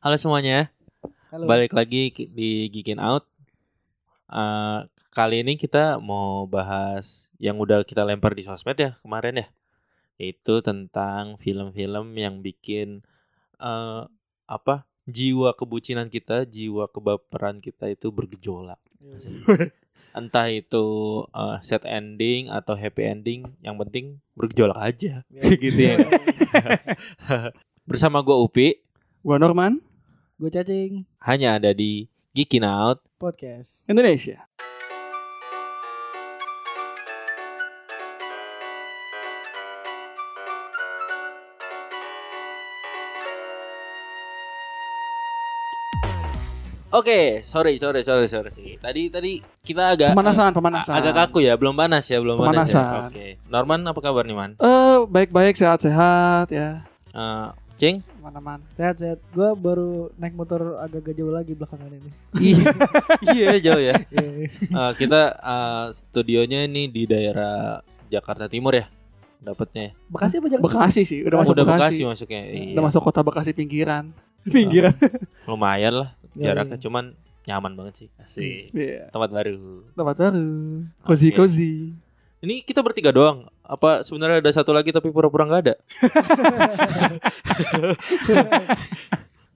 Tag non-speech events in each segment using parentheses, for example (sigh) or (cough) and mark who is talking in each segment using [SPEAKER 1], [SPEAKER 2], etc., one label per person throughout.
[SPEAKER 1] Halo semuanya,
[SPEAKER 2] Halo.
[SPEAKER 1] balik lagi di Geekin Out. Eh, kali ini kita mau bahas yang udah kita lempar di sosmed ya kemarin ya, yaitu tentang film-film yang bikin eh apa jiwa kebucinan kita, jiwa kebaperan kita itu bergejolak. (laughs) Entah itu eh, sad ending atau happy ending, yang penting bergejolak aja, (laughs) gitu ya. (laughs) Bersama gue Upi,
[SPEAKER 3] Gua Norman,
[SPEAKER 2] Gue cacing
[SPEAKER 1] hanya ada di Geekin Out.
[SPEAKER 2] podcast.
[SPEAKER 3] Indonesia.
[SPEAKER 1] Oke, sorry, sorry, sorry, sorry. Tadi tadi kita agak
[SPEAKER 3] Pemanasan, pemanasan.
[SPEAKER 1] agak kaku ya, belum panas ya, belum panas ya.
[SPEAKER 3] Pemanasan.
[SPEAKER 1] Oke. Norman apa kabar nih, Man?
[SPEAKER 3] Eh, baik-baik, sehat-sehat ya.
[SPEAKER 1] Eh, Cing?
[SPEAKER 3] Mana-mana.
[SPEAKER 2] Sehat-sehat. Gue baru naik motor agak-agak jauh lagi belakangan ini. (laughs)
[SPEAKER 1] iya, jauh ya.
[SPEAKER 2] Iya.
[SPEAKER 1] Eh, kita eh, studionya ini di daerah Jakarta Timur ya. Dapatnya.
[SPEAKER 2] Bekasi apa Jakarta?
[SPEAKER 3] Bekasi sih, udah masuk
[SPEAKER 1] Udah
[SPEAKER 3] Bekasi.
[SPEAKER 1] Bekasi masuknya. Iya.
[SPEAKER 3] Udah masuk kota Bekasi pinggiran. (laughs) Pinggiran. (laughs)
[SPEAKER 1] Lumayan lah
[SPEAKER 2] Iya,
[SPEAKER 1] jaraknya,
[SPEAKER 2] iya.
[SPEAKER 1] cuman nyaman banget sih. Asik.
[SPEAKER 3] Iya.
[SPEAKER 1] Tempat baru.
[SPEAKER 3] Tempat baru. Cozy
[SPEAKER 1] Oke.
[SPEAKER 3] cozy.
[SPEAKER 1] Ini kita bertiga doang. Apa sebenarnya ada satu lagi tapi pura-pura nggak ada? (laughs)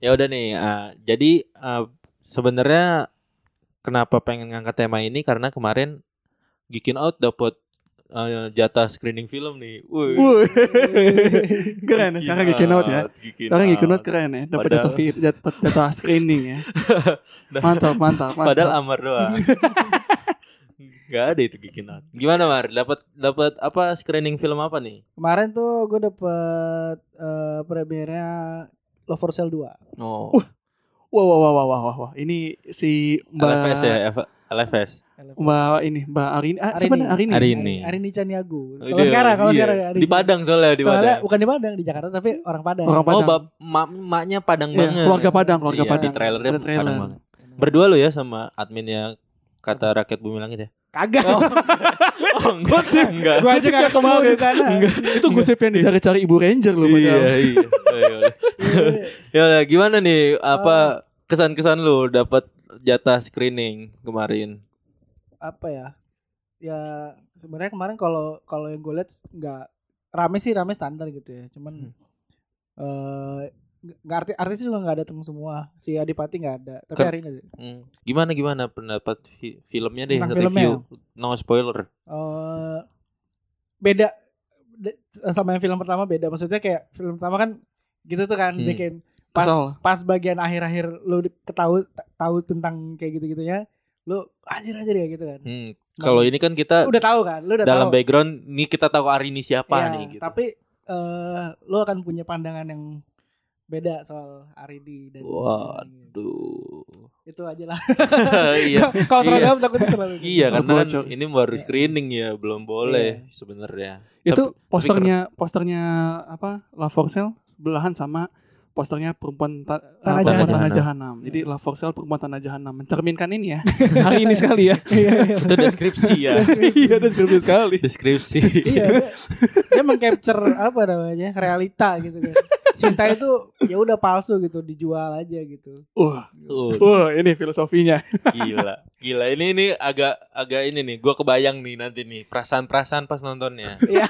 [SPEAKER 1] ya udah nih. eh, jadi eh, sebenarnya kenapa pengen ngangkat tema ini karena kemarin Geekin Out dapat eh, jatah screening film nih. Wih.
[SPEAKER 3] Wuh. (laughs) keren sekarang Geekin Out ya.
[SPEAKER 1] Geekin
[SPEAKER 3] Sekarang Geekin Out keren ya. Dapat vi- jatuh, jatuh screening ya. (laughs) Mantap, mantap, mantap.
[SPEAKER 1] Padahal Amar doang. Gak ada itu Out. Gimana Mar? Dapat dapat apa screening film apa nih?
[SPEAKER 2] Kemarin tuh gue dapet eh, premiernya Love for Sale 2.
[SPEAKER 1] Oh.
[SPEAKER 3] Wah, wah, wah, wah, wah, wah, wah. Ini si Mbak
[SPEAKER 1] LFS ya, LFS.
[SPEAKER 3] Mbak ini, Mbak Arini. Ah, siapa
[SPEAKER 2] Arini.
[SPEAKER 3] nih? Arini.
[SPEAKER 1] Arini.
[SPEAKER 2] Arini Caniago.
[SPEAKER 1] Oh,
[SPEAKER 2] Kalau sekarang, kalau
[SPEAKER 1] iya.
[SPEAKER 2] sekarang Arini.
[SPEAKER 1] Di Padang soalnya di
[SPEAKER 2] Soalnya
[SPEAKER 1] Padang.
[SPEAKER 2] bukan di Padang, di Jakarta tapi orang Padang.
[SPEAKER 3] Orang
[SPEAKER 1] Oh,
[SPEAKER 3] Padang.
[SPEAKER 1] bab mak maknya Padang
[SPEAKER 3] Iya,
[SPEAKER 1] banget.
[SPEAKER 3] keluarga Padang, keluarga
[SPEAKER 1] Iya,
[SPEAKER 3] Padang.
[SPEAKER 1] Di trailernya
[SPEAKER 3] trailer.
[SPEAKER 1] Padang banget. Berdua lo ya sama adminnya kata rakyat bumi langit ya?
[SPEAKER 2] Kagak.
[SPEAKER 1] Oh, (laughs) enggak.
[SPEAKER 3] Gosip.
[SPEAKER 1] Enggak.
[SPEAKER 2] gue aja gak ketemu di sana.
[SPEAKER 3] Itu gosip yang dicari-cari Ibu Ranger loh
[SPEAKER 1] Iya,
[SPEAKER 3] padahal.
[SPEAKER 1] iya. Oh. Ya udah, gimana nih apa kesan-kesan lu dapat jatah screening kemarin?
[SPEAKER 2] apa ya ya sebenarnya kemarin kalau kalau yang gue lihat nggak rame sih rame standar gitu ya cuman eh nggak arti artis juga nggak datang semua si Adipati nggak ada tapi
[SPEAKER 1] Ker-
[SPEAKER 2] hari ini ada.
[SPEAKER 1] Hmm, Gimana gimana pendapat fi- filmnya deh
[SPEAKER 2] Tentang
[SPEAKER 1] review no spoiler.
[SPEAKER 2] Eh, beda de- sama yang film pertama beda maksudnya kayak film pertama kan gitu tuh kan
[SPEAKER 1] Hmm.
[SPEAKER 2] bikin pas
[SPEAKER 3] Kesel.
[SPEAKER 2] pas bagian akhir-akhir lu ketahu tahu tentang kayak gitu-gitunya lu anjir anjir ya gitu kan
[SPEAKER 1] Hmm, kalau ini kan kita
[SPEAKER 2] udah tahu kan lu udah
[SPEAKER 1] dalam
[SPEAKER 2] tahu
[SPEAKER 1] background nih kita tahu Arini siapa
[SPEAKER 2] Iya,
[SPEAKER 1] nih gitu.
[SPEAKER 2] Tapi eh lu akan punya pandangan yang beda soal Aridi dan
[SPEAKER 1] Waduh.
[SPEAKER 2] itu aja lah. (laughs)
[SPEAKER 1] iya.
[SPEAKER 2] Kalau terlalu
[SPEAKER 1] Iya.
[SPEAKER 2] dalam takutnya terlalu.
[SPEAKER 1] Iya karena kan ini baru
[SPEAKER 2] Iya.
[SPEAKER 1] screening ya, belum boleh sebenarnya.
[SPEAKER 3] Itu
[SPEAKER 1] Tapi-
[SPEAKER 3] posternya posternya apa? Love for Sale sebelahan sama posternya perempuan ta-
[SPEAKER 2] Tanah
[SPEAKER 1] Jahanam.
[SPEAKER 3] Tanah Jahanam. Jadi Love for Sale perempuan Tanah Jahanam mencerminkan ini ya. (laughs) Hari ini sekali ya.
[SPEAKER 2] Iya, iya.
[SPEAKER 1] Itu deskripsi ya.
[SPEAKER 3] Iya, deskripsi sekali.
[SPEAKER 1] deskripsi.
[SPEAKER 2] Iya, dia, dia mengcapture apa namanya? realita gitu kan. (laughs) Cinta itu ya udah palsu gitu, dijual aja gitu.
[SPEAKER 3] Wah,
[SPEAKER 1] Uh,
[SPEAKER 3] wah ini filosofinya.
[SPEAKER 1] gila. Gila ini ini agak agak ini nih, gua kebayang nih nanti nih perasaan-perasaan pas nontonnya.
[SPEAKER 2] Iya.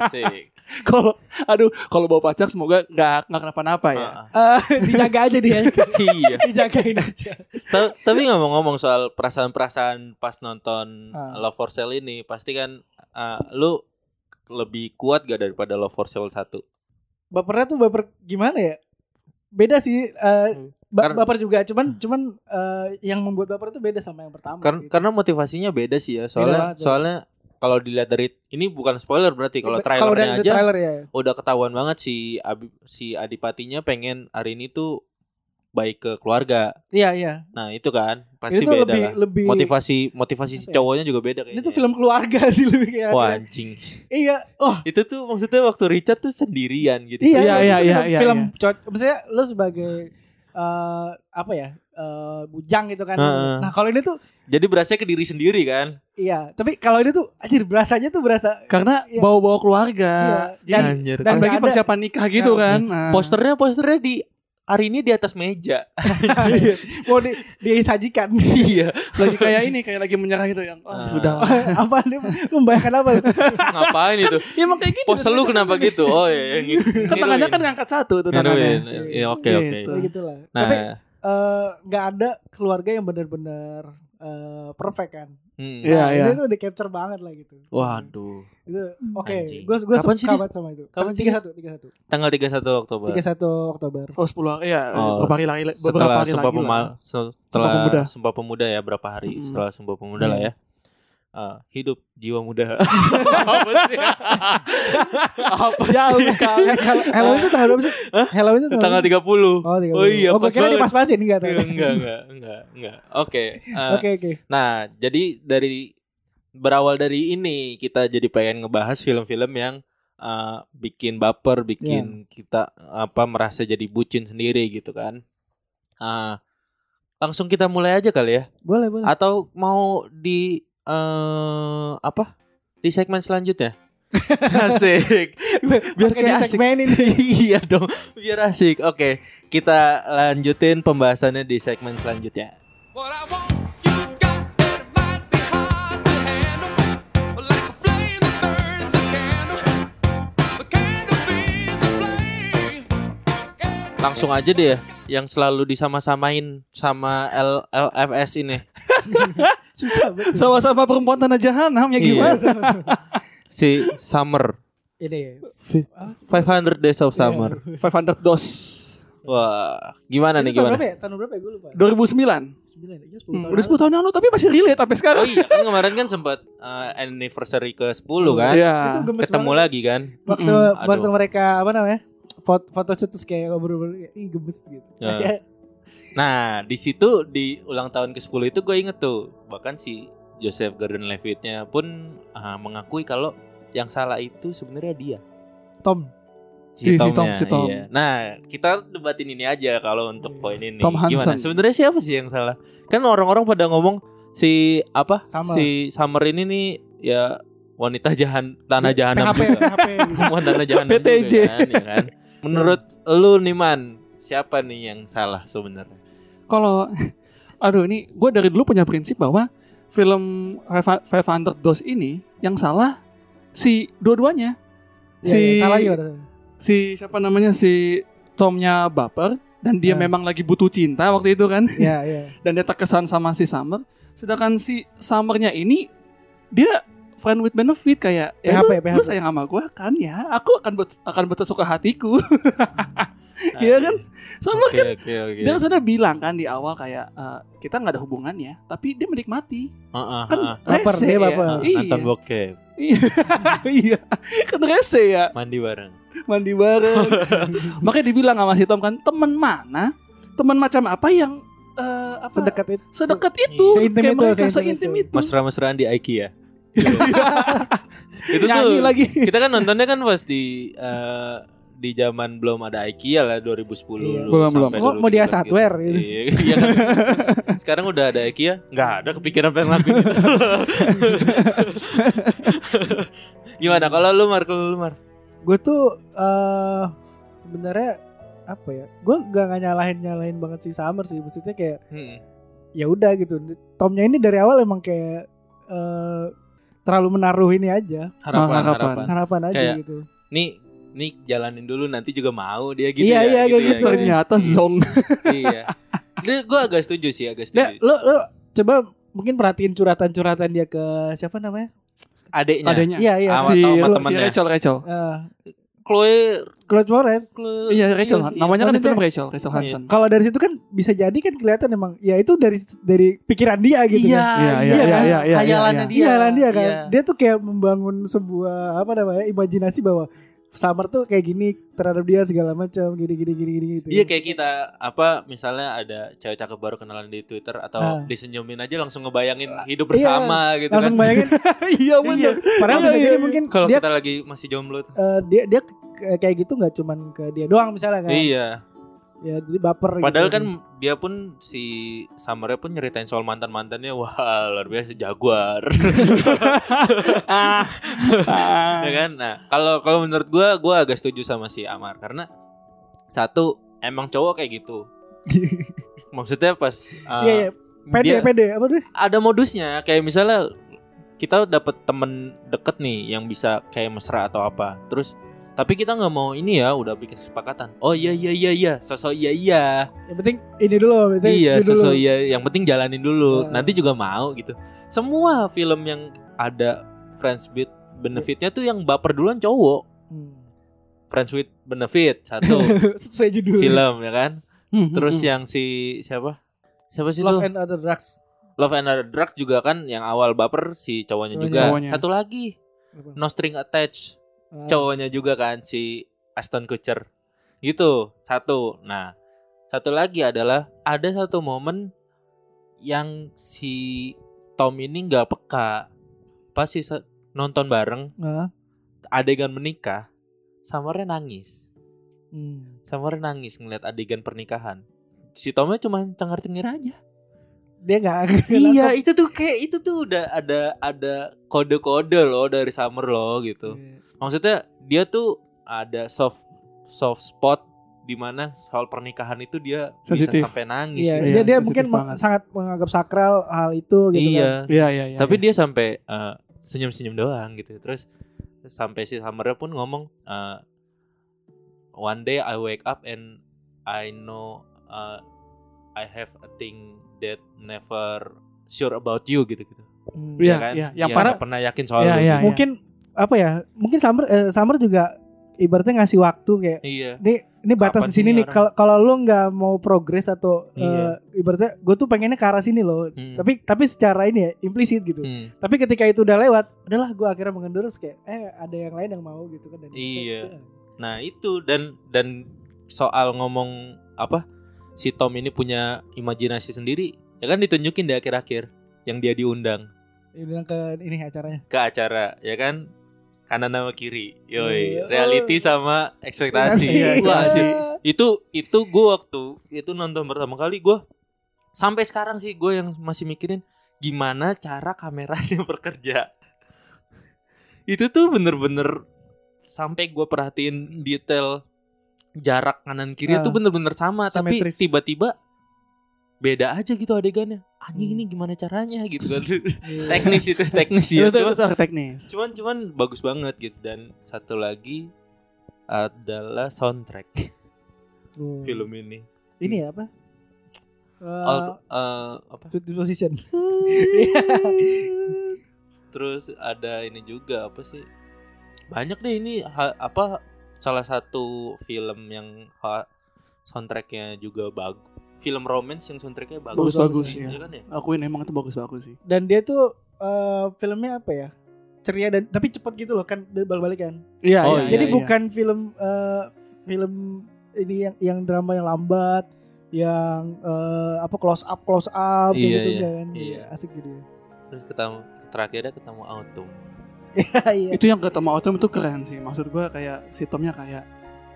[SPEAKER 1] Asik. (laughs)
[SPEAKER 3] Kalau aduh, kalau bawa pacar semoga nggak nggak kenapa-napa ya.
[SPEAKER 1] Ah,
[SPEAKER 2] Eh, dijaga aja dia. (laughs)
[SPEAKER 1] iya.
[SPEAKER 2] Dijagain aja.
[SPEAKER 1] Ta- tapi ngomong-ngomong soal perasaan-perasaan pas nonton
[SPEAKER 2] Ah.
[SPEAKER 1] Love for Sale ini, pasti kan ah, lu lebih kuat gak daripada Love for Sale 1?
[SPEAKER 2] Bapernya tuh baper gimana ya? Beda sih eh, ba-
[SPEAKER 1] Karena-
[SPEAKER 2] baper juga, cuman cuman eh, yang membuat baper itu beda sama yang pertama.
[SPEAKER 1] Karena
[SPEAKER 2] gitu.
[SPEAKER 1] karena motivasinya beda sih ya. Soalnya
[SPEAKER 2] banget, beda.
[SPEAKER 1] soalnya kalau dilihat dari ini bukan spoiler berarti kalau trailernya
[SPEAKER 2] udah ada
[SPEAKER 1] aja
[SPEAKER 2] trailer ya.
[SPEAKER 1] udah ketahuan banget si Abi- si Adipatinya pengen hari ini tuh baik ke keluarga.
[SPEAKER 2] Iya, iya.
[SPEAKER 1] Nah, itu kan pasti
[SPEAKER 2] Ini tuh
[SPEAKER 1] beda
[SPEAKER 2] lebih
[SPEAKER 1] lah.
[SPEAKER 2] lebih
[SPEAKER 1] Motivasi motivasi si
[SPEAKER 2] ya?
[SPEAKER 1] cowoknya juga beda kayaknya.
[SPEAKER 2] Ini tuh film keluarga (laughs) sih lebih kayak.
[SPEAKER 1] Wah, anjing.
[SPEAKER 2] Iya. Oh,
[SPEAKER 1] Itu tuh maksudnya waktu Richard tuh sendirian gitu.
[SPEAKER 2] iya,
[SPEAKER 3] Iya,
[SPEAKER 2] iya,
[SPEAKER 3] iya,
[SPEAKER 2] itu
[SPEAKER 3] iya,
[SPEAKER 2] film,
[SPEAKER 3] iya,
[SPEAKER 2] film
[SPEAKER 3] iya.
[SPEAKER 2] cowok- maksudnya lu sebagai eh apa ya? eh, bujang gitu kan.
[SPEAKER 1] Heeh.
[SPEAKER 2] Nah, kalau ini tuh
[SPEAKER 1] Jadi berasa ke diri sendiri kan.
[SPEAKER 2] iya, tapi kalau ini tuh anjir berasanya tuh berasa
[SPEAKER 3] Karena
[SPEAKER 2] Iya.
[SPEAKER 3] bawa-bawa keluarga.
[SPEAKER 2] iya. Dan
[SPEAKER 1] Anjir.
[SPEAKER 2] dan ada-
[SPEAKER 3] persiapan nikah gitu
[SPEAKER 2] Nah,
[SPEAKER 3] kan. Nah.
[SPEAKER 1] posternya posternya di Arini di atas meja.
[SPEAKER 2] Mau di, disajikan.
[SPEAKER 1] iya.
[SPEAKER 3] lagi kayak ini kayak lagi menyerah gitu yang oh,
[SPEAKER 1] Ah.
[SPEAKER 3] sudah (laughs)
[SPEAKER 2] apa nih membayangkan apa?
[SPEAKER 1] Ngapain itu? (laughs)
[SPEAKER 3] ya emang kayak gitu
[SPEAKER 1] Pose lu kenapa gitu? Oh iya, yang
[SPEAKER 3] kan tangannya kan ngangkat satu tuh
[SPEAKER 1] Ngeruin.
[SPEAKER 3] tangannya
[SPEAKER 1] Iya, oke oke.
[SPEAKER 3] Gitu.
[SPEAKER 2] Kayak gitu lah.
[SPEAKER 1] Nah,
[SPEAKER 2] Tapi eh, nggak ada keluarga yang benar-benar eh, perfect kan.
[SPEAKER 1] hmm.
[SPEAKER 3] Iya,
[SPEAKER 2] Nah,
[SPEAKER 3] iya.
[SPEAKER 2] Itu udah capture banget lah gitu.
[SPEAKER 1] Waduh.
[SPEAKER 2] Itu oke.
[SPEAKER 1] Anjing.
[SPEAKER 2] Gue
[SPEAKER 1] sih,
[SPEAKER 2] suka banget sama itu.
[SPEAKER 1] Kapan sih,
[SPEAKER 2] Tiga satu, tiga satu,
[SPEAKER 1] Tanggal 31 Oktober.
[SPEAKER 2] tiga satu Oktober.
[SPEAKER 3] oh 10 hari ya
[SPEAKER 1] Oh,
[SPEAKER 3] beberapa hari lagi beberapa
[SPEAKER 1] setelah
[SPEAKER 3] hari
[SPEAKER 1] Sumpah
[SPEAKER 3] lagi
[SPEAKER 1] Pema,
[SPEAKER 3] lah.
[SPEAKER 1] se- setelah
[SPEAKER 3] Sumpah Pemuda.
[SPEAKER 1] Sumpah Pemuda ya berapa hari
[SPEAKER 3] Mm-mm.
[SPEAKER 1] setelah Sumpah Pemuda lah
[SPEAKER 2] Iya.
[SPEAKER 1] ya. Eh, hidup jiwa muda. (laughs) Apa sih? Apa
[SPEAKER 3] jauh
[SPEAKER 1] sih?
[SPEAKER 3] sekali
[SPEAKER 2] Hel- Halloween itu tanggal berapa sih? Halloween itu
[SPEAKER 1] Tanggal 30.
[SPEAKER 2] Oh, 30.
[SPEAKER 1] Oh iya,
[SPEAKER 2] oh,
[SPEAKER 1] pas
[SPEAKER 2] kira dipas-pasin enggak tahu.
[SPEAKER 1] enggak, enggak, enggak, enggak. Oke. eh,
[SPEAKER 2] Oke, oke.
[SPEAKER 1] Nah, jadi dari berawal dari ini kita jadi pengen ngebahas film-film yang uh, bikin baper, bikin kita apa merasa jadi bucin sendiri gitu kan. Ah, langsung kita mulai aja kali ya.
[SPEAKER 2] Boleh, boleh.
[SPEAKER 1] Atau mau di eh apa? Di segmen selanjutnya. (laughs) asik. Biar
[SPEAKER 2] Pakai
[SPEAKER 1] kayak asik.
[SPEAKER 2] disegmenin. (laughs)
[SPEAKER 1] iya dong, biar asik. Oke, kita lanjutin pembahasannya di segmen selanjutnya. Langsung aja deh ya, yang selalu disama-samain sama L LFS ini. (laughs)
[SPEAKER 2] Susah banget.
[SPEAKER 3] sama-sama perempuan tanah jahanam ya
[SPEAKER 1] Iya.
[SPEAKER 3] gimana (laughs)
[SPEAKER 1] Si Summer,
[SPEAKER 2] Ini
[SPEAKER 1] 500 Days of Summer.
[SPEAKER 3] 500 dos
[SPEAKER 1] Wah, gimana nih
[SPEAKER 2] Itu tahun
[SPEAKER 1] gimana?
[SPEAKER 2] berapa ya? Tahun berapa ya? Gue lupa.
[SPEAKER 3] 2009
[SPEAKER 2] Sembilan, iya, 10
[SPEAKER 3] Hmm,
[SPEAKER 2] tahun
[SPEAKER 3] udah 10 tahun yang lalu tapi masih relate sampai sekarang
[SPEAKER 1] Oh iya, kan kemarin kan sempat uh, anniversary ke 10 kan?
[SPEAKER 3] Iya.
[SPEAKER 2] Gemes
[SPEAKER 1] Ketemu
[SPEAKER 2] banget.
[SPEAKER 1] lagi kan?
[SPEAKER 2] Waktu
[SPEAKER 1] Mm-mm.
[SPEAKER 2] waktu mereka apa namanya? Foto, foto terus kayak ngobrol-ngobrol ih gemes gitu. (laughs)
[SPEAKER 1] Ya. Nah, di situ di ulang tahun ke-10 itu gue inget tuh, bahkan si Joseph Gordon-Levitt-nya pun uh, mengakui kalau yang salah itu sebenarnya dia.
[SPEAKER 2] Tom.
[SPEAKER 3] Si- si
[SPEAKER 1] Tomnya,
[SPEAKER 3] Tom, si Tom.
[SPEAKER 1] iya. Nah, kita debatin ini aja kalau untuk
[SPEAKER 2] Iya.
[SPEAKER 1] poin ini.
[SPEAKER 3] Tom
[SPEAKER 1] Gimana? Sebenarnya siapa sih yang salah? Kan orang-orang pada ngomong si apa?
[SPEAKER 2] Summer.
[SPEAKER 1] Si Summer ini nih ya wanita jahan tanah jahanam
[SPEAKER 2] PHP,
[SPEAKER 1] juga.
[SPEAKER 2] PHP. (laughs)
[SPEAKER 1] Tanah jahanam
[SPEAKER 3] PTJ.
[SPEAKER 1] juga kan, ya kan? Menurut lu nih man, siapa nih yang salah sebenarnya?
[SPEAKER 3] Kalau (laughs) aduh ini gue dari dulu punya prinsip bahwa film 500 dos ini yang salah si dua-duanya
[SPEAKER 2] Iya,
[SPEAKER 3] si
[SPEAKER 2] iya, salah gimana?
[SPEAKER 3] si siapa namanya si Tomnya baper dan dia
[SPEAKER 2] Nah.
[SPEAKER 3] memang lagi butuh cinta waktu itu kan
[SPEAKER 2] Iya, (laughs) iya.
[SPEAKER 3] dan dia terkesan sama si Summer sedangkan si Summernya ini dia friend with benefit kayak eh,
[SPEAKER 2] PHP,
[SPEAKER 3] lu,
[SPEAKER 2] PHP.
[SPEAKER 3] lu sayang sama gue kan ya aku akan bet, akan bersuka hatiku (laughs) Iya kan? Sama
[SPEAKER 1] Oke oke oke.
[SPEAKER 3] dia kan sudah bilang kan di awal kayak eh, kita nggak ada hubungannya tapi dia menikmati.
[SPEAKER 1] Heeh,
[SPEAKER 3] kan
[SPEAKER 1] heeh.
[SPEAKER 2] Baper,
[SPEAKER 3] rese
[SPEAKER 2] dia
[SPEAKER 3] ya? iya.
[SPEAKER 1] Nonton bokep,
[SPEAKER 3] iya. (laughs) Iya. Kan rese ya?
[SPEAKER 1] Mandi bareng.
[SPEAKER 3] mandi bareng. (laughs) Makanya dibilang sama si Tom kan teman mana? Teman macam apa yang eh, apa?
[SPEAKER 2] Sedekat itu.
[SPEAKER 3] sedekat itu
[SPEAKER 2] Seintim
[SPEAKER 3] kayak
[SPEAKER 2] itu,
[SPEAKER 3] mereka
[SPEAKER 2] seintim itu.
[SPEAKER 3] itu.
[SPEAKER 1] Mesra-mesraan di IKEA. (laughs) itu
[SPEAKER 3] nyanyi
[SPEAKER 1] tuh
[SPEAKER 3] lagi.
[SPEAKER 1] kita kan nontonnya kan pas di eh, di zaman belum ada IKEA lah 2010
[SPEAKER 2] Iya.
[SPEAKER 1] dulu
[SPEAKER 3] Belum, belum.
[SPEAKER 2] Oh, mau dia
[SPEAKER 1] 2013 gitu.
[SPEAKER 2] hardware gitu.
[SPEAKER 1] Iya, iya kan. (laughs) Sekarang udah ada IKEA, nggak ada kepikiran pengen itu. (laughs) Gimana kalau lu Mar, kalau lu Mar?
[SPEAKER 2] Gue tuh eh sebenarnya apa ya? Gue gak, gak nyalahin nyalahin banget si Summer sih. Maksudnya kayak
[SPEAKER 1] Hmm.
[SPEAKER 2] ya udah gitu. Tomnya ini dari awal emang kayak eh terlalu menaruh ini aja
[SPEAKER 1] Harapan,
[SPEAKER 3] harapan.
[SPEAKER 1] harapan.
[SPEAKER 2] harapan aja
[SPEAKER 1] Kayak-
[SPEAKER 2] gitu.
[SPEAKER 1] Nih, nih jalanin dulu nanti juga mau dia gitu
[SPEAKER 2] Iya,
[SPEAKER 1] ya.
[SPEAKER 2] iya, kayak gitu.
[SPEAKER 3] ternyata zong (laughs)
[SPEAKER 1] iya. Dia gue agak setuju sih, agak setuju.
[SPEAKER 2] lo, lo coba mungkin perhatiin curhatan-curhatan dia ke siapa namanya?
[SPEAKER 1] Adeknya.
[SPEAKER 3] adanya
[SPEAKER 2] Iya iya.
[SPEAKER 1] Sama
[SPEAKER 3] si,
[SPEAKER 1] sama
[SPEAKER 3] si. Rachel Rachel
[SPEAKER 2] Eh,
[SPEAKER 1] Chloe,
[SPEAKER 2] Moretz.
[SPEAKER 1] Chloe
[SPEAKER 3] iya Rachel
[SPEAKER 1] iya,
[SPEAKER 3] namanya kan di
[SPEAKER 2] Maksudnya-
[SPEAKER 3] film Rachel Rachel Hansen
[SPEAKER 2] Kalau dari situ kan bisa jadi kan kelihatan emang ya itu dari dari pikiran dia gitu
[SPEAKER 1] Iya,
[SPEAKER 2] kan.
[SPEAKER 3] Iya,
[SPEAKER 1] iya,
[SPEAKER 3] iya,
[SPEAKER 1] kan?
[SPEAKER 3] iya, iya, iya,
[SPEAKER 1] Hayalannya
[SPEAKER 3] iya.
[SPEAKER 1] dia.
[SPEAKER 2] Iya lah dia kan.
[SPEAKER 1] Iya.
[SPEAKER 2] Dia tuh kayak membangun sebuah apa namanya imajinasi bahwa Summer tuh kayak gini terhadap dia segala macam gini gini gini gini gitu.
[SPEAKER 1] Iya kayak kita apa misalnya ada cewek cakep baru kenalan di Twitter atau
[SPEAKER 2] Ah.
[SPEAKER 1] disenyumin aja langsung ngebayangin hidup
[SPEAKER 2] Iya,
[SPEAKER 1] bersama gitu
[SPEAKER 2] langsung
[SPEAKER 1] kan.
[SPEAKER 2] bayangin. (laughs)
[SPEAKER 3] iya bener
[SPEAKER 2] Padahal
[SPEAKER 3] Iya,
[SPEAKER 2] bisa
[SPEAKER 3] iya,
[SPEAKER 2] jadi
[SPEAKER 3] iya.
[SPEAKER 2] mungkin
[SPEAKER 1] Kalau kita lagi masih jomblo tuh.
[SPEAKER 2] eh, dia dia kayak gitu nggak cuman ke dia doang misalnya kan.
[SPEAKER 1] Iya.
[SPEAKER 2] Ya jadi baper
[SPEAKER 1] Padahal
[SPEAKER 2] gitu.
[SPEAKER 1] kan dia pun si Summernya pun nyeritain soal mantan mantannya wah luar biasa jaguar.
[SPEAKER 3] ah (laughs)
[SPEAKER 1] ya kan? Nah, kalau kalau menurut gua gua agak setuju sama si Amar karena satu emang cowok kayak gitu. (laughs) Maksudnya pas uh,
[SPEAKER 2] Iya, iya. Pede,
[SPEAKER 1] dia
[SPEAKER 2] pede apa tuh?
[SPEAKER 1] ada modusnya kayak misalnya kita dapet temen deket nih yang bisa kayak mesra atau apa. Terus tapi kita nggak mau ini ya udah bikin kesepakatan. Oh iya iya iya iya, sosok iya iya.
[SPEAKER 2] Yang penting ini dulu,
[SPEAKER 1] Iya,
[SPEAKER 2] dulu.
[SPEAKER 1] sosok iya. Yang penting jalanin dulu.
[SPEAKER 2] Nah.
[SPEAKER 1] Nanti juga mau gitu. Semua film yang ada friends with benefitnya tuh yang baper duluan cowok.
[SPEAKER 2] Hmm.
[SPEAKER 1] Friends with benefit satu (laughs)
[SPEAKER 2] Sesuai judul.
[SPEAKER 1] film ya kan.
[SPEAKER 3] Hmm,
[SPEAKER 1] Terus
[SPEAKER 3] hmm,
[SPEAKER 1] yang si siapa? Siapa sih
[SPEAKER 2] Love
[SPEAKER 1] tuh?
[SPEAKER 2] and Other Drugs.
[SPEAKER 1] Love and Other Drugs juga kan yang awal baper si cowoknya
[SPEAKER 2] Cowoknya.
[SPEAKER 1] juga.
[SPEAKER 3] Cowoknya.
[SPEAKER 1] Satu lagi No String Attached
[SPEAKER 2] Ah.
[SPEAKER 1] cowoknya juga kan si Aston Kutcher. Gitu, satu. Nah, satu lagi adalah ada satu momen yang si Tom ini nggak peka. Pas si nonton bareng
[SPEAKER 2] Ah.
[SPEAKER 1] adegan menikah, Samarnya nangis.
[SPEAKER 2] Hmm.
[SPEAKER 1] Samarnya nangis ngeliat adegan pernikahan. Si Tomnya cuma cengar-cengir aja.
[SPEAKER 2] Dia nggak (laughs)
[SPEAKER 1] iya, itu tuh kayak itu tuh udah ada ada kode-kode loh dari Summer loh gitu.
[SPEAKER 2] Iya.
[SPEAKER 1] Maksudnya dia tuh ada soft soft spot di mana soal pernikahan itu dia
[SPEAKER 3] Sensitif.
[SPEAKER 1] bisa sampai nangis.
[SPEAKER 2] Iya,
[SPEAKER 1] gitu.
[SPEAKER 2] dia,
[SPEAKER 3] Iya,
[SPEAKER 2] dia
[SPEAKER 3] sensitif
[SPEAKER 2] mungkin ma-
[SPEAKER 3] banget.
[SPEAKER 2] sangat menganggap sakral hal itu gitu kan.
[SPEAKER 1] iya.
[SPEAKER 3] Iya iya iya.
[SPEAKER 1] Tapi
[SPEAKER 3] iya.
[SPEAKER 1] dia sampai eh, senyum-senyum doang gitu. Terus sampai si Summernya pun ngomong eh, one day I wake up and I know uh, I have a thing that never sure about you gitu gitu.
[SPEAKER 2] Hmm.
[SPEAKER 3] Iya,
[SPEAKER 1] kan?
[SPEAKER 3] iya. Yang
[SPEAKER 1] Iya,
[SPEAKER 3] parah-
[SPEAKER 1] pernah yakin soal lu.
[SPEAKER 3] iya,
[SPEAKER 1] gitu.
[SPEAKER 2] Mungkin apa ya? Mungkin Summer eh, Summer juga ibaratnya ngasih waktu kayak
[SPEAKER 1] Iya.
[SPEAKER 2] ini ini batas
[SPEAKER 1] Kapan
[SPEAKER 2] di sini nih kalau kalau lu nggak mau progres atau
[SPEAKER 1] Iya.
[SPEAKER 2] eh, ibaratnya gue tuh pengennya ke arah sini loh
[SPEAKER 1] Hmm.
[SPEAKER 2] tapi tapi secara ini ya implisit gitu
[SPEAKER 1] Hmm.
[SPEAKER 2] tapi ketika itu udah lewat udahlah gue akhirnya mengendur kayak eh ada yang lain yang mau gitu kan dan
[SPEAKER 1] Iya. Nah itu dan dan soal ngomong apa si Tom ini punya imajinasi sendiri ya kan ditunjukin di akhir-akhir yang dia diundang.
[SPEAKER 2] Dia bilang ke ini acaranya.
[SPEAKER 1] Ke acara ya kan? Kanan sama kiri. Yoi
[SPEAKER 2] Oh.
[SPEAKER 1] reality sama ekspektasi.
[SPEAKER 3] Iya,
[SPEAKER 1] Wah,
[SPEAKER 3] ekspektasi.
[SPEAKER 1] sih. itu itu gue waktu itu nonton pertama kali gue sampai sekarang sih gue yang masih mikirin gimana cara kameranya (laughs) bekerja. Itu tuh bener-bener sampai gue perhatiin detail jarak kanan kiri itu bener-bener sama tapi
[SPEAKER 2] simetris.
[SPEAKER 1] tiba-tiba beda aja gitu adegannya anjing
[SPEAKER 2] Hmm.
[SPEAKER 1] ini gimana caranya gitu kan (laughs)
[SPEAKER 2] Iya.
[SPEAKER 1] teknis itu teknis ya
[SPEAKER 3] itu,
[SPEAKER 1] cuman,
[SPEAKER 3] itu arah teknis.
[SPEAKER 1] cuman cuman bagus banget gitu dan satu lagi adalah soundtrack
[SPEAKER 2] Oh.
[SPEAKER 1] film ini
[SPEAKER 2] ini ya apa Eh,
[SPEAKER 1] All, eh, apa
[SPEAKER 2] Sweet Disposition (laughs)
[SPEAKER 1] terus ada ini juga apa sih banyak deh ini ha- apa salah satu film yang ha- soundtracknya juga bagus film romance yang soundtracknya bagus.
[SPEAKER 3] Bagus-bagus,
[SPEAKER 1] Iya
[SPEAKER 3] ya.
[SPEAKER 1] kan ya?
[SPEAKER 3] Akuin emang itu bagus-bagus sih.
[SPEAKER 2] dan dia tuh eh, filmnya apa ya? Ceria dan tapi cepet gitu loh kan balik-balik kan?
[SPEAKER 3] Iya,
[SPEAKER 1] Oh,
[SPEAKER 3] iya,
[SPEAKER 2] jadi
[SPEAKER 3] iya,
[SPEAKER 2] bukan film eh, film ini yang yang drama yang lambat yang eh, apa close up close up
[SPEAKER 1] Iya,
[SPEAKER 2] gitu
[SPEAKER 1] iya,
[SPEAKER 2] kan?
[SPEAKER 1] iya.
[SPEAKER 2] asik gitu ya.
[SPEAKER 1] Terus ketemu terakhirnya ketemu Autumn
[SPEAKER 2] iya
[SPEAKER 3] Itu yang ketemu Autumn itu keren sih. Maksud gua kayak si Tomnya kayak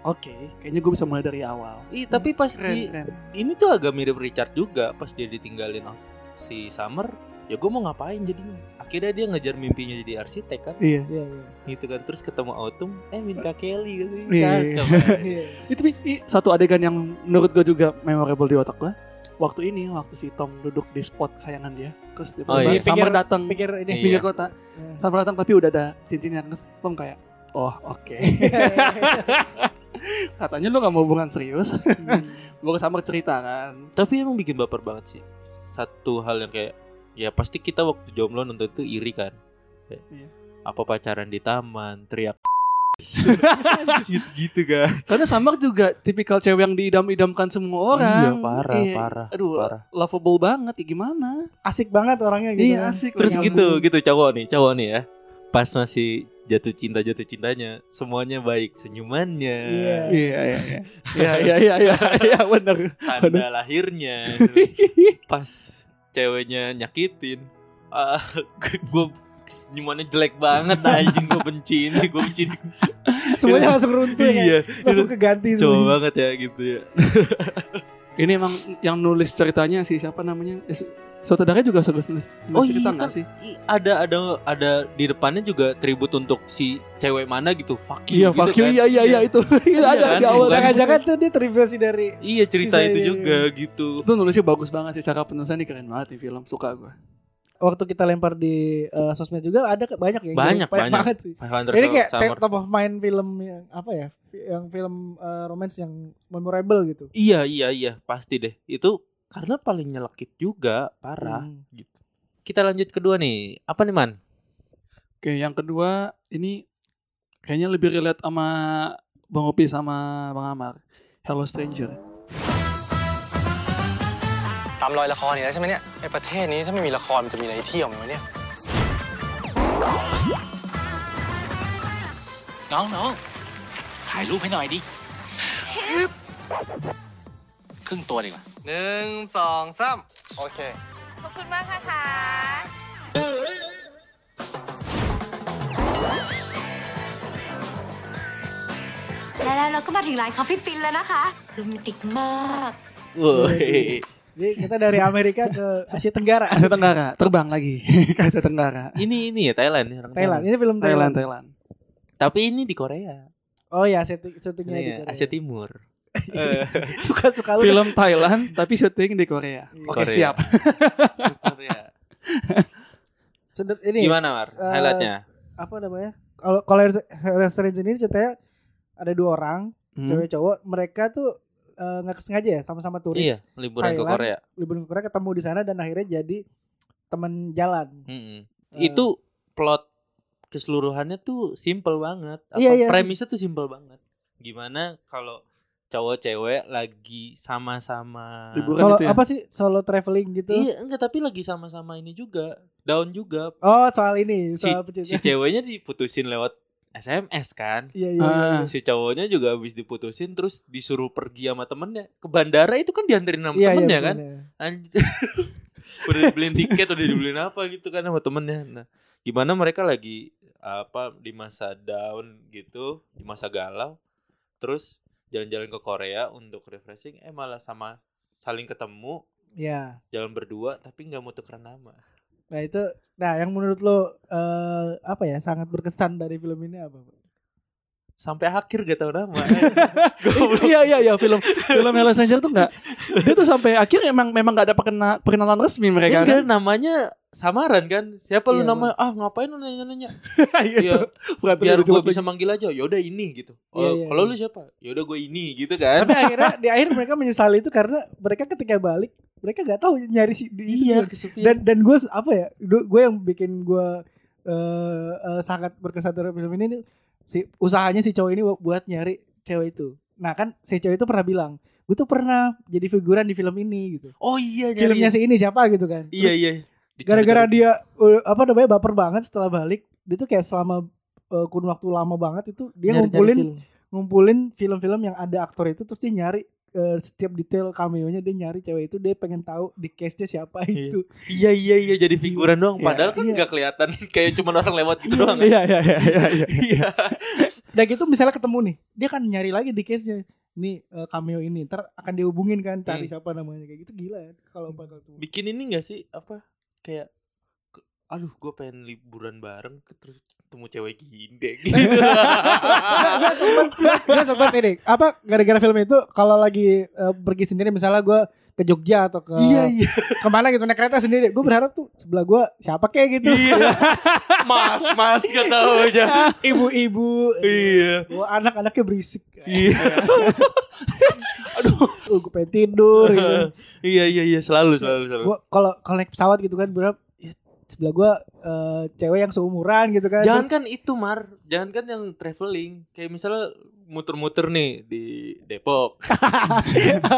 [SPEAKER 3] oke, kayaknya gue bisa mulai dari awal.
[SPEAKER 1] Ih, tapi pas
[SPEAKER 3] Keren,
[SPEAKER 1] di
[SPEAKER 3] keren.
[SPEAKER 1] ini tuh agak mirip Richard juga pas dia ditinggalin si Summer ya gue mau ngapain jadinya akhirnya dia ngejar mimpinya jadi arsitek kan
[SPEAKER 3] Iya.
[SPEAKER 2] iya iya
[SPEAKER 1] gitu kan terus ketemu Autumn eh minta Kelly gitu
[SPEAKER 3] Iya.
[SPEAKER 2] Iya.
[SPEAKER 3] Itu Pi, i, satu adegan yang menurut gue juga memorable di otak gue. Waktu ini, waktu si Tom duduk di spot kesayangan dia, terus tiba-tiba
[SPEAKER 1] Oh, iya.
[SPEAKER 3] Summer
[SPEAKER 2] Pikir-
[SPEAKER 3] datang
[SPEAKER 2] pikir ini
[SPEAKER 1] Iya.
[SPEAKER 3] pinggir kota.
[SPEAKER 2] Iya.
[SPEAKER 3] Summer datang tapi udah ada cincinnya. Terus Tom kayak, oh oke. (laughs) Katanya lu gak mau hubungan serius. (laughs) Gue ke Summer cerita kan.
[SPEAKER 1] tapi emang bikin baper banget sih satu hal yang kayak ya pasti kita waktu jomblo nonton itu iri kan kayak,
[SPEAKER 3] Iya.
[SPEAKER 1] apa pacaran di taman teriak gitu kan
[SPEAKER 3] Karena Summer juga tipikal cewek yang diidam-idamkan semua orang.
[SPEAKER 1] iya parah
[SPEAKER 3] Iya.
[SPEAKER 1] parah
[SPEAKER 3] Aduh,
[SPEAKER 1] parah
[SPEAKER 3] lovable banget ya gimana?
[SPEAKER 2] asik banget orangnya gitu
[SPEAKER 3] Iya
[SPEAKER 2] kan.
[SPEAKER 3] asik.
[SPEAKER 1] terus
[SPEAKER 3] lagi
[SPEAKER 1] gitu
[SPEAKER 3] nyambung.
[SPEAKER 1] gitu cowok nih cowok nih ya pas masih jatuh cinta jatuh cintanya semuanya baik senyumannya
[SPEAKER 2] Iya.
[SPEAKER 3] Iya iya iya. Iya iya iya iya iya benar.
[SPEAKER 1] tanda lahirnya (laughs) pas ceweknya nyakitin ah (laughs) gue senyumannya jelek banget anjing gue benci ini gue benci ini.
[SPEAKER 2] semuanya langsung runtuh ya kan?
[SPEAKER 1] iya
[SPEAKER 2] langsung
[SPEAKER 1] itu
[SPEAKER 2] keganti
[SPEAKER 1] coba
[SPEAKER 2] semuanya.
[SPEAKER 1] banget ya gitu ya (laughs)
[SPEAKER 3] Ini emang yang nulis ceritanya si siapa namanya? Eh, Saudaranya juga suka nulis, nulis
[SPEAKER 1] Oh
[SPEAKER 3] cerita
[SPEAKER 1] iya
[SPEAKER 3] nggak
[SPEAKER 1] kan
[SPEAKER 3] sih?
[SPEAKER 1] ada ada ada di depannya juga tribut untuk si cewek mana gitu fuck you
[SPEAKER 3] Iya,
[SPEAKER 1] gitu
[SPEAKER 3] fuck you.
[SPEAKER 1] kan.
[SPEAKER 3] Iya, iya, iya itu. (laughs) Itu ada
[SPEAKER 1] kan?
[SPEAKER 3] di awal.
[SPEAKER 1] Bukan.
[SPEAKER 2] Jangan-jangan tuh dia terinspirasi dari
[SPEAKER 1] Iya cerita itu
[SPEAKER 2] iya,
[SPEAKER 1] juga gitu.
[SPEAKER 3] Itu nulisnya bagus banget sih cara penulisannya keren banget di film. Suka gue.
[SPEAKER 2] Waktu kita lempar di eh, sosmed juga ada banyak yang
[SPEAKER 1] Banyak, banyak.
[SPEAKER 2] banget sih. Ini kayak
[SPEAKER 1] Summer.
[SPEAKER 2] top of mind film yang apa ya? Yang film eh, romance yang memorable gitu.
[SPEAKER 1] Iya iya iya pasti deh. Itu karena paling nyelekit juga parah
[SPEAKER 2] Hmm.
[SPEAKER 1] gitu. Kita lanjut kedua nih. Apa nih man?
[SPEAKER 3] Oke, yang kedua ini kayaknya lebih relate sama Bang Opi sama Bang Amar. Hello Stranger.
[SPEAKER 4] ตามรอยละครอีกแล้วใช่ไหมเนี่ยไอประเทศนี้ถ้าไม่มีละครมันจะมีอะไรให้เที่ยวไหมวะเนี่ย
[SPEAKER 5] น้องน้องถ่ายรูปให้หน่อยดิครึ่งตัวดีกว่า
[SPEAKER 4] หนึ่งสองสามโอเค
[SPEAKER 6] ขอบคุณมากนะคะ
[SPEAKER 7] และแล้วเราก็มาถึงร้านคอฟฟี่ฟินแล้วนะคะโรแมนติกมาก
[SPEAKER 1] Woi.
[SPEAKER 2] Jadi kita dari Amerika ke Asia Tenggara.
[SPEAKER 3] Asia Tenggara, terbang lagi (laughs) ke Asia Tenggara.
[SPEAKER 1] ini ini ya Thailand nih orang
[SPEAKER 2] Thailand. Ini film
[SPEAKER 3] Thailand,
[SPEAKER 2] Thailand.
[SPEAKER 3] Thailand.
[SPEAKER 1] Tapi ini di Korea.
[SPEAKER 2] Oh ya, settingnya di
[SPEAKER 1] Iya,
[SPEAKER 2] Korea.
[SPEAKER 1] Asia Timur. (laughs) Eh, (laughs)
[SPEAKER 2] Suka-suka lu.
[SPEAKER 3] Film Thailand tapi syuting di Korea.
[SPEAKER 2] Iya.
[SPEAKER 3] Oke,
[SPEAKER 1] Korea.
[SPEAKER 3] siap.
[SPEAKER 1] Korea.
[SPEAKER 2] Ini
[SPEAKER 1] Gimana Mar?
[SPEAKER 2] eh,
[SPEAKER 1] Highlightnya?
[SPEAKER 2] apa namanya? Kalau kalau Restaurant ini ceritanya ada dua orang,
[SPEAKER 3] Hmm.
[SPEAKER 2] cewek cowok, mereka tuh eh, nggak sengaja ya sama-sama turis
[SPEAKER 1] Iya, liburan ke
[SPEAKER 2] Thailand.
[SPEAKER 1] Korea.
[SPEAKER 2] liburan ke Korea ketemu di sana dan akhirnya jadi teman jalan.
[SPEAKER 1] Mm-mm.
[SPEAKER 2] Eh.
[SPEAKER 1] Itu plot keseluruhannya tuh simple banget. Apa
[SPEAKER 2] Iya, iya.
[SPEAKER 1] premisnya tuh simple banget. Gimana kalau cowok cewek lagi sama-sama
[SPEAKER 3] Liburan
[SPEAKER 2] Solo
[SPEAKER 3] itu ya?
[SPEAKER 2] apa sih solo traveling gitu?
[SPEAKER 1] Iya, enggak tapi lagi sama-sama ini juga. Down juga.
[SPEAKER 2] Oh soal ini
[SPEAKER 1] Si,
[SPEAKER 2] soal
[SPEAKER 1] si
[SPEAKER 2] percintaan.
[SPEAKER 1] ceweknya diputusin lewat SMS kan.
[SPEAKER 2] Iya iya. iya,
[SPEAKER 3] Ah.
[SPEAKER 2] iya.
[SPEAKER 1] Si cowoknya juga habis diputusin terus disuruh pergi sama temennya ke bandara itu kan dianterin sama
[SPEAKER 2] Iya, iya,
[SPEAKER 1] temennya
[SPEAKER 2] betul,
[SPEAKER 1] kan.
[SPEAKER 2] iya.
[SPEAKER 1] Anj- (laughs) udah dibeliin tiket udah dibeliin apa gitu kan sama temennya nah gimana mereka lagi apa di masa down gitu di masa galau terus jalan-jalan ke Korea untuk refreshing eh malah sama saling ketemu
[SPEAKER 2] Iya.
[SPEAKER 1] jalan berdua tapi nggak mau tukeran nama
[SPEAKER 2] Nah itu, nah yang menurut lo eh, apa ya sangat berkesan dari film ini apa?
[SPEAKER 1] Sampai akhir gak tahu nama (laughs)
[SPEAKER 3] Iya iya iya film film Hello Stranger tuh enggak. Dia tuh sampai akhir emang memang enggak ada perkena- perkenalan resmi mereka
[SPEAKER 1] enggak
[SPEAKER 3] kan.
[SPEAKER 1] namanya samaran kan siapa lu
[SPEAKER 2] Iya,
[SPEAKER 1] namanya ah ngapain lu nanya-nanya (laughs)
[SPEAKER 3] Iya.
[SPEAKER 1] ya
[SPEAKER 3] Bukan
[SPEAKER 1] biar gue bisa manggil aja yaudah ini gitu oh,
[SPEAKER 2] Iya, iya,
[SPEAKER 1] kalau
[SPEAKER 2] iya.
[SPEAKER 1] lu siapa yaudah gue ini gitu kan
[SPEAKER 2] Tapi akhirnya (laughs) di akhir mereka menyesali itu karena mereka ketika balik mereka nggak tahu nyari si di
[SPEAKER 1] iya kesepian
[SPEAKER 2] dan dan gue apa ya gue yang bikin gue eh, eh, sangat berkesan dari film ini nih, si usahanya si cowok ini buat nyari cewek itu. Nah kan si cewek itu pernah bilang gue tuh pernah jadi figuran di film ini gitu.
[SPEAKER 1] Oh iya nyari.
[SPEAKER 2] Filmnya
[SPEAKER 1] ya.
[SPEAKER 2] si ini siapa gitu kan.
[SPEAKER 1] Iya
[SPEAKER 2] Terus
[SPEAKER 1] iya.
[SPEAKER 2] gara-gara dia uh, apa namanya baper banget setelah balik dia tuh kayak selama uh, kurun waktu lama banget itu dia ngumpulin ngumpulin film-film yang ada aktor itu terus dia nyari uh, setiap detail cameo-nya dia nyari cewek itu dia pengen tahu di case-nya siapa
[SPEAKER 1] Iya.
[SPEAKER 2] itu
[SPEAKER 1] Iya iya iya jadi figuran doang.
[SPEAKER 3] Iya,
[SPEAKER 1] Padahal kan
[SPEAKER 2] iya.
[SPEAKER 1] nggak kelihatan (laughs) kayak cuma orang lewat gitu doang.
[SPEAKER 3] Iya iya iya iya. iya.
[SPEAKER 1] Iya. (laughs)
[SPEAKER 2] Dan gitu misalnya ketemu nih, dia kan nyari lagi di case-nya. Nih eh, cameo ini, ntar akan dihubungin kan cari
[SPEAKER 1] Hmm.
[SPEAKER 2] siapa namanya kayak gitu gila ya kalau bakal tuh.
[SPEAKER 1] Bikin ini gak sih apa kayak aduh gue pengen liburan bareng terus ketemu cewek ginde (laughs) gitu.
[SPEAKER 2] Gue sempet, gue sempet ini, apa gara-gara film itu kalau lagi eh, pergi sendiri misalnya gue ke Jogja atau ke
[SPEAKER 1] iya iya.
[SPEAKER 2] ke mana gitu naik kereta sendiri, gue berharap tuh sebelah gue siapa kayak gitu,
[SPEAKER 1] Iya. (laughs) Mas mas gak tahu aja.
[SPEAKER 2] ibu-ibu,
[SPEAKER 1] Iya.
[SPEAKER 2] Wah, anak-anaknya berisik.
[SPEAKER 1] Iya. (laughs)
[SPEAKER 2] Aduh, gue pengen tidur gitu.
[SPEAKER 1] Iya iya iya selalu selalu selalu.
[SPEAKER 2] Gua kalau kalau naik pesawat gitu kan berapa ya, sebelah gua eh, cewek yang seumuran gitu kan.
[SPEAKER 1] Jangan
[SPEAKER 2] Terus-
[SPEAKER 1] kan itu Mar, jangan kan yang traveling. Kayak misalnya muter-muter nih di Depok. (laughs)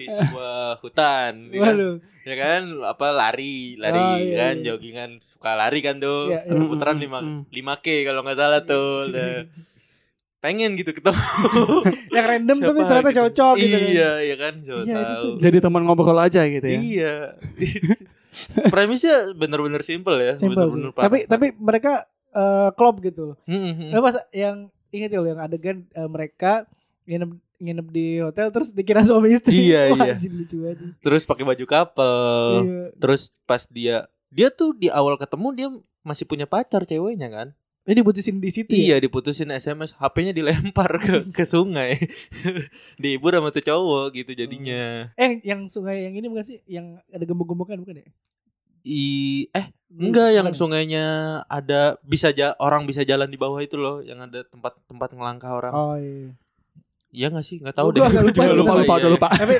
[SPEAKER 1] di sebuah hutan, ya kan? Ya kan? Apa lari, lari
[SPEAKER 2] Oh, iya,
[SPEAKER 1] kan,
[SPEAKER 2] iya.
[SPEAKER 1] joggingan suka lari kan tuh.
[SPEAKER 2] Iya,
[SPEAKER 1] Satu
[SPEAKER 3] iya.
[SPEAKER 1] putaran
[SPEAKER 3] Hmm,
[SPEAKER 1] lima
[SPEAKER 3] hmm.
[SPEAKER 1] lima k kalau nggak salah tuh. Udah. Pengen gitu ketemu. (laughs)
[SPEAKER 2] yang random tapi
[SPEAKER 1] siapa
[SPEAKER 2] ternyata
[SPEAKER 1] gitu.
[SPEAKER 2] cocok gitu kan.
[SPEAKER 1] Iya, iya kan, siapa
[SPEAKER 2] Iya,
[SPEAKER 1] tahu.
[SPEAKER 3] Jadi teman ngobrol aja gitu ya.
[SPEAKER 1] Iya. (laughs) (laughs) Premisnya bener-bener simple ya,
[SPEAKER 2] Simpel sih.
[SPEAKER 1] bener-bener parah.
[SPEAKER 2] Tapi tapi mereka eh, klop gitu loh.
[SPEAKER 1] Hmm, hmm, hmm.
[SPEAKER 2] Nah, pas yang inget ya yang adegan eh, mereka nginep nginep di hotel terus dikira suami istri.
[SPEAKER 1] Iya,
[SPEAKER 2] Wah, (laughs)
[SPEAKER 1] iya.
[SPEAKER 2] lucu.
[SPEAKER 1] Terus pakai baju couple.
[SPEAKER 2] Iya.
[SPEAKER 1] Terus pas dia dia tuh di awal ketemu dia masih punya pacar ceweknya kan?
[SPEAKER 2] Ini diputusin di situ.
[SPEAKER 1] Iya
[SPEAKER 2] ya?
[SPEAKER 1] diputusin SMS, HP-nya dilempar ke (laughs) ke sungai, (laughs) dihibur sama tuh cowok gitu jadinya.
[SPEAKER 2] Eh yang sungai yang ini bukan sih? Yang ada gembok-gembokan bukan ya?
[SPEAKER 1] I eh enggak yang
[SPEAKER 2] ya?
[SPEAKER 1] sungainya ada bisa ja, orang bisa jalan di bawah itu loh, yang ada tempat-tempat ngelangkah orang.
[SPEAKER 2] Oh iya.
[SPEAKER 1] Iya gak sih? Nggak tahu
[SPEAKER 2] Oh,
[SPEAKER 1] deh.
[SPEAKER 2] gua agak (laughs) lupa
[SPEAKER 3] lupa
[SPEAKER 2] Iya,
[SPEAKER 3] lupa
[SPEAKER 1] iya, iya.
[SPEAKER 3] lupa.
[SPEAKER 2] Tapi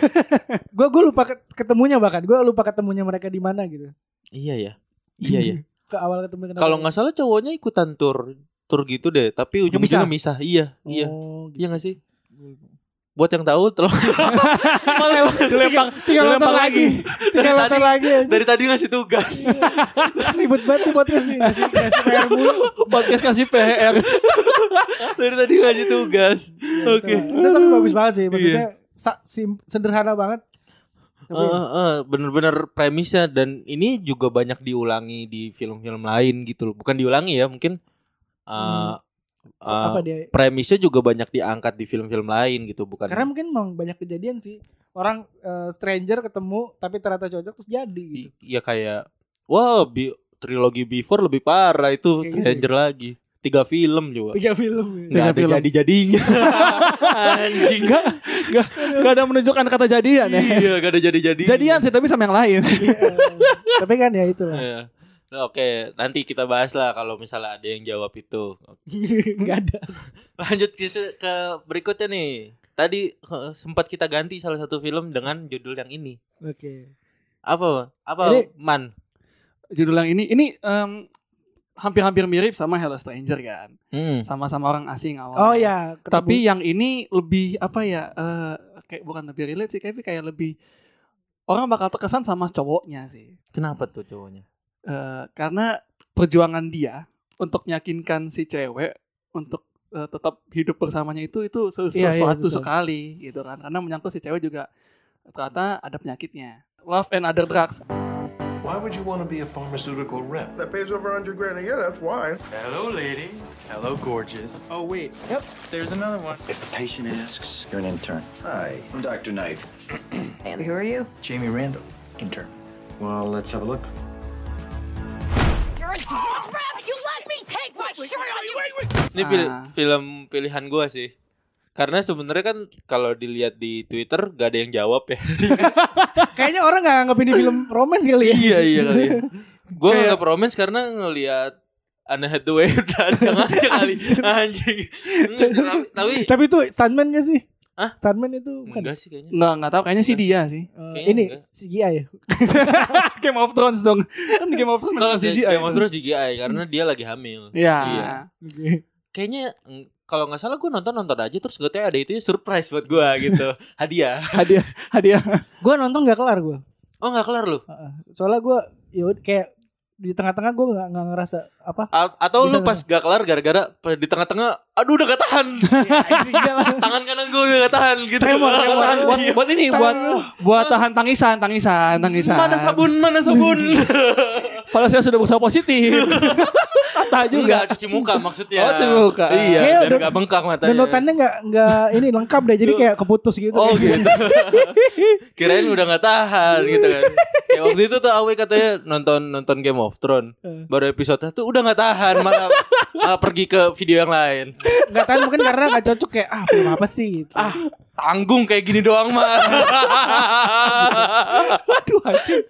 [SPEAKER 2] gue gue lupa ke- ketemunya bahkan gue lupa ketemunya mereka di mana gitu.
[SPEAKER 1] Iya ya. Iya ya.
[SPEAKER 2] Ke awal ketemu kenapa?
[SPEAKER 1] Kalau nggak salah cowoknya ikutan tur tur gitu deh, tapi ujung-ujungnya misah. Iya, iya.
[SPEAKER 2] Oh, gitu.
[SPEAKER 1] Iya gak sih? Buat yang tahu tolong (laughs)
[SPEAKER 3] dilempar dilempar
[SPEAKER 2] lagi. (laughs) Tinggal nonton lagi. anjir.
[SPEAKER 1] dari tadi ngasih tugas. (laughs)
[SPEAKER 2] Ribet banget nih podcast nih ngasih ngasih PR mulu.
[SPEAKER 3] podcast kasih PR
[SPEAKER 1] dari tadi ngasih tugas. Oke.
[SPEAKER 2] Itu tapi bagus banget sih maksudnya sa- sim- sederhana banget. Tapi
[SPEAKER 1] Eh, eh, bener-bener premisnya dan ini juga banyak diulangi di film-film lain gitu loh. Bukan diulangi ya, mungkin eh,
[SPEAKER 2] Hmm.
[SPEAKER 1] eh,
[SPEAKER 2] apa dia?
[SPEAKER 1] premisnya juga banyak diangkat di film-film lain gitu, bukan?
[SPEAKER 2] Karena mungkin memang banyak kejadian sih. Orang eh, stranger ketemu tapi ternyata cocok terus jadi gitu.
[SPEAKER 1] Iya kayak wah bi trilogi before lebih parah itu
[SPEAKER 2] Kayak gitu.
[SPEAKER 1] Stranger lagi. Tiga film juga.
[SPEAKER 2] Tiga film. ya.
[SPEAKER 1] Nggak
[SPEAKER 3] Tiga
[SPEAKER 1] ada
[SPEAKER 3] film.
[SPEAKER 1] jadi-jadinya. Anjing.
[SPEAKER 3] Enggak, enggak, enggak ada menunjukkan kata jadian ya.
[SPEAKER 1] Iya, gak ada jadi-jadi.
[SPEAKER 3] Jadian sih tapi sama yang lain.
[SPEAKER 2] Iya. tapi kan ya itulah.
[SPEAKER 1] Iya. Oke, nanti kita bahas lah kalau misalnya ada yang jawab itu. (laughs)
[SPEAKER 2] Enggak ada.
[SPEAKER 1] Lanjut ke, ke berikutnya nih. Tadi sempat kita ganti salah satu film dengan judul yang ini.
[SPEAKER 2] Oke.
[SPEAKER 1] Apa? Apa?
[SPEAKER 2] Jadi-
[SPEAKER 1] Man.
[SPEAKER 3] Judul yang ini ini em, hampir-hampir mirip sama Hello Stranger kan.
[SPEAKER 1] Hmm.
[SPEAKER 3] Sama-sama orang asing awalnya.
[SPEAKER 2] Oh ya, ketemu-
[SPEAKER 3] Tapi yang ini lebih apa ya? eh, kayak bukan lebih relate sih, tapi kayak lebih orang bakal terkesan sama cowoknya sih.
[SPEAKER 1] Kenapa tuh cowoknya?
[SPEAKER 3] Eh, karena perjuangan dia untuk meyakinkan si cewek untuk eh, tetap hidup bersamanya itu itu
[SPEAKER 2] Iya, iya,
[SPEAKER 3] sesuatu
[SPEAKER 2] susah.
[SPEAKER 3] sekali gitu kan. Karena menyangkut si cewek juga ternyata ada penyakitnya. Love and other drugs.
[SPEAKER 6] Why would you want to be a pharmaceutical rep?
[SPEAKER 8] That pays over 100 grand a year, that's why.
[SPEAKER 9] Hello, ladies. Hello, gorgeous. Oh, wait. Yep, there's another one.
[SPEAKER 6] If the patient asks, you're an intern. Hi, I'm Dr. Knight. (clears throat)
[SPEAKER 7] And who are you?
[SPEAKER 9] Jamie Randall, intern.
[SPEAKER 6] Well, let's have a look.
[SPEAKER 7] You're a drunk rabbit. You let me take my shirt on you.
[SPEAKER 1] Ini pil-
[SPEAKER 3] Ah.
[SPEAKER 1] film pilihan gua sih. Karena sebenarnya kan kalau dilihat di Twitter gak ada yang jawab ya. (laughs)
[SPEAKER 2] Kayaknya orang nggak nganggap ini film romance kali ya.
[SPEAKER 1] iya iya kali. ya. (laughs) Gua
[SPEAKER 3] Kayak-
[SPEAKER 1] nganggap romance karena ngelihat Anne Hathaway (laughs) datang aja kali anjing. Enggak, tapi
[SPEAKER 2] Tapi itu stuntman gak sih?
[SPEAKER 1] Hah?
[SPEAKER 2] Stuntman itu bukan.
[SPEAKER 1] enggak sih kayaknya.
[SPEAKER 3] Nggak nggak tahu kayaknya sih dia sih.
[SPEAKER 1] Kayaknya
[SPEAKER 2] ini
[SPEAKER 1] enggak.
[SPEAKER 2] CGI ya.
[SPEAKER 3] Game of Thrones dong. Kan Game of Thrones
[SPEAKER 1] Kalau
[SPEAKER 3] beneran CGI.
[SPEAKER 1] Game of Thrones CGI karena dia lagi hamil.
[SPEAKER 3] Iya.
[SPEAKER 1] Iya. Kayaknya mm, kalau nggak salah gue nonton nonton aja terus gue ada itu ya surprise buat gue (laughs) gitu hadiah.
[SPEAKER 3] Hadiah hadiah.
[SPEAKER 2] Gue nonton gak kelar gue.
[SPEAKER 1] Oh nggak kelar lu?
[SPEAKER 2] Soalnya gue ya udah, kayak di tengah-tengah gue nggak nggak ngerasa apa.
[SPEAKER 1] A- atau lu
[SPEAKER 2] Bisa,
[SPEAKER 1] pas gak kelar gara-gara di tengah-tengah aduh udah gak tahan (laughs)
[SPEAKER 2] enggak lah.
[SPEAKER 1] tangan kanan gue udah gak tahan gitu
[SPEAKER 2] Tremor, tremor.
[SPEAKER 3] Buat, (laughs) buat, buat ini buat buat tahan tangisan, tangisan, tangisan.
[SPEAKER 1] mana sabun mana sabun (laughs)
[SPEAKER 3] Padahal saya sudah berusaha positif. Kata juga.
[SPEAKER 1] Enggak cuci muka maksudnya
[SPEAKER 3] Oh, cuci muka.
[SPEAKER 1] iya
[SPEAKER 2] Kayak
[SPEAKER 1] biar gak bengkak matanya
[SPEAKER 2] Downloadannya nggak nggak ini lengkap deh. Jadi kayak keputus gitu.
[SPEAKER 1] Oh gitu Kirain udah gak tahan gitu kan Kayak waktu itu tuh Awe katanya nonton nonton Game of Thrones
[SPEAKER 2] Eh.
[SPEAKER 1] Baru episode tuh udah gak tahan Malah, (laughs) malah pergi ke video yang lain.
[SPEAKER 2] Nggak tahu mungkin karena nggak cocok kayak ah film apa sih? gitu.
[SPEAKER 1] Ah tanggung kayak gini doang mah. (laughs)
[SPEAKER 2] Aduh anjing.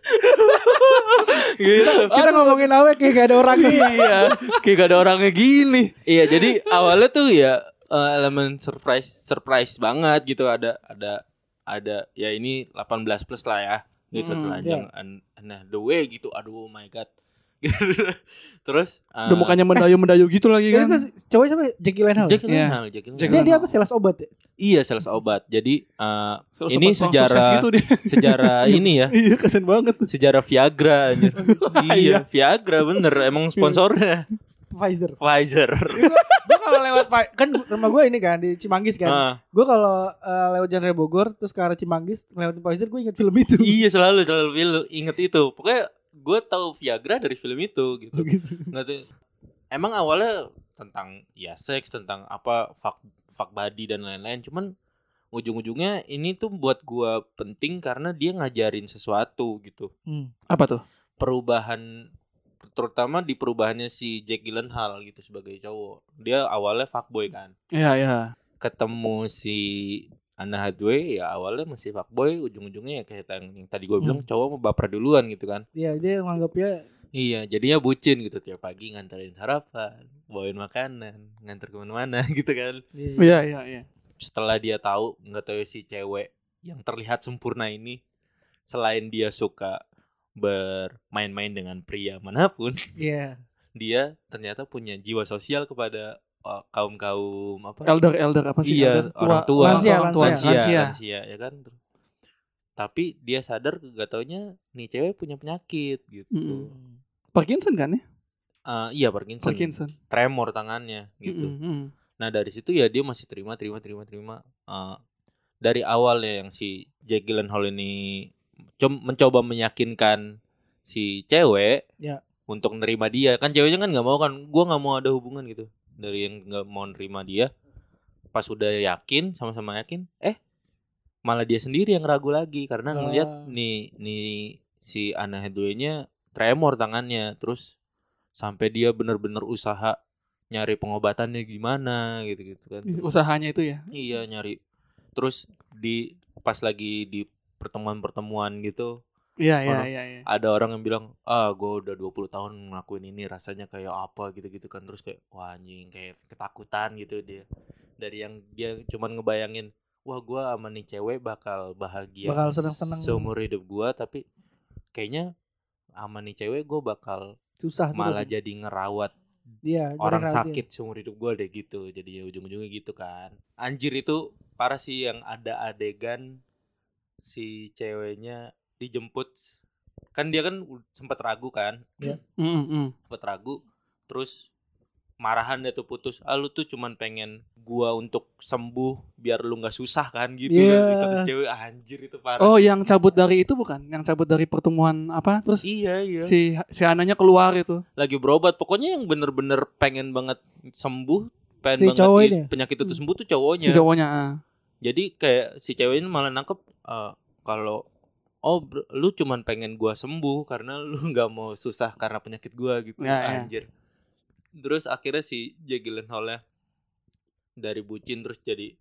[SPEAKER 1] gitu.
[SPEAKER 2] Kita ngomongin awe kayak gak ada orangnya.
[SPEAKER 1] iya kayak gak ada orangnya gini. Iya jadi awalnya tuh ya eh, elemen surprise surprise banget gitu. Ada ada ada ya ini 18 plus lah ya. Gitu
[SPEAKER 3] Hmm,
[SPEAKER 1] telanjang an- Anne Hathaway gitu. Aduh oh my god (laughs) terus eh,
[SPEAKER 3] Udah mukanya mendayu-mendayu gitu lagi
[SPEAKER 2] Itu
[SPEAKER 3] kan.
[SPEAKER 2] cowok siapa? Jackie Gyllenhaal.
[SPEAKER 1] Jack
[SPEAKER 3] Iya.
[SPEAKER 1] Gyllenhaal, Jack
[SPEAKER 3] Jack
[SPEAKER 1] Gyllenhaal.
[SPEAKER 2] Dia dia apa sales obat ya?
[SPEAKER 1] Iya sales obat. Jadi eh,
[SPEAKER 3] Sales
[SPEAKER 1] ini
[SPEAKER 3] obat
[SPEAKER 1] sejarah
[SPEAKER 3] gitu dia. (laughs)
[SPEAKER 1] sejarah (laughs) ini ya,
[SPEAKER 3] Iya kasian banget.
[SPEAKER 1] sejarah Viagra anjir. iya, Viagra bener emang sponsornya
[SPEAKER 2] Pfizer.
[SPEAKER 1] Pfizer.
[SPEAKER 2] gue kalau lewat kan rumah gue ini kan di Cimanggis kan.
[SPEAKER 1] Ah,
[SPEAKER 2] Gue kalau eh, lewat Jalan Bogor terus ke arah Cimanggis lewat Pfizer gue inget film itu.
[SPEAKER 1] iya selalu selalu inget itu. Pokoknya gue tahu Viagra dari film itu gitu.
[SPEAKER 2] gitu.
[SPEAKER 1] Nggak tahu. Emang awalnya tentang ya seks, tentang apa fuck fuck body dan lain-lain. Cuman ujung-ujungnya ini tuh buat gua penting karena dia ngajarin sesuatu gitu
[SPEAKER 2] Hmm.
[SPEAKER 3] Apa tuh?
[SPEAKER 1] perubahan terutama di perubahannya si Jack Gyllenhaal gitu sebagai cowok dia awalnya fuckboy kan
[SPEAKER 3] Iya, iya.
[SPEAKER 1] ketemu si Anna Hathaway ya awalnya masih fuckboy ujung-ujungnya ya kayak yang, yang tadi gue bilang
[SPEAKER 2] Hmm.
[SPEAKER 1] cowok mau baper duluan gitu kan
[SPEAKER 2] Iya, dia menganggapnya
[SPEAKER 1] iya jadinya bucin gitu tiap pagi nganterin sarapan bawain makanan nganter ke mana-mana (laughs) gitu kan
[SPEAKER 2] iya,
[SPEAKER 3] Iya, iya, iya.
[SPEAKER 1] setelah dia tahu nggak tahu si cewek yang terlihat sempurna ini selain dia suka bermain-main dengan pria mana pun
[SPEAKER 2] Iya.
[SPEAKER 1] dia ternyata punya jiwa sosial kepada kaum kaum apa
[SPEAKER 3] Elder, elder apa sih?
[SPEAKER 1] iya
[SPEAKER 3] Elder?
[SPEAKER 1] orang tua
[SPEAKER 2] Lansia,
[SPEAKER 3] orang tua,
[SPEAKER 2] lansia.
[SPEAKER 1] lansia,
[SPEAKER 3] lansia.
[SPEAKER 1] ya kan tapi dia sadar gak taunya nih cewek punya penyakit gitu
[SPEAKER 3] Mm-mm. Parkinson kan ya?
[SPEAKER 1] Eh, iya Parkinson,
[SPEAKER 3] Parkinson.
[SPEAKER 1] tremor tangannya gitu
[SPEAKER 3] mm.
[SPEAKER 1] Nah dari situ ya dia masih terima terima terima terima. Eh, dari awal ya yang si Jack Gyllenhaal ini mencoba meyakinkan si cewek
[SPEAKER 2] Ya.
[SPEAKER 1] untuk nerima dia kan ceweknya kan nggak mau kan gua nggak mau ada hubungan gitu dari yang nggak mau nerima dia pas udah yakin sama-sama yakin eh malah dia sendiri yang ragu lagi karena
[SPEAKER 2] Ah.
[SPEAKER 1] ngelihat nih nih si Anna Hathaway-nya tremor tangannya terus sampai dia bener-bener usaha nyari pengobatannya gimana gitu-gitu kan. (laughs)
[SPEAKER 3] Usahanya itu ya.
[SPEAKER 1] Iya nyari. Terus di pas lagi di pertemuan-pertemuan gitu
[SPEAKER 3] Iya, iya, iya, iya.
[SPEAKER 1] ada orang yang bilang ah gue udah 20 tahun ngelakuin ini rasanya kayak apa gitu-gitu kan terus kayak wah anjing kayak ketakutan gitu dia dari yang dia cuman ngebayangin wah gue sama nih cewek bakal bahagia
[SPEAKER 2] Bakal seneng-seneng.
[SPEAKER 1] seumur hidup gue tapi kayaknya sama nih cewek gue bakal
[SPEAKER 2] Susah
[SPEAKER 1] malah
[SPEAKER 2] terus.
[SPEAKER 1] jadi ngerawat
[SPEAKER 2] Iya,
[SPEAKER 1] orang
[SPEAKER 2] rawat dia.
[SPEAKER 1] sakit seumur hidup gue deh gitu jadi ya ujung-ujungnya gitu kan anjir itu parah sih yang ada adegan si ceweknya dijemput kan dia kan sempat ragu kan
[SPEAKER 2] Iya. (clears throat)
[SPEAKER 3] Mm, mm.
[SPEAKER 1] sempat ragu terus marahan dia tuh putus ah lu tuh cuman pengen gua untuk sembuh biar lu nggak susah kan gitu
[SPEAKER 2] Iya.
[SPEAKER 1] kan cewek anjir itu parah
[SPEAKER 3] Oh,
[SPEAKER 1] sih.
[SPEAKER 3] yang cabut dari itu bukan? Yang cabut dari pertemuan apa? Terus
[SPEAKER 1] iya iya
[SPEAKER 3] si si Ananya keluar itu.
[SPEAKER 1] lagi berobat pokoknya yang bener-bener pengen banget sembuh pengen
[SPEAKER 2] Si
[SPEAKER 1] banget
[SPEAKER 2] ini?
[SPEAKER 1] penyakit itu
[SPEAKER 3] Hmm.
[SPEAKER 1] sembuh tuh cowoknya
[SPEAKER 3] Si cowoknya. ah.
[SPEAKER 1] jadi kayak si ceweknya malah nangkep eh, kalau oh lu cuman pengen gua sembuh karena (laughs) lu nggak mau susah karena penyakit gua gitu
[SPEAKER 3] Ya, ya.
[SPEAKER 1] anjir terus akhirnya si Jake Gyllenhaal dari bucin terus jadi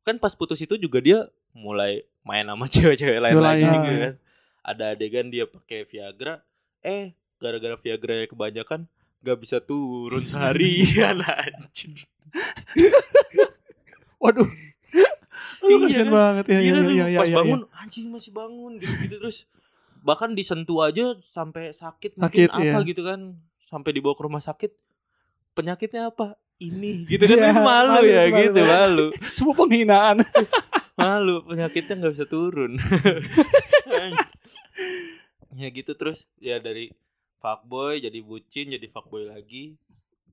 [SPEAKER 1] kan pas putus itu juga dia mulai main sama (laughs) cewek-cewek lain
[SPEAKER 3] Cewek
[SPEAKER 1] lagi
[SPEAKER 3] lain.
[SPEAKER 1] gitu kan ada adegan dia pakai Viagra eh gara-gara Viagra ya kebanyakan gak bisa turun (laughs) seharian anjing
[SPEAKER 3] Waduh. Lu
[SPEAKER 1] Iya
[SPEAKER 3] kasihan
[SPEAKER 1] kan?
[SPEAKER 3] banget ya.
[SPEAKER 1] Iya
[SPEAKER 3] Iya,
[SPEAKER 1] kan,
[SPEAKER 3] iya, iya,
[SPEAKER 1] pas
[SPEAKER 3] iya,
[SPEAKER 1] bangun anjing masih bangun gitu-gitu terus bahkan disentuh aja sampai sakit,
[SPEAKER 3] Sakit,
[SPEAKER 1] mungkin apa
[SPEAKER 3] iya.
[SPEAKER 1] gitu kan sampai dibawa ke rumah sakit penyakitnya apa ini gitu kan
[SPEAKER 2] Iya,
[SPEAKER 1] Kan malu,
[SPEAKER 2] malu,
[SPEAKER 1] ya
[SPEAKER 2] malu,
[SPEAKER 1] gitu
[SPEAKER 2] malu.
[SPEAKER 1] malu (laughs)
[SPEAKER 3] iya. Semua penghinaan. (laughs)
[SPEAKER 1] malu penyakitnya nggak bisa turun (laughs) ya gitu terus ya dari fuckboy jadi bucin jadi fuckboy lagi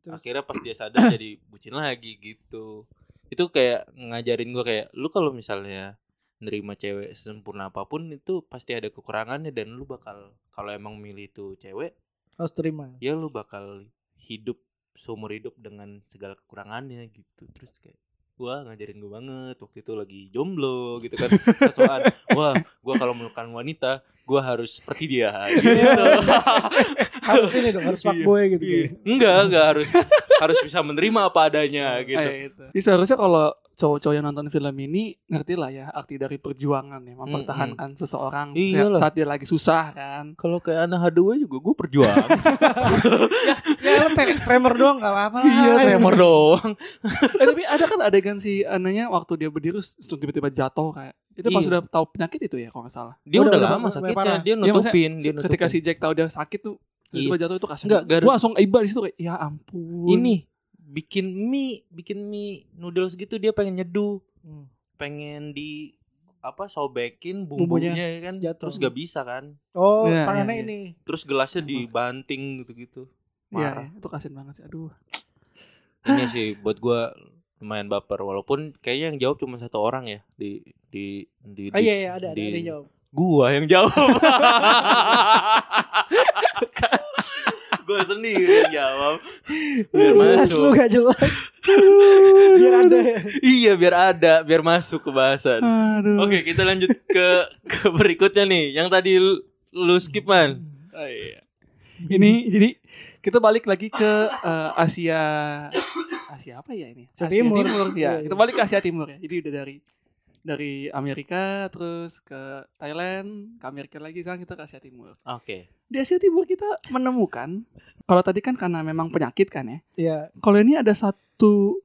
[SPEAKER 2] Terus-
[SPEAKER 1] akhirnya pas dia sadar jadi bucin lagi gitu itu kayak ngajarin gua kayak lu kalau misalnya nerima cewek sempurna apa pun itu pasti ada kekurangannya dan lu bakal kalau emang milih tuh cewek
[SPEAKER 2] Harus terima.
[SPEAKER 1] ya lu bakal hidup seumur hidup dengan segala kekurangannya gitu terus kayak gua ngajarin gue banget waktu itu lagi jomblo gitu kan sosokan wah gua kalau menemukan wanita gua harus seperti dia gitu (laughs)
[SPEAKER 2] Harus ini dong, harus fuckboy gitu.
[SPEAKER 1] Iya. enggak enggak harus harus bisa menerima apa adanya gitu
[SPEAKER 3] Eh, itu. Jadi seharusnya kalau cowok-cowok yang nonton film ini ngerti lah ya arti dari perjuangan ya mempertahankan seseorang
[SPEAKER 1] Iyalah.
[SPEAKER 3] saat dia lagi susah kan.
[SPEAKER 1] kalau kayak Anna Hathaway juga gue perjuang (laughs)
[SPEAKER 2] Ya, lu tre- tremor doang gak apa-apa.
[SPEAKER 1] iya tremor doang
[SPEAKER 3] eh, tapi ada kan adegan si Ananya waktu dia berdiri terus tiba-tiba jatuh kayak itu pas
[SPEAKER 1] Iya.
[SPEAKER 3] sudah tahu penyakit itu ya kalau nggak salah.
[SPEAKER 1] dia
[SPEAKER 2] Udah,
[SPEAKER 1] udah, lama sakitnya dia
[SPEAKER 3] Iya,
[SPEAKER 1] nutupin dia nutupin
[SPEAKER 3] ketika si Jack tahu dia sakit tuh tiba-tiba
[SPEAKER 1] Iya.
[SPEAKER 3] jatuh itu kasihan.
[SPEAKER 1] Enggak,
[SPEAKER 3] Gua langsung iba di situ kayak ya ampun.
[SPEAKER 1] ini bikin mie bikin mie noodles gitu dia pengen nyeduh
[SPEAKER 2] Hmm.
[SPEAKER 1] pengen di apa sobekin
[SPEAKER 2] Bumbunya,
[SPEAKER 1] bumbunya ya kan
[SPEAKER 2] terus jatuh.
[SPEAKER 1] terus gak bisa kan
[SPEAKER 2] Oh,
[SPEAKER 3] Iya,
[SPEAKER 2] tangannya
[SPEAKER 3] iya, iya.
[SPEAKER 2] ini.
[SPEAKER 1] terus gelasnya dibanting gitu-gitu
[SPEAKER 3] Iya,
[SPEAKER 1] marah
[SPEAKER 3] iya, itu kasihan banget sih. Aduh.
[SPEAKER 1] ini sih buat gua lumayan baper walaupun kayaknya yang jawab cuma satu orang ya di di di
[SPEAKER 2] Oh
[SPEAKER 1] di-
[SPEAKER 2] iya, iya ada, ada,
[SPEAKER 1] di-
[SPEAKER 2] ada yang jawab.
[SPEAKER 1] gua yang jawab (laughs) gua sendiri jawab biar
[SPEAKER 2] Jelas lu
[SPEAKER 1] masuk
[SPEAKER 2] gak jelas. (laughs) Biar ada.
[SPEAKER 1] iya biar ada, biar masuk ke bahasan.
[SPEAKER 3] Aduh.
[SPEAKER 1] Oke, kita lanjut ke ke berikutnya nih. Yang tadi lu, lu skip man.
[SPEAKER 3] Oh, iya. Ini jadi kita balik lagi ke eh, Asia Asia apa ya ini?
[SPEAKER 2] Asia Timur.
[SPEAKER 3] ya.
[SPEAKER 2] Iya,
[SPEAKER 3] Kita balik ke Asia Timur ya. Jadi udah dari dari Amerika terus ke Thailand, ke Amerika lagi sekarang kita ke Asia Timur.
[SPEAKER 1] Oke.
[SPEAKER 3] Di Asia Timur kita menemukan kalau tadi kan karena memang penyakit kan ya.
[SPEAKER 2] Iya.
[SPEAKER 3] Kalau ini ada satu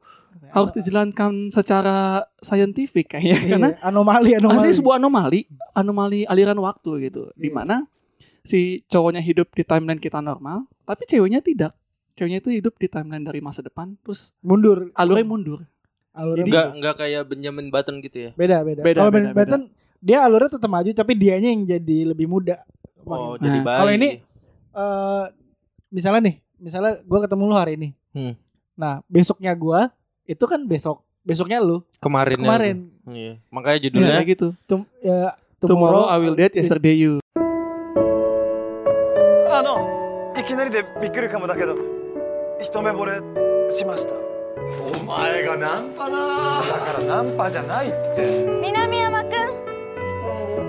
[SPEAKER 3] harus dijalankan secara saintifik kayaknya
[SPEAKER 2] Iya,
[SPEAKER 3] karena
[SPEAKER 2] anomali anomali.
[SPEAKER 3] Asli sebuah anomali, anomali aliran waktu gitu. Di
[SPEAKER 2] Iya.
[SPEAKER 3] mana si cowoknya hidup di timeline kita normal, tapi ceweknya tidak. Ceweknya itu hidup di timeline dari masa depan, terus
[SPEAKER 2] mundur.
[SPEAKER 3] alurnya mundur.
[SPEAKER 2] Alurnya
[SPEAKER 1] Enggak enggak kayak Benjamin Button gitu ya.
[SPEAKER 2] beda beda.
[SPEAKER 3] Beda,
[SPEAKER 2] Kalau
[SPEAKER 3] beda,
[SPEAKER 2] Ben Button dia alurnya tetap maju tapi dianya yang jadi lebih muda.
[SPEAKER 1] Oh,
[SPEAKER 3] Nah,
[SPEAKER 1] jadi bayi.
[SPEAKER 2] kalau ini- eh misalnya nih, misalnya gua ketemu lu hari ini.
[SPEAKER 1] Hmm.
[SPEAKER 2] Nah, besoknya gua itu kan besok. Besoknya lu
[SPEAKER 1] kemarin
[SPEAKER 2] kemarin.
[SPEAKER 1] Iya. Makanya
[SPEAKER 3] Ya,
[SPEAKER 1] judulnya
[SPEAKER 3] kayak gitu.
[SPEAKER 2] Tum- ya,
[SPEAKER 3] Tomorrow I will date yesterday you.
[SPEAKER 4] あのいきなりでびっくりかもだけど一目惚れしました
[SPEAKER 6] お前がナンパな
[SPEAKER 4] だからナンパじゃないって
[SPEAKER 7] 南山くん失礼です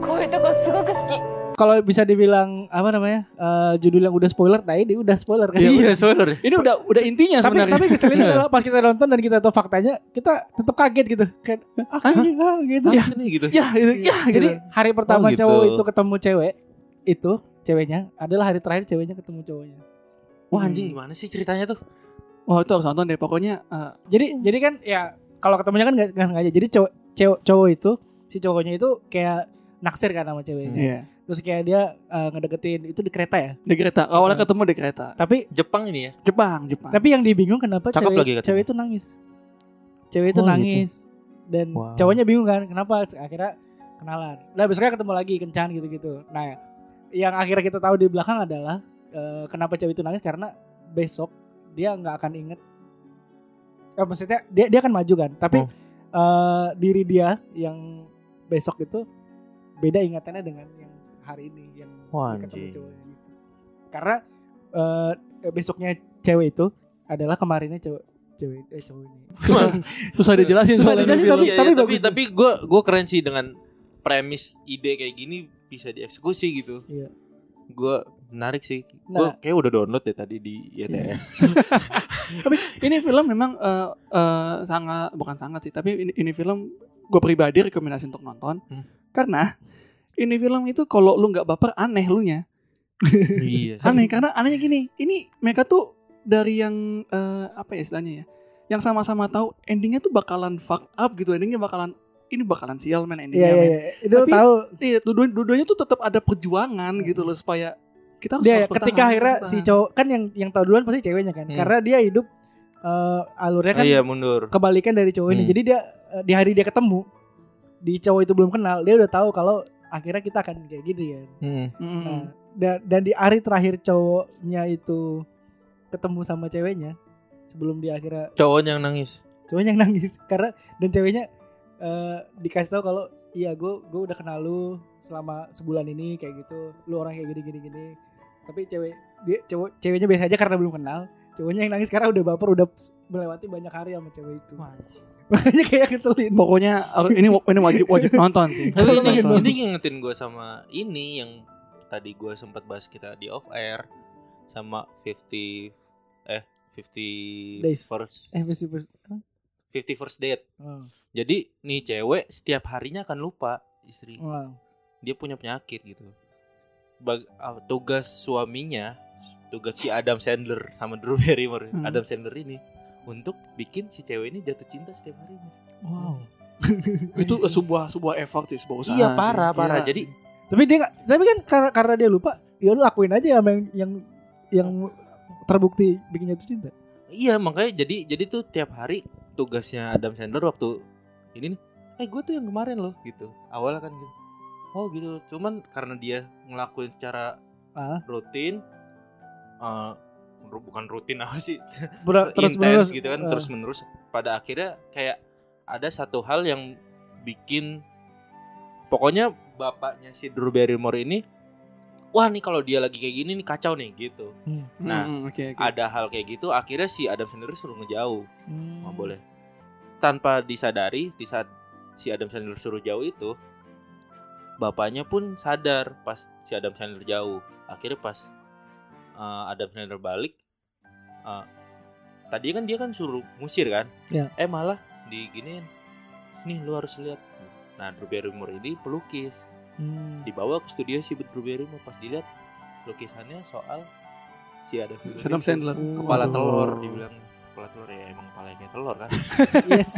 [SPEAKER 7] こういうとこすごく好き
[SPEAKER 2] Kalau bisa dibilang apa namanya? eh, judul yang udah spoiler, nah ini udah spoiler kan.
[SPEAKER 1] Iya, spoiler.
[SPEAKER 3] Ini udah udah intinya
[SPEAKER 2] tapi
[SPEAKER 3] sebenarnya.
[SPEAKER 2] tapi keselnya adalah pas kita nonton dan kita tahu faktanya, kita tetap kaget gitu. Kan ah, ah, gitu.
[SPEAKER 3] Ya.
[SPEAKER 1] Ini gitu.
[SPEAKER 3] ya, itu ya
[SPEAKER 2] Jadi
[SPEAKER 3] gitu.
[SPEAKER 2] hari pertama
[SPEAKER 1] Oh, gitu.
[SPEAKER 2] cowok itu ketemu cewek itu ceweknya adalah hari terakhir ceweknya ketemu cowoknya.
[SPEAKER 1] Wah anjing gimana sih ceritanya tuh?
[SPEAKER 3] Wah, itu harus nonton deh. Pokoknya eh,
[SPEAKER 2] Jadi jadi kan ya kalau ketemunya kan nggak nggak sengaja. Jadi cowok cowok, cowok itu si cowoknya itu kayak naksir kan sama ceweknya.
[SPEAKER 3] iya.
[SPEAKER 2] Terus kayak dia eh, ngedeketin itu di kereta ya.
[SPEAKER 3] Di kereta. Awalnya
[SPEAKER 2] Iya.
[SPEAKER 3] ketemu di kereta.
[SPEAKER 2] Tapi
[SPEAKER 1] Jepang ini ya.
[SPEAKER 3] Jepang, Jepang.
[SPEAKER 2] tapi yang dibingung kenapa
[SPEAKER 1] Cakep
[SPEAKER 2] cewek,
[SPEAKER 1] lagi katanya.
[SPEAKER 2] cewek itu nangis. Cewek itu
[SPEAKER 3] Oh, gitu.
[SPEAKER 2] nangis dan
[SPEAKER 1] Wow.
[SPEAKER 2] cowoknya bingung kan kenapa akhirnya kenalan. Nah besoknya ketemu lagi kencan gitu-gitu. Nah yang akhirnya kita tahu di belakang adalah eh, kenapa cewek itu nangis karena besok dia nggak akan inget. Eh, maksudnya dia dia akan maju kan, tapi
[SPEAKER 1] Oh.
[SPEAKER 2] eh, diri dia yang besok itu beda ingatannya dengan yang hari ini yang
[SPEAKER 1] Wah,
[SPEAKER 2] ketemu cowoknya gitu. Karena eh, besoknya cewek itu adalah kemarinnya cewek cewek eh cowok ini. (laughs)
[SPEAKER 3] Susah dijelasin
[SPEAKER 2] Susah dijelasin, tapi-
[SPEAKER 1] iya, tapi
[SPEAKER 2] bagus.
[SPEAKER 1] tapi gue gue keren sih dengan premis ide kayak gini bisa dieksekusi gitu.
[SPEAKER 2] Iya.
[SPEAKER 1] Gue menarik sih. Gue
[SPEAKER 2] Nah.
[SPEAKER 1] kayak udah download ya tadi di ITS. (laughs)
[SPEAKER 3] ini film memang eh, eh, sangat bukan sangat sih tapi ini, ini film gue pribadi rekomendasi untuk nonton
[SPEAKER 1] Hmm.
[SPEAKER 3] karena ini film itu kalau lu nggak baper aneh lu nya
[SPEAKER 1] iya. (laughs)
[SPEAKER 3] aneh karena anehnya gini ini mereka tuh dari yang eh, apa ya istilahnya ya yang sama-sama tahu endingnya tuh bakalan fuck up gitu endingnya bakalan ini bakalan sial men
[SPEAKER 2] Iya
[SPEAKER 3] endingnya
[SPEAKER 2] iya
[SPEAKER 3] men.
[SPEAKER 2] iya. Itu
[SPEAKER 3] Tapi-
[SPEAKER 2] tahu
[SPEAKER 3] Iya, dua- dua-duanya tuh tetap ada perjuangan gitu loh supaya kita harus,
[SPEAKER 2] dia
[SPEAKER 3] harus
[SPEAKER 2] ketika
[SPEAKER 3] bertahan,
[SPEAKER 2] akhirnya
[SPEAKER 3] harus
[SPEAKER 2] si
[SPEAKER 3] bertahan.
[SPEAKER 2] cowok kan yang yang tahu duluan pasti ceweknya kan.
[SPEAKER 1] Hmm.
[SPEAKER 2] Karena dia hidup eh, alurnya kan
[SPEAKER 1] iya mundur.
[SPEAKER 2] kebalikan dari cowok ini.
[SPEAKER 1] Hmm.
[SPEAKER 2] Jadi dia eh, di hari dia ketemu di cowok itu belum kenal, dia udah tahu kalau akhirnya kita akan kayak gini ya.
[SPEAKER 1] Hmm.
[SPEAKER 2] Nah, dan dan di hari terakhir cowoknya itu ketemu sama ceweknya sebelum dia akhirnya
[SPEAKER 1] Cowoknya yang nangis.
[SPEAKER 2] cowoknya yang nangis karena dan ceweknya eh, dikasih tahu kalau iya gue gue udah kenal lu selama sebulan ini kayak gitu lu orang kayak gini gini gini tapi cewek dia cowok ceweknya biasa aja karena belum kenal cowoknya yang nangis karena udah baper udah melewati banyak hari sama cewek itu (laughs) makanya kayak keselin
[SPEAKER 3] Pokoknya ini ini wajib wajib nonton sih. (laughs)
[SPEAKER 1] Tapi ini
[SPEAKER 3] nonton.
[SPEAKER 1] ini ngingetin gue sama ini yang tadi gue sempat bahas kita di off air sama 50 eh 50
[SPEAKER 2] Days.
[SPEAKER 1] first
[SPEAKER 2] eh mesti mesti-
[SPEAKER 1] 50 first date.
[SPEAKER 2] oh,
[SPEAKER 1] Jadi nih cewek setiap harinya akan lupa istri.
[SPEAKER 2] wow.
[SPEAKER 1] Dia punya penyakit gitu. Bag- ah, tugas suaminya, tugas si Adam Sandler sama Drew Barrymore,
[SPEAKER 3] Hmm.
[SPEAKER 1] Adam Sandler ini untuk bikin si cewek ini jatuh cinta setiap harinya.
[SPEAKER 2] wow (laughs)
[SPEAKER 3] itu sebuah sebuah effort sih, sebuah usaha.
[SPEAKER 1] Iya
[SPEAKER 3] sih.
[SPEAKER 1] parah parah.
[SPEAKER 3] Gila.
[SPEAKER 1] Jadi
[SPEAKER 2] tapi dia nggak tapi kan karena karena dia lupa ya lu lakuin aja sama yang yang yang terbukti bikin jatuh cinta
[SPEAKER 1] Iya makanya jadi jadi tuh tiap hari tugasnya Adam Sandler waktu ini nih, eh gue tuh yang kemarin loh gitu. Awalnya kan gitu. Oh gitu. Cuman karena dia ngelakuin secara
[SPEAKER 2] ah
[SPEAKER 1] rutin, eh, ru- bukan rutin apa sih,
[SPEAKER 2] ber- (laughs) terus
[SPEAKER 1] intens
[SPEAKER 2] menerus
[SPEAKER 1] gitu kan,
[SPEAKER 2] eh,
[SPEAKER 1] terus menerus. Pada akhirnya kayak ada satu hal yang bikin, pokoknya bapaknya si Drew Barrymore ini wah nih kalau dia lagi kayak gini nih kacau nih gitu. Nah,
[SPEAKER 3] Hmm, oke oke.
[SPEAKER 1] ada hal kayak gitu akhirnya si Adam Sandler suruh ngejauh
[SPEAKER 2] Hmm.
[SPEAKER 1] nggak boleh tanpa disadari di saat si Adam Sandler suruh jauh itu bapaknya pun sadar pas si Adam Sandler jauh akhirnya pas uh, Adam Sandler balik uh, tadi kan dia kan suruh musir kan
[SPEAKER 2] Ya.
[SPEAKER 1] eh malah diginiin nih lu harus lihat nah Drew Barrymore ini pelukis
[SPEAKER 2] Hmm.
[SPEAKER 1] dibawa ke studio si Drew Barrymore pas dilihat lukisannya soal si Adam Sandler.
[SPEAKER 3] Sandler.
[SPEAKER 1] kepala
[SPEAKER 2] Waduh.
[SPEAKER 1] telur dibilang kepala telur ya emang kepala kayak telur kan (laughs)
[SPEAKER 2] Yes.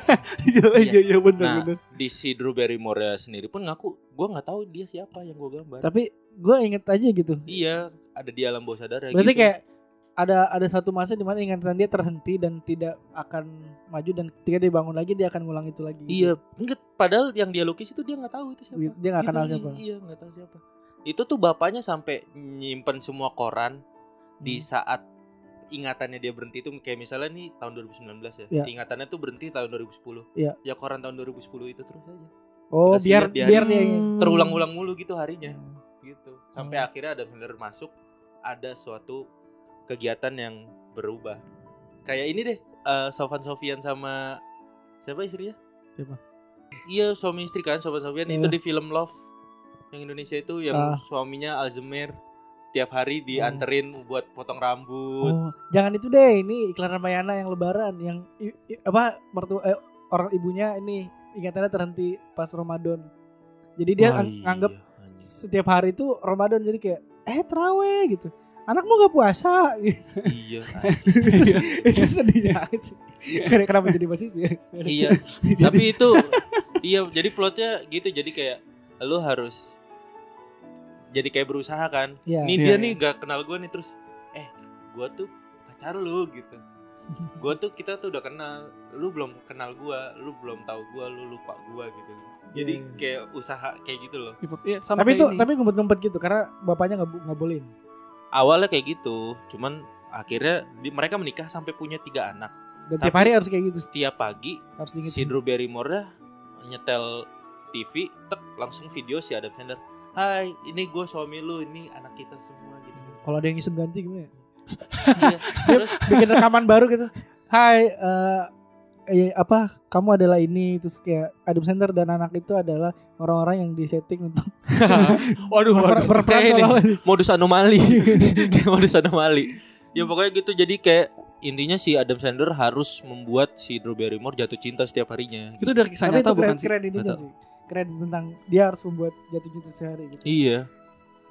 [SPEAKER 2] (laughs)
[SPEAKER 3] Iya iya iya benar
[SPEAKER 1] Nah,
[SPEAKER 3] benar.
[SPEAKER 1] di si Drew Barrymore sendiri pun ngaku gue nggak tahu dia siapa yang gue gambar
[SPEAKER 2] Tapi gue inget aja gitu.
[SPEAKER 1] iya ada di alam bawah sadar
[SPEAKER 2] Berarti
[SPEAKER 1] gitu.
[SPEAKER 2] kayak ada ada satu masa di mana ingatan dia terhenti dan tidak akan maju dan ketika dia bangun lagi dia akan ngulang itu lagi.
[SPEAKER 1] iya enggak padahal yang dia lukis itu dia nggak tahu itu siapa
[SPEAKER 2] Dia nggak kenal siapa.
[SPEAKER 1] iya nggak tahu siapa itu tuh bapaknya sampai nyimpen semua koran di
[SPEAKER 2] Hmm.
[SPEAKER 1] saat ingatannya dia berhenti itu kayak misalnya nih tahun 2019 ya.
[SPEAKER 2] Iya.
[SPEAKER 1] Ingatannya tuh berhenti tahun 2010.
[SPEAKER 2] Iya.
[SPEAKER 1] Ya koran tahun 2010 itu terus aja.
[SPEAKER 2] Oh,
[SPEAKER 1] Dikasih
[SPEAKER 2] biar
[SPEAKER 1] lihat di
[SPEAKER 2] biar dia.
[SPEAKER 1] Terulang-ulang mulu gitu harinya gitu. Sampai
[SPEAKER 2] Hmm.
[SPEAKER 1] akhirnya ada bener masuk ada suatu kegiatan yang berubah. Kayak ini deh, eh, Sofan Sofian sama siapa istrinya?
[SPEAKER 2] Siapa?
[SPEAKER 1] Iya, suami istri kan Sofan Sofian
[SPEAKER 2] Iya.
[SPEAKER 1] itu di film Love yang Indonesia itu yang
[SPEAKER 2] Ah.
[SPEAKER 1] suaminya Alzheimer tiap hari dianterin buat potong rambut.
[SPEAKER 2] Oh, jangan itu deh, ini iklan Ramayana yang lebaran yang i- i- apa mertua eh, orang ibunya ini ingatannya terhenti pas Ramadan. Jadi dia ang-
[SPEAKER 1] iya,
[SPEAKER 2] nganggep
[SPEAKER 1] anjing.
[SPEAKER 2] setiap hari itu Ramadan jadi kayak eh teraweh gitu. Anakmu gak puasa (laughs)
[SPEAKER 1] iya,
[SPEAKER 2] itu, (laughs) itu sedih banget sih. Kenapa- Kenapa jadi bahas itu ya?
[SPEAKER 1] iya. (laughs) Tapi itu iya jadi plotnya gitu jadi kayak lu harus jadi kayak berusaha kan.
[SPEAKER 2] Iya.
[SPEAKER 1] Nih
[SPEAKER 3] Iya,
[SPEAKER 1] dia
[SPEAKER 3] iya.
[SPEAKER 1] nih gak kenal gue nih terus eh gua tuh pacar lu gitu. (laughs) Gua tuh kita tuh udah kenal, lu belum kenal gua, lu belum tahu gua, lu lupa gua gitu. Jadi
[SPEAKER 2] Iya, iya.
[SPEAKER 1] kayak usaha kayak gitu loh.
[SPEAKER 3] Iya, sama
[SPEAKER 2] tapi
[SPEAKER 3] kayak
[SPEAKER 2] itu
[SPEAKER 3] ini.
[SPEAKER 2] tapi ngumpet-ngumpet gitu karena bapaknya nggak nggak bolehin.
[SPEAKER 1] Awalnya kayak gitu, cuman akhirnya di- mereka menikah sampai punya tiga anak.
[SPEAKER 2] Dan tiap
[SPEAKER 1] Tapi-
[SPEAKER 2] hari harus kayak gitu.
[SPEAKER 1] Setiap pagi
[SPEAKER 2] Harus
[SPEAKER 1] si. Drew Barrymore dah nyetel TV, tek langsung video si Adam Sandler. Hai, ini gue suami lu, ini anak kita semua gitu.
[SPEAKER 2] Kalau ada yang iseng ganti gimana? ya?
[SPEAKER 1] Iya. (laughs) Terus
[SPEAKER 2] bikin rekaman baru gitu. Hai, eh eh, apa? Kamu adalah ini terus kayak Adam Sandler dan anak itu adalah orang-orang yang disetting untuk (laughs)
[SPEAKER 1] waduh,
[SPEAKER 2] ber- berperan
[SPEAKER 1] Kayak ini,
[SPEAKER 2] seolah-
[SPEAKER 1] modus anomali. Kayak (laughs) modus anomali. Ya pokoknya gitu. Jadi kayak intinya si Adam Sandler harus membuat si Drew Barrymore jatuh cinta setiap harinya.
[SPEAKER 3] Itu dari kisah nyata
[SPEAKER 2] itu keren,
[SPEAKER 3] bukan sih?
[SPEAKER 2] keren ininya
[SPEAKER 1] Nggak
[SPEAKER 2] sih. Keren tentang dia harus membuat jatuh cinta sehari gitu.
[SPEAKER 1] Iya.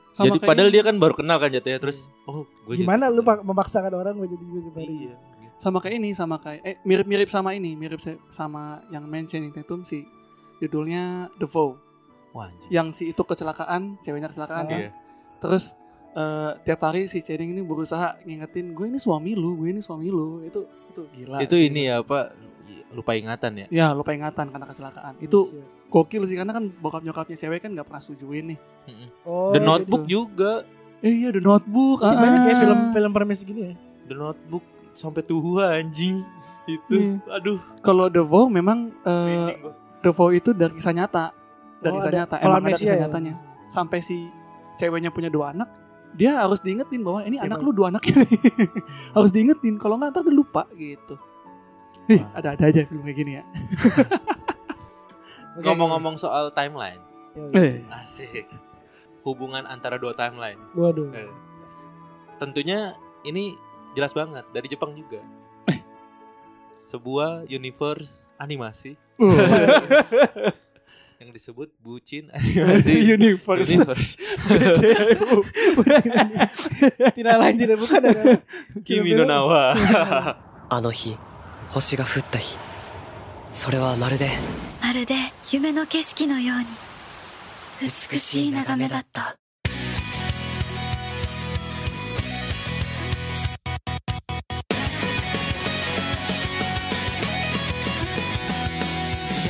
[SPEAKER 3] Sama
[SPEAKER 1] Jadi padahal
[SPEAKER 3] ini.
[SPEAKER 1] dia kan baru kenal kan jatuhnya terus oh gue
[SPEAKER 2] Gimana lu pak- memaksakan orang buat jatuh cinta sehari?
[SPEAKER 1] Iya.
[SPEAKER 3] sama kayak ini sama kayak eh mirip-mirip sama ini mirip sama yang mentioning Tatum sih judulnya The Vow
[SPEAKER 1] Wah,
[SPEAKER 3] yang si itu kecelakaan ceweknya kecelakaan
[SPEAKER 2] Ah.
[SPEAKER 3] kan
[SPEAKER 1] Iya.
[SPEAKER 3] terus eh, tiap hari si Channing ini berusaha ngingetin gue ini suami lu gue ini suami lu itu itu gila
[SPEAKER 1] itu
[SPEAKER 3] sih.
[SPEAKER 1] ini ya apa lupa ingatan ya
[SPEAKER 3] ya lupa ingatan karena kecelakaan itu
[SPEAKER 2] Buset.
[SPEAKER 3] gokil sih karena kan bokap nyokapnya cewek kan nggak pernah setujuin nih
[SPEAKER 2] Oh,
[SPEAKER 1] The
[SPEAKER 2] iya,
[SPEAKER 1] Notebook
[SPEAKER 2] gitu.
[SPEAKER 1] juga
[SPEAKER 3] eh iya The Notebook
[SPEAKER 2] Berarti banyak ya
[SPEAKER 3] ah.
[SPEAKER 2] film-film premis gini ya.
[SPEAKER 1] The Notebook sampai tua anjing itu
[SPEAKER 3] Hmm.
[SPEAKER 1] aduh
[SPEAKER 3] kalau The Vow memang eh,
[SPEAKER 1] gua.
[SPEAKER 3] The Vow itu dari kisah nyata dari
[SPEAKER 2] Oh,
[SPEAKER 3] kisah
[SPEAKER 2] ada-
[SPEAKER 3] nyata
[SPEAKER 2] kalau
[SPEAKER 3] emang ada kisah
[SPEAKER 2] ya?
[SPEAKER 3] nyatanya sampai si ceweknya punya dua anak dia harus diingetin bahwa ini
[SPEAKER 2] Iya,
[SPEAKER 3] anak
[SPEAKER 2] Bang.
[SPEAKER 3] lu dua anak (laughs) harus diingetin kalau nggak ntar dia lupa gitu. Ih, ada-ada aja film kayak gini ya. (laughs)
[SPEAKER 1] Ngomong-ngomong soal timeline.
[SPEAKER 2] Oke.
[SPEAKER 3] Eh,
[SPEAKER 1] asik. Hubungan antara dua timeline.
[SPEAKER 2] Waduh.
[SPEAKER 1] Eh, tentunya ini jelas banget dari Jepang juga. Sebuah universe animasi (laughs) yang disebut bucin animasi
[SPEAKER 3] Universe.
[SPEAKER 1] universe
[SPEAKER 2] tidak lain tidak bukan ada
[SPEAKER 1] Kimi no Nawa
[SPEAKER 10] あの日星が降った日それはまるで
[SPEAKER 7] まるで夢の景色のように美しい眺めだった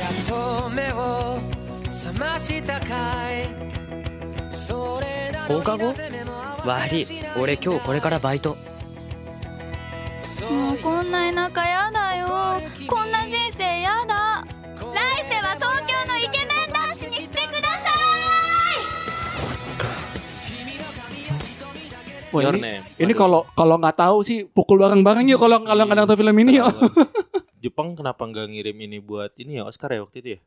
[SPEAKER 10] やっと目を放課後悪い俺今日これからバイト
[SPEAKER 7] もうこんな田舎やだよこんな人生やだ来世は東京のイケメン男子にしてください
[SPEAKER 3] Wah,
[SPEAKER 1] Your
[SPEAKER 3] ini,
[SPEAKER 1] Name.
[SPEAKER 3] ini
[SPEAKER 1] Aduh.
[SPEAKER 3] kalau kalau nggak tahu sih pukul bareng-bareng yuk kalau kalau nggak nonton film ini yuk.
[SPEAKER 1] Jepang kenapa nggak ngirim ini buat ini ya Oscar ya waktu itu ya?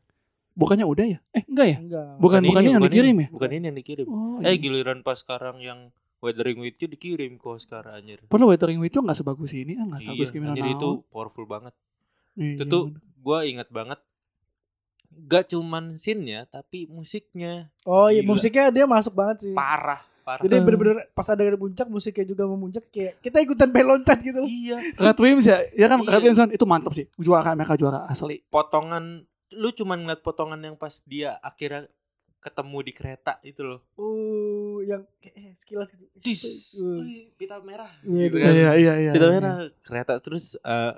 [SPEAKER 3] Bukannya udah ya? Eh enggak ya?
[SPEAKER 2] Enggak.
[SPEAKER 3] Bukan bukan ini yang dikirim ya?
[SPEAKER 1] Bukan ini yang dikirim.
[SPEAKER 3] Oh,
[SPEAKER 1] eh
[SPEAKER 3] iya.
[SPEAKER 1] giliran pas sekarang yang Weathering with You dikirim ke Oscar anjir.
[SPEAKER 3] Padahal Weathering with You nggak sebagus ini, ah nggak
[SPEAKER 1] Iya,
[SPEAKER 3] sebagus Kimi Na
[SPEAKER 1] itu powerful banget.
[SPEAKER 3] Iya,
[SPEAKER 1] Itu tuh gue inget banget. Gak cuman scene-nya tapi musiknya
[SPEAKER 2] Oh iya
[SPEAKER 1] Gila.
[SPEAKER 2] musiknya dia masuk banget sih.
[SPEAKER 1] parah, parah.
[SPEAKER 2] Jadi
[SPEAKER 3] Eh.
[SPEAKER 2] bener-bener pas ada di puncak musiknya juga memuncak kayak kita ikutan pengen loncat gitu.
[SPEAKER 1] Iya.
[SPEAKER 3] Red Wimps ya, ya kan
[SPEAKER 1] Iya.
[SPEAKER 3] Red Wimps kan itu mantap sih. Juara mereka juara asli.
[SPEAKER 1] Potongan lu cuman ngeliat potongan yang pas dia akhirnya ketemu di kereta itu loh.
[SPEAKER 2] Uh, yang kayak eh, sekilas gitu.
[SPEAKER 1] Tis,
[SPEAKER 2] Uh.
[SPEAKER 1] wih, pita merah.
[SPEAKER 2] Iya,
[SPEAKER 1] gitu
[SPEAKER 2] iya,
[SPEAKER 1] kan.
[SPEAKER 3] Iya iya iya.
[SPEAKER 1] Pita
[SPEAKER 3] iya.
[SPEAKER 1] merah kereta terus eh,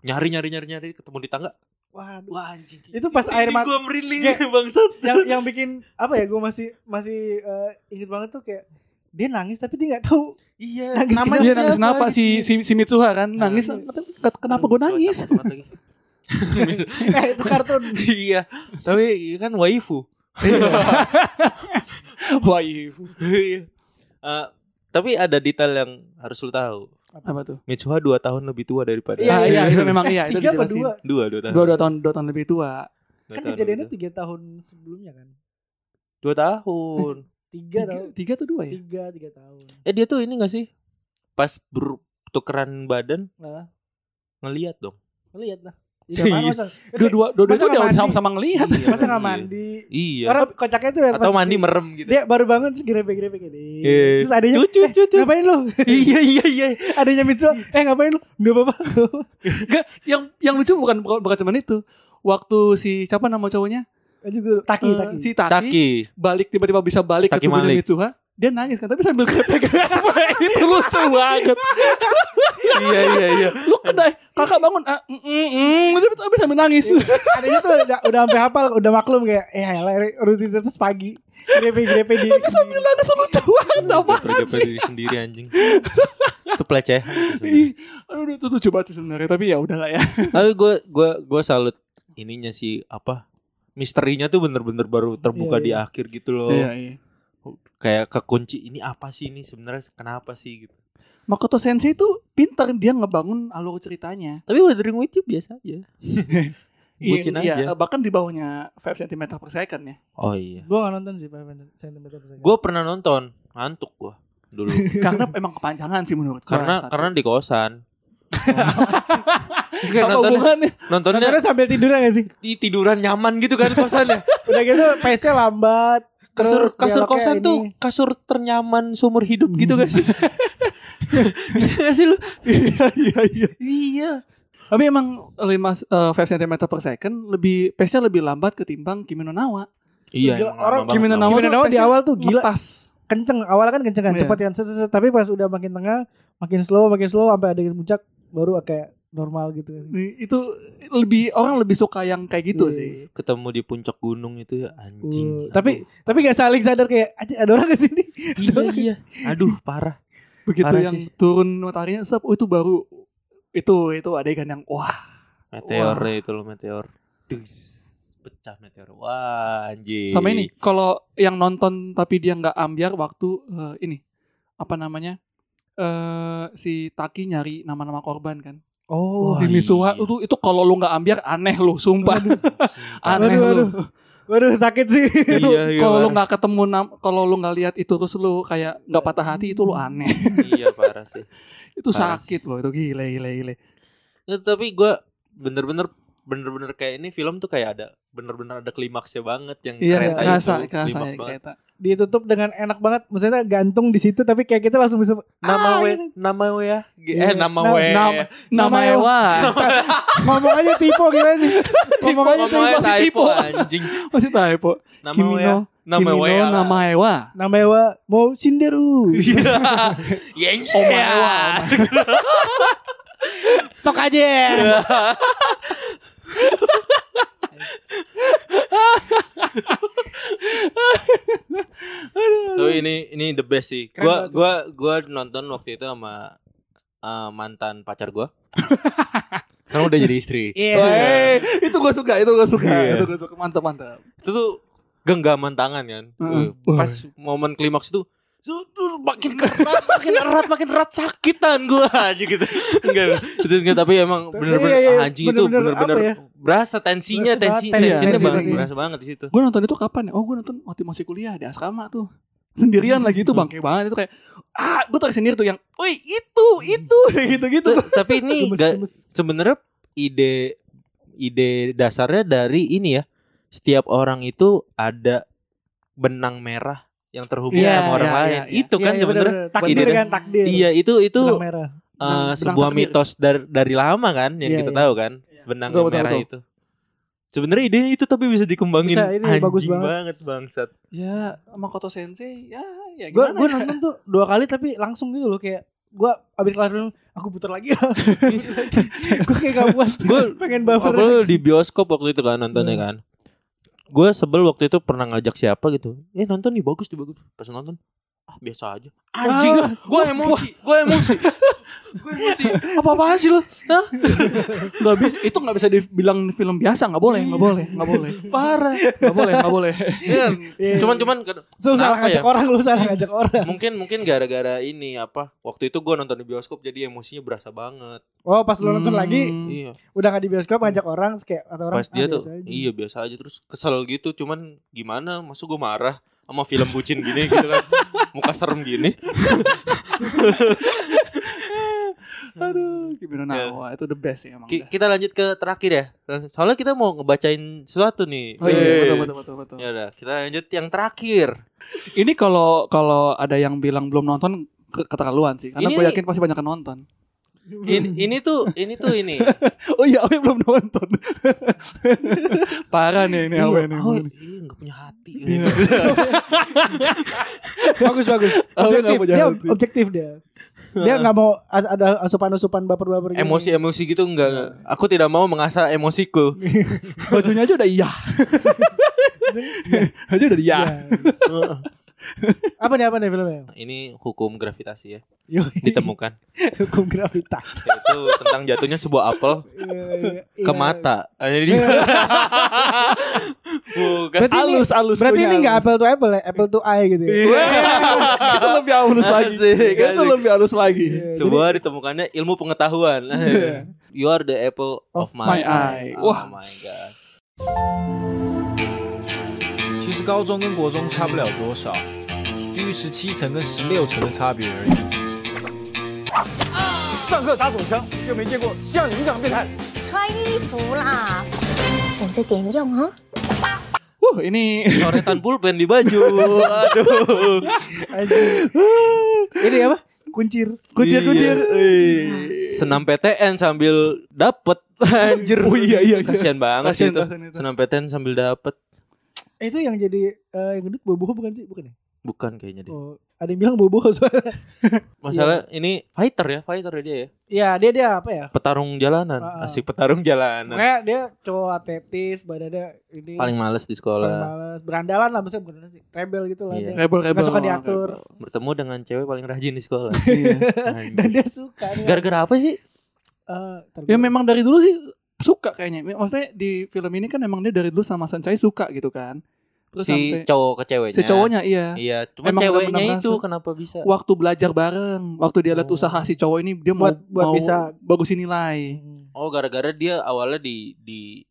[SPEAKER 1] nyari nyari nyari nyari ketemu di tangga.
[SPEAKER 2] Waduh.
[SPEAKER 1] Wah anjing.
[SPEAKER 2] Itu pas air mata-
[SPEAKER 1] Gue merinding
[SPEAKER 2] Kayak-
[SPEAKER 1] bangsat.
[SPEAKER 2] yang yang bikin apa ya gue masih masih eh, inget banget tuh kayak dia nangis tapi dia nggak tahu
[SPEAKER 1] Iya.
[SPEAKER 2] Nangis
[SPEAKER 1] namanya
[SPEAKER 3] Dia nangis
[SPEAKER 1] siapa
[SPEAKER 3] kenapa
[SPEAKER 1] gitu.
[SPEAKER 3] si si si Mitsuha kan nangis
[SPEAKER 1] Nah.
[SPEAKER 3] Ken- kenapa gue nangis? (laughs)
[SPEAKER 2] Eh itu kartun
[SPEAKER 1] iya, tapi kan waifu. (laughs)
[SPEAKER 3] Wah iya.
[SPEAKER 1] Iya. Eh, tapi ada detail yang harus lu tahu.
[SPEAKER 3] Apa tuh?
[SPEAKER 1] Mitsuha 2 tahun lebih tua daripada
[SPEAKER 2] Iya,
[SPEAKER 3] Ah iya itu memang iya itu
[SPEAKER 2] tiga
[SPEAKER 3] dijelasin.
[SPEAKER 2] dua
[SPEAKER 1] dua dua tahun.
[SPEAKER 3] Dua dua tahun dua tahun lebih tua.
[SPEAKER 2] Kan kejadiannya
[SPEAKER 1] lebih tua.
[SPEAKER 2] tiga tahun sebelumnya kan
[SPEAKER 1] dua tahun.
[SPEAKER 2] tiga
[SPEAKER 3] Tiga,
[SPEAKER 2] tahun
[SPEAKER 3] tiga tuh dua ya?
[SPEAKER 2] tiga tiga tahun
[SPEAKER 1] Eh dia tuh ini gak sih? Pas bertukeran badan
[SPEAKER 2] nah
[SPEAKER 1] ngeliat dong.
[SPEAKER 2] lihat lah
[SPEAKER 1] Iya.
[SPEAKER 2] Iya, masa,
[SPEAKER 3] Dua dua dua
[SPEAKER 2] Masa
[SPEAKER 3] itu udah
[SPEAKER 2] mandi?
[SPEAKER 3] sama-sama ngelihat.
[SPEAKER 2] masa nggak
[SPEAKER 1] Iya.
[SPEAKER 2] mandi
[SPEAKER 1] Iya.
[SPEAKER 2] orang kocaknya tuh
[SPEAKER 1] Atau mandi merem gitu.
[SPEAKER 2] dia baru bangun terus grepe-grepe gini
[SPEAKER 1] Iya.
[SPEAKER 2] terus adanya
[SPEAKER 1] Cucu,
[SPEAKER 2] eh,
[SPEAKER 1] cucu.
[SPEAKER 2] ngapain lu (laughs)
[SPEAKER 1] iya iya iya.
[SPEAKER 2] adanya Mitsu eh ngapain lu nggak apa-apa (laughs)
[SPEAKER 3] Enggak, yang yang lucu bukan bukan bukan cuma itu. Waktu si siapa nama cowoknya?
[SPEAKER 2] juga taki
[SPEAKER 3] Eh,
[SPEAKER 2] taki
[SPEAKER 3] si Taki,
[SPEAKER 1] Taki.
[SPEAKER 3] balik tiba-tiba bisa balik
[SPEAKER 1] Taki
[SPEAKER 3] ke tubuhnya. Mitsuha. Dia nangis kan, tapi sambil grepe-grepe (laughs) itu lucu banget.
[SPEAKER 1] Iya iya iya.
[SPEAKER 3] Lu kena kakak bangun, ah, mm, mm, mm, tapi, tapi sambil nangis.
[SPEAKER 2] adanya tuh udah, udah sampai hafal udah maklum kayak eh elah, rutinitas pagi grepe-grepe di
[SPEAKER 3] sambil nangis lucu banget apa
[SPEAKER 1] Pergi diri sendiri anjing. itu pelecehan. itu sebenarnya.
[SPEAKER 3] Ih, Aduh itu lucu banget sih sebenarnya, tapi ya udahlah ya.
[SPEAKER 1] Tapi gue gue gue salut ininya sih apa misterinya tuh bener-bener baru terbuka
[SPEAKER 2] Iya,
[SPEAKER 1] di
[SPEAKER 2] iya.
[SPEAKER 1] akhir gitu loh.
[SPEAKER 3] iya.
[SPEAKER 1] Kayak kekunci ini apa sih ini sebenarnya kenapa sih gitu.
[SPEAKER 3] Makoto Sensei itu pintar dia ngebangun alur ceritanya.
[SPEAKER 1] Tapi Wuthering With You biasa aja. (laughs) Bucin
[SPEAKER 3] Iya,
[SPEAKER 1] aja.
[SPEAKER 3] bahkan di bawahnya 5 cm per second ya.
[SPEAKER 1] Oh iya.
[SPEAKER 2] gue nggak nonton sih Five centimeter per second
[SPEAKER 1] Gue pernah nonton, ngantuk gue dulu. (laughs)
[SPEAKER 3] Karena emang kepanjangan sih menurut gua.
[SPEAKER 1] karena
[SPEAKER 3] satu.
[SPEAKER 1] karena di kosan. (laughs) Enggak
[SPEAKER 3] apa
[SPEAKER 1] nontonnya,
[SPEAKER 3] hubungannya?
[SPEAKER 1] nontonnya
[SPEAKER 2] Nontonnya sambil tiduran gak sih
[SPEAKER 1] di tiduran nyaman gitu kan kosannya.
[SPEAKER 2] udah gitu pace-nya lambat
[SPEAKER 1] Kasur
[SPEAKER 2] terus
[SPEAKER 1] kasur kosan
[SPEAKER 2] ini.
[SPEAKER 1] tuh kasur ternyaman seumur hidup gitu gak sih? (laughs) Iya gak sih lu?
[SPEAKER 3] Iya iya iya.
[SPEAKER 1] Iya.
[SPEAKER 3] Tapi emang 5 uh, 5 cm per second lebih pace-nya lebih lambat ketimbang Kimi no Nawa.
[SPEAKER 1] Iya.
[SPEAKER 2] Gila, orang
[SPEAKER 1] lama
[SPEAKER 3] Kimi no
[SPEAKER 1] banget.
[SPEAKER 3] Nawa
[SPEAKER 2] Kimi no
[SPEAKER 3] tuh
[SPEAKER 2] Nawa di awal tuh gila.
[SPEAKER 3] ngepas.
[SPEAKER 2] kenceng awalnya kan kenceng kan
[SPEAKER 3] Iya.
[SPEAKER 2] cepat kan set, set, set. tapi pas udah makin tengah makin slow makin slow sampai ada puncak baru kayak normal gitu kan
[SPEAKER 3] Nih, Itu lebih orang lebih suka yang kayak gitu
[SPEAKER 2] Iya.
[SPEAKER 3] sih.
[SPEAKER 1] ketemu di puncak gunung itu ya anjing.
[SPEAKER 2] Uh, tapi tapi gak saling sadar kayak "Anjing, ada orang ke sini (laughs)
[SPEAKER 1] iya iya. Aduh parah.
[SPEAKER 3] Begitu
[SPEAKER 1] Parah
[SPEAKER 3] yang
[SPEAKER 1] sih.
[SPEAKER 3] turun mataharinya sep, oh itu baru itu itu adegan yang wah.
[SPEAKER 1] Meteornya itu loh meteor. Dus, pecah meteor. Wah anjing.
[SPEAKER 3] Sama ini kalau yang nonton tapi dia nggak ambiar waktu eh, ini apa namanya? eh si Taki nyari nama-nama korban kan.
[SPEAKER 2] Oh
[SPEAKER 1] Wah,
[SPEAKER 3] di Mitsuha
[SPEAKER 1] iya.
[SPEAKER 3] itu itu kalau lu nggak ambiar aneh lu sumpah. (laughs) aneh
[SPEAKER 2] Waduh,
[SPEAKER 3] lu.
[SPEAKER 2] waduh. waduh sakit sih
[SPEAKER 3] itu
[SPEAKER 1] Iya, iya, (laughs)
[SPEAKER 3] kalau lu nggak ketemu kalau lu nggak lihat itu terus lu kayak nggak patah hati itu lu aneh. (laughs)
[SPEAKER 1] iya parah sih.
[SPEAKER 3] itu
[SPEAKER 1] Parah
[SPEAKER 3] sakit loh itu gile gile gile.
[SPEAKER 1] Nggak, tapi gue bener-bener bener-bener kayak ini film tuh kayak ada bener-bener ada klimaksnya banget yang
[SPEAKER 3] Iya,
[SPEAKER 1] kereta
[SPEAKER 3] kerasa,
[SPEAKER 1] itu
[SPEAKER 3] kerasa
[SPEAKER 1] klimaks
[SPEAKER 3] ya
[SPEAKER 1] banget.
[SPEAKER 3] kereta.
[SPEAKER 2] ditutup dengan enak banget maksudnya gantung di situ tapi kayak kita langsung bisa
[SPEAKER 1] Nama
[SPEAKER 2] Ah,
[SPEAKER 1] we, nama we ya,
[SPEAKER 2] Iya.
[SPEAKER 1] eh nama
[SPEAKER 2] Na-
[SPEAKER 1] we,
[SPEAKER 2] nama-
[SPEAKER 3] Nama
[SPEAKER 2] Nama (laughs)
[SPEAKER 3] Ewa.
[SPEAKER 2] ngomong aja tipe gimana sih ngomong aja
[SPEAKER 1] ngomong aja
[SPEAKER 2] tipe
[SPEAKER 3] masih
[SPEAKER 1] typo anjing. (laughs)
[SPEAKER 3] Masih typo.
[SPEAKER 1] Nama
[SPEAKER 3] Kimi
[SPEAKER 1] we ya, nama
[SPEAKER 3] Kimi no
[SPEAKER 1] ya.
[SPEAKER 3] nama Ewa.
[SPEAKER 2] namanya wa mau sinderu
[SPEAKER 1] Ya (laughs)
[SPEAKER 3] Oma
[SPEAKER 1] iya.
[SPEAKER 3] Ewa.
[SPEAKER 2] tok aja
[SPEAKER 1] Tapi ini ini the best sih.
[SPEAKER 2] Keren
[SPEAKER 1] Gua
[SPEAKER 2] banget.
[SPEAKER 1] gua gua nonton waktu itu sama eh, mantan pacar gua. (laughs) Kan udah jadi istri.
[SPEAKER 2] Iya.
[SPEAKER 3] Eh, itu gue suka, itu gue suka,
[SPEAKER 1] Iya.
[SPEAKER 3] itu gue suka, mantap mantap.
[SPEAKER 1] Itu tuh genggaman tangan kan. Uh, Pas momen klimaks itu sudur makin erat, makin erat, makin erat sakitan gua (laughs) aja gitu. Enggak, itu enggak tapi emang bener-bener
[SPEAKER 2] iya, iya,
[SPEAKER 1] anjing itu
[SPEAKER 2] bener-bener ya?
[SPEAKER 1] berasa tensinya,
[SPEAKER 2] Berasa
[SPEAKER 1] tensi,
[SPEAKER 2] banget,
[SPEAKER 1] tensinya
[SPEAKER 2] tensi,
[SPEAKER 1] banget,
[SPEAKER 2] tensi.
[SPEAKER 1] berasa banget di situ.
[SPEAKER 3] Gue nonton itu kapan ya? Oh gue nonton waktu masih kuliah di asrama tuh. Sendirian lagi itu bangke banget itu kayak ah gue tarik sendiri tuh yang, woi itu itu (laughs) gitu-gitu.
[SPEAKER 1] T- Tapi ini sebenarnya ide ide dasarnya dari ini ya. Setiap orang itu ada benang merah yang terhubung
[SPEAKER 3] Iya,
[SPEAKER 1] sama orang
[SPEAKER 3] iya,
[SPEAKER 1] lain.
[SPEAKER 3] iya, iya.
[SPEAKER 1] Itu kan
[SPEAKER 2] Iya, iya,
[SPEAKER 1] sebenarnya
[SPEAKER 2] bener-bener. takdir
[SPEAKER 1] ide-
[SPEAKER 2] kan takdir.
[SPEAKER 1] Iya, itu itu
[SPEAKER 2] Benang merah.
[SPEAKER 1] eh,
[SPEAKER 3] Benang-
[SPEAKER 1] sebuah
[SPEAKER 3] benang takdir.
[SPEAKER 1] mitos dari dari lama kan yang
[SPEAKER 2] Iya,
[SPEAKER 1] kita
[SPEAKER 2] iya.
[SPEAKER 1] tahu kan. Benang
[SPEAKER 3] Betul,
[SPEAKER 1] merah
[SPEAKER 3] betul.
[SPEAKER 1] itu. Sebenarnya ide itu tapi bisa dikembangin
[SPEAKER 2] Bisa, ini
[SPEAKER 1] anjing
[SPEAKER 2] bagus banget.
[SPEAKER 1] banget bangsat.
[SPEAKER 3] Ya Makoto Sensei ya ya
[SPEAKER 2] Gue
[SPEAKER 3] gimana?
[SPEAKER 2] gue
[SPEAKER 3] ya?
[SPEAKER 2] nonton tuh dua kali tapi langsung gitu loh kayak gue abis kelar film aku putar lagi (laughs) gue kayak gak puas
[SPEAKER 1] Gue
[SPEAKER 2] pengen buffer
[SPEAKER 1] Apa di bioskop waktu itu kan nontonnya
[SPEAKER 2] Hmm.
[SPEAKER 1] kan. Gue sebel waktu itu pernah ngajak siapa gitu. Eh nonton nih bagus nih bagus. Pas nonton ah biasa aja. Anjing,
[SPEAKER 2] Ah,
[SPEAKER 1] gue emosi, gue emosi. (laughs) gue emosi. Apa apaan sih lo? (laughs)
[SPEAKER 3] Nggak bisa itu nggak bisa dibilang film biasa nggak boleh nggak boleh nggak boleh
[SPEAKER 1] Parah.
[SPEAKER 3] nggak boleh nggak boleh.
[SPEAKER 1] Iya. (laughs) Cuman cuman
[SPEAKER 2] salah
[SPEAKER 1] kenapa
[SPEAKER 2] ngajak
[SPEAKER 1] ya?
[SPEAKER 2] orang lu salah ngajak orang
[SPEAKER 1] mungkin mungkin gara-gara ini apa? Waktu itu gue nonton di bioskop jadi emosinya berasa banget.
[SPEAKER 2] oh pas lu nonton
[SPEAKER 3] Hmm.
[SPEAKER 2] lagi
[SPEAKER 1] Iya.
[SPEAKER 2] udah gak di bioskop ngajak orang kayak atau orang
[SPEAKER 1] Pas dia
[SPEAKER 2] ah,
[SPEAKER 1] tuh
[SPEAKER 2] biasa aja.
[SPEAKER 1] iya biasa aja terus kesel gitu cuman gimana masuk gue marah sama film bucin gini gitu kan muka serem gini
[SPEAKER 3] Aduh, gimana
[SPEAKER 1] Ya.
[SPEAKER 3] Nawa itu the best ya emang.
[SPEAKER 1] Ki- kita lanjut ke terakhir ya soalnya kita mau ngebacain sesuatu nih
[SPEAKER 3] Oh iya
[SPEAKER 1] Eh,
[SPEAKER 3] betul betul betul betul.
[SPEAKER 1] ya udah kita lanjut yang terakhir
[SPEAKER 3] Ini kalau kalau ada yang bilang belum nonton ke- keterlaluan sih. Karena gue yakin pasti banyak yang nonton.
[SPEAKER 1] Ini ini tuh ini tuh ini (laughs)
[SPEAKER 3] Oh iya, Awe belum nonton. (laughs) Parah nih ini
[SPEAKER 1] Iya,
[SPEAKER 3] Awe nih.
[SPEAKER 1] oh, iya nggak punya hati
[SPEAKER 3] Iya. (laughs)
[SPEAKER 2] bagus bagus objektif
[SPEAKER 3] punya
[SPEAKER 2] dia
[SPEAKER 3] hati.
[SPEAKER 2] objektif dia dia nggak mau ada asupan-asupan baper-baper gini.
[SPEAKER 1] emosi-emosi gitu enggak aku tidak mau mengasah emosiku
[SPEAKER 3] Bajunya aja udah iya. aja udah iya.
[SPEAKER 2] Apa nih apa nih filmnya
[SPEAKER 1] ini hukum gravitasi ya ditemukan
[SPEAKER 2] hukum gravitas
[SPEAKER 1] yaitu (laughs) tentang jatuhnya sebuah apel
[SPEAKER 2] Iya,
[SPEAKER 1] ke
[SPEAKER 2] iya.
[SPEAKER 1] mata jadi (laughs) bukan
[SPEAKER 2] Berarti ini-
[SPEAKER 3] Alus alus.
[SPEAKER 2] berarti ini nggak
[SPEAKER 3] alus.
[SPEAKER 2] apple to apple ya apple to eye gitu ya
[SPEAKER 1] Iya. (laughs)
[SPEAKER 3] itu lebih halus lagi.
[SPEAKER 1] Asik,
[SPEAKER 3] Itu lebih halus lagi.
[SPEAKER 1] Sebuah ditemukannya ilmu pengetahuan you are the apple of,
[SPEAKER 2] Of
[SPEAKER 1] my,
[SPEAKER 3] my eye.
[SPEAKER 1] oh
[SPEAKER 3] Wah.
[SPEAKER 1] my god
[SPEAKER 11] 高中跟国中差不了多少，低于十七层跟十六层的差别而已。
[SPEAKER 4] 上课打手枪就没见过像你们这样的变态。
[SPEAKER 7] 穿衣服啦，省着点用哦。
[SPEAKER 3] Wuh, ini
[SPEAKER 1] coretan pulpen di baju aduh
[SPEAKER 2] Anjing. (laughs) ini apa kuncir
[SPEAKER 3] kucir kucir.
[SPEAKER 1] Iya. senam PTN sambil dapet anjir
[SPEAKER 3] Oh (laughs) iya iya. iya.
[SPEAKER 1] kasihan banget sih
[SPEAKER 3] Kasihan,
[SPEAKER 1] itu
[SPEAKER 3] kasihan itu.
[SPEAKER 1] senam PTN sambil dapet
[SPEAKER 2] Eh, itu yang jadi eh, yang gendut bobo bukan sih? Bukan ya?
[SPEAKER 1] Bukan kayaknya deh.
[SPEAKER 2] Oh ada yang bilang bobo (laughs) soalnya. (laughs)
[SPEAKER 1] Masalah ini fighter ya fighter ya dia ya.
[SPEAKER 2] Iya dia dia apa ya?
[SPEAKER 1] Petarung jalanan
[SPEAKER 2] Ah, ah.
[SPEAKER 1] asik petarung jalanan.
[SPEAKER 2] Kayak dia cowok atletis badannya ini.
[SPEAKER 1] Paling males di
[SPEAKER 2] paling
[SPEAKER 1] sekolah
[SPEAKER 2] males. Berandalan lah maksudnya bukan sih. Rebel gitu lah
[SPEAKER 1] Iya.
[SPEAKER 2] dia.
[SPEAKER 3] Rebel rebel.
[SPEAKER 2] Nggak suka diatur.
[SPEAKER 1] Bertemu dengan cewek paling rajin di sekolah.
[SPEAKER 3] Iya. (laughs)
[SPEAKER 2] Dan dia suka nih.
[SPEAKER 1] gara-gara apa sih?
[SPEAKER 2] Eh, ntar
[SPEAKER 3] Ya memang dari dulu sih suka kayaknya. Maksudnya di film ini kan memang dia dari dulu sama Sancai suka gitu kan. Terus
[SPEAKER 1] si
[SPEAKER 3] sampai
[SPEAKER 1] cowok ke ceweknya
[SPEAKER 3] si cowoknya iya.
[SPEAKER 1] iya cuma
[SPEAKER 3] Emang
[SPEAKER 1] ceweknya
[SPEAKER 3] benar-benar
[SPEAKER 1] itu
[SPEAKER 3] merasa.
[SPEAKER 1] kenapa bisa
[SPEAKER 3] Waktu belajar bareng, waktu dia lihat
[SPEAKER 1] Oh.
[SPEAKER 3] usaha si cowok ini dia mau
[SPEAKER 2] Buat- buat
[SPEAKER 3] mau
[SPEAKER 2] bisa-
[SPEAKER 3] bagusin nilai.
[SPEAKER 2] Hmm.
[SPEAKER 1] oh gara-gara dia awalnya di di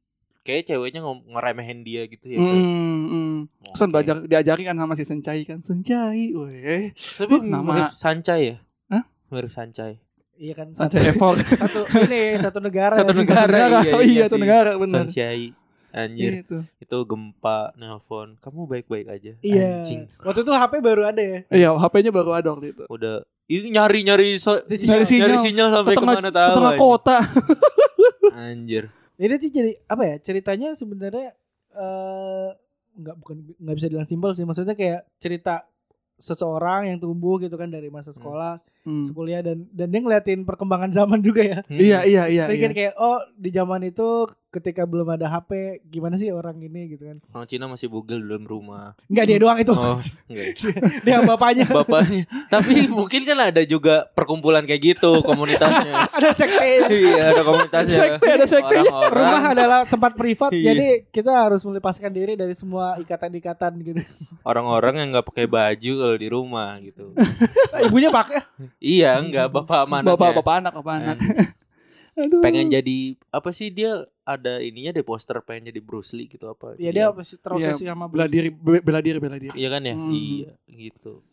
[SPEAKER 1] kayak ceweknya ngeremehin dia gitu ya
[SPEAKER 3] Hmm, hmm. Terus kan
[SPEAKER 1] Oke.
[SPEAKER 3] belajar diajari kan sama si Sancai kan. Sancai, weh.
[SPEAKER 1] tapi
[SPEAKER 3] Uh, nama-
[SPEAKER 1] mirip Sancai ya
[SPEAKER 3] Hah?
[SPEAKER 1] mirip Sancai
[SPEAKER 2] iya kan satu,
[SPEAKER 3] effort. (laughs)
[SPEAKER 2] satu ini satu negara
[SPEAKER 1] Satu
[SPEAKER 2] ya sih.
[SPEAKER 1] negara. iya,
[SPEAKER 3] oh
[SPEAKER 1] iya
[SPEAKER 3] iya, itu
[SPEAKER 1] sih.
[SPEAKER 3] negara benar.
[SPEAKER 1] Sancai anjir
[SPEAKER 3] Itu.
[SPEAKER 1] itu gempa nelpon kamu baik-baik aja
[SPEAKER 2] iya
[SPEAKER 1] anjing
[SPEAKER 2] waktu itu HP baru ada ya
[SPEAKER 3] Iya, HP-nya baru ada waktu itu.
[SPEAKER 1] udah ini nyari nyari so,
[SPEAKER 3] Nyari
[SPEAKER 1] nyari
[SPEAKER 3] sinyal.
[SPEAKER 1] sinyal sampai
[SPEAKER 3] Ke ke
[SPEAKER 1] tahu
[SPEAKER 3] tengah kota. (laughs)
[SPEAKER 1] anjir
[SPEAKER 2] Jadi itu jadi apa ya ceritanya sebenarnya eh nggak bukan nggak bisa bilang simpel sih maksudnya kayak cerita seseorang yang tumbuh gitu kan dari masa sekolah
[SPEAKER 3] Hmm.
[SPEAKER 2] Kuliah dan dan dia ngeliatin perkembangan zaman juga ya.
[SPEAKER 3] Iya iya iya.
[SPEAKER 2] Sedikit
[SPEAKER 3] iya.
[SPEAKER 2] kayak oh di zaman itu ketika belum ada HP gimana sih orang ini gitu kan.
[SPEAKER 1] Orang Cina masih bugil di dalam rumah.
[SPEAKER 2] Enggak dia doang itu.
[SPEAKER 1] Oh, (laughs) enggak.
[SPEAKER 2] dia bapaknya. (laughs)
[SPEAKER 1] Bapaknya. Tapi mungkin kan ada juga perkumpulan kayak gitu komunitasnya. (laughs)
[SPEAKER 2] ada sekte.
[SPEAKER 1] iya, ada komunitasnya.
[SPEAKER 3] Sekte, ada sekte.
[SPEAKER 1] Orang-orang.
[SPEAKER 2] Rumah adalah tempat privat
[SPEAKER 1] Iya.
[SPEAKER 2] jadi kita harus melepaskan diri dari semua ikatan-ikatan gitu.
[SPEAKER 1] orang-orang yang nggak pakai baju kalau di rumah gitu.
[SPEAKER 2] Ibunya pakai
[SPEAKER 1] iya, enggak bapak mana
[SPEAKER 3] Bapak bapak anak bapak anak. (laughs) Aduh.
[SPEAKER 1] pengen jadi apa sih dia ada ininya deh poster pengen jadi Bruce Lee gitu apa
[SPEAKER 2] ya
[SPEAKER 1] Jadi
[SPEAKER 2] dia
[SPEAKER 1] apa?
[SPEAKER 2] masih terobsesi
[SPEAKER 3] Iya,
[SPEAKER 2] sama
[SPEAKER 3] bela diri be- bela diri bela diri.
[SPEAKER 1] iya kan ya
[SPEAKER 3] Hmm.
[SPEAKER 1] iya gitu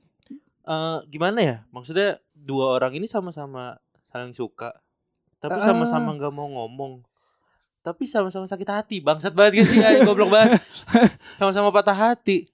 [SPEAKER 1] Eh gimana ya maksudnya dua orang ini sama-sama saling suka tapi
[SPEAKER 2] Ah.
[SPEAKER 1] sama-sama nggak mau ngomong tapi sama-sama sakit hati bangsat banget gak sih goblok banget (laughs) sama-sama patah hati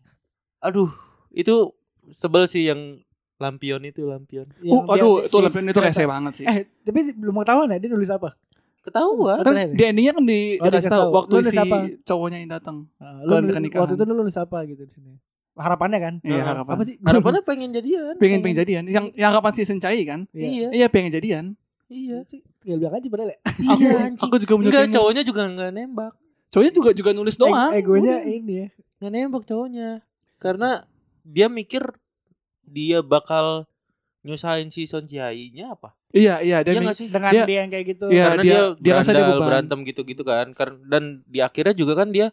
[SPEAKER 1] aduh itu sebel sih yang lampion itu lampion
[SPEAKER 2] Yang
[SPEAKER 3] Uh, aduh itu lampion itu rese banget sih.
[SPEAKER 2] Eh, tapi belum ketahuan ya dia nulis apa?
[SPEAKER 1] ketahuan
[SPEAKER 3] kan di endingnya kan di
[SPEAKER 2] Oh,
[SPEAKER 3] dikasih tahu waktu si
[SPEAKER 2] apa?
[SPEAKER 3] cowoknya yang datang. Ke
[SPEAKER 2] lu waktu itu lu nulis apa gitu di sini? Harapannya kan?
[SPEAKER 3] Iya,
[SPEAKER 2] Nah,
[SPEAKER 3] harapan.
[SPEAKER 2] Apa sih?
[SPEAKER 1] harapannya pengen jadian
[SPEAKER 3] Pengen pengen jadian. Yang yang kapan sih Sencai kan?
[SPEAKER 2] Iya.
[SPEAKER 1] iya
[SPEAKER 3] Iya pengen jadian.
[SPEAKER 1] iya
[SPEAKER 2] sih. Tinggal bilang aja padahal ya.
[SPEAKER 3] Aku aku juga
[SPEAKER 1] enggak
[SPEAKER 3] menyukai
[SPEAKER 1] cowoknya juga nggak nembak
[SPEAKER 3] Cowoknya juga juga nulis doang.
[SPEAKER 2] Eh, ini ya.
[SPEAKER 1] nggak nembak cowoknya karena dia mikir dia bakal nyusahin si Son Jiai-nya apa?
[SPEAKER 3] Iya iya dia
[SPEAKER 1] Iya sih?
[SPEAKER 2] Dengan
[SPEAKER 3] Dia-
[SPEAKER 2] dia, yang kayak gitu.
[SPEAKER 3] Iya,
[SPEAKER 1] Karena
[SPEAKER 3] dia-
[SPEAKER 1] dia,
[SPEAKER 3] dia rasa dia
[SPEAKER 1] berantem gitu-gitu kan. Dan di akhirnya juga kan dia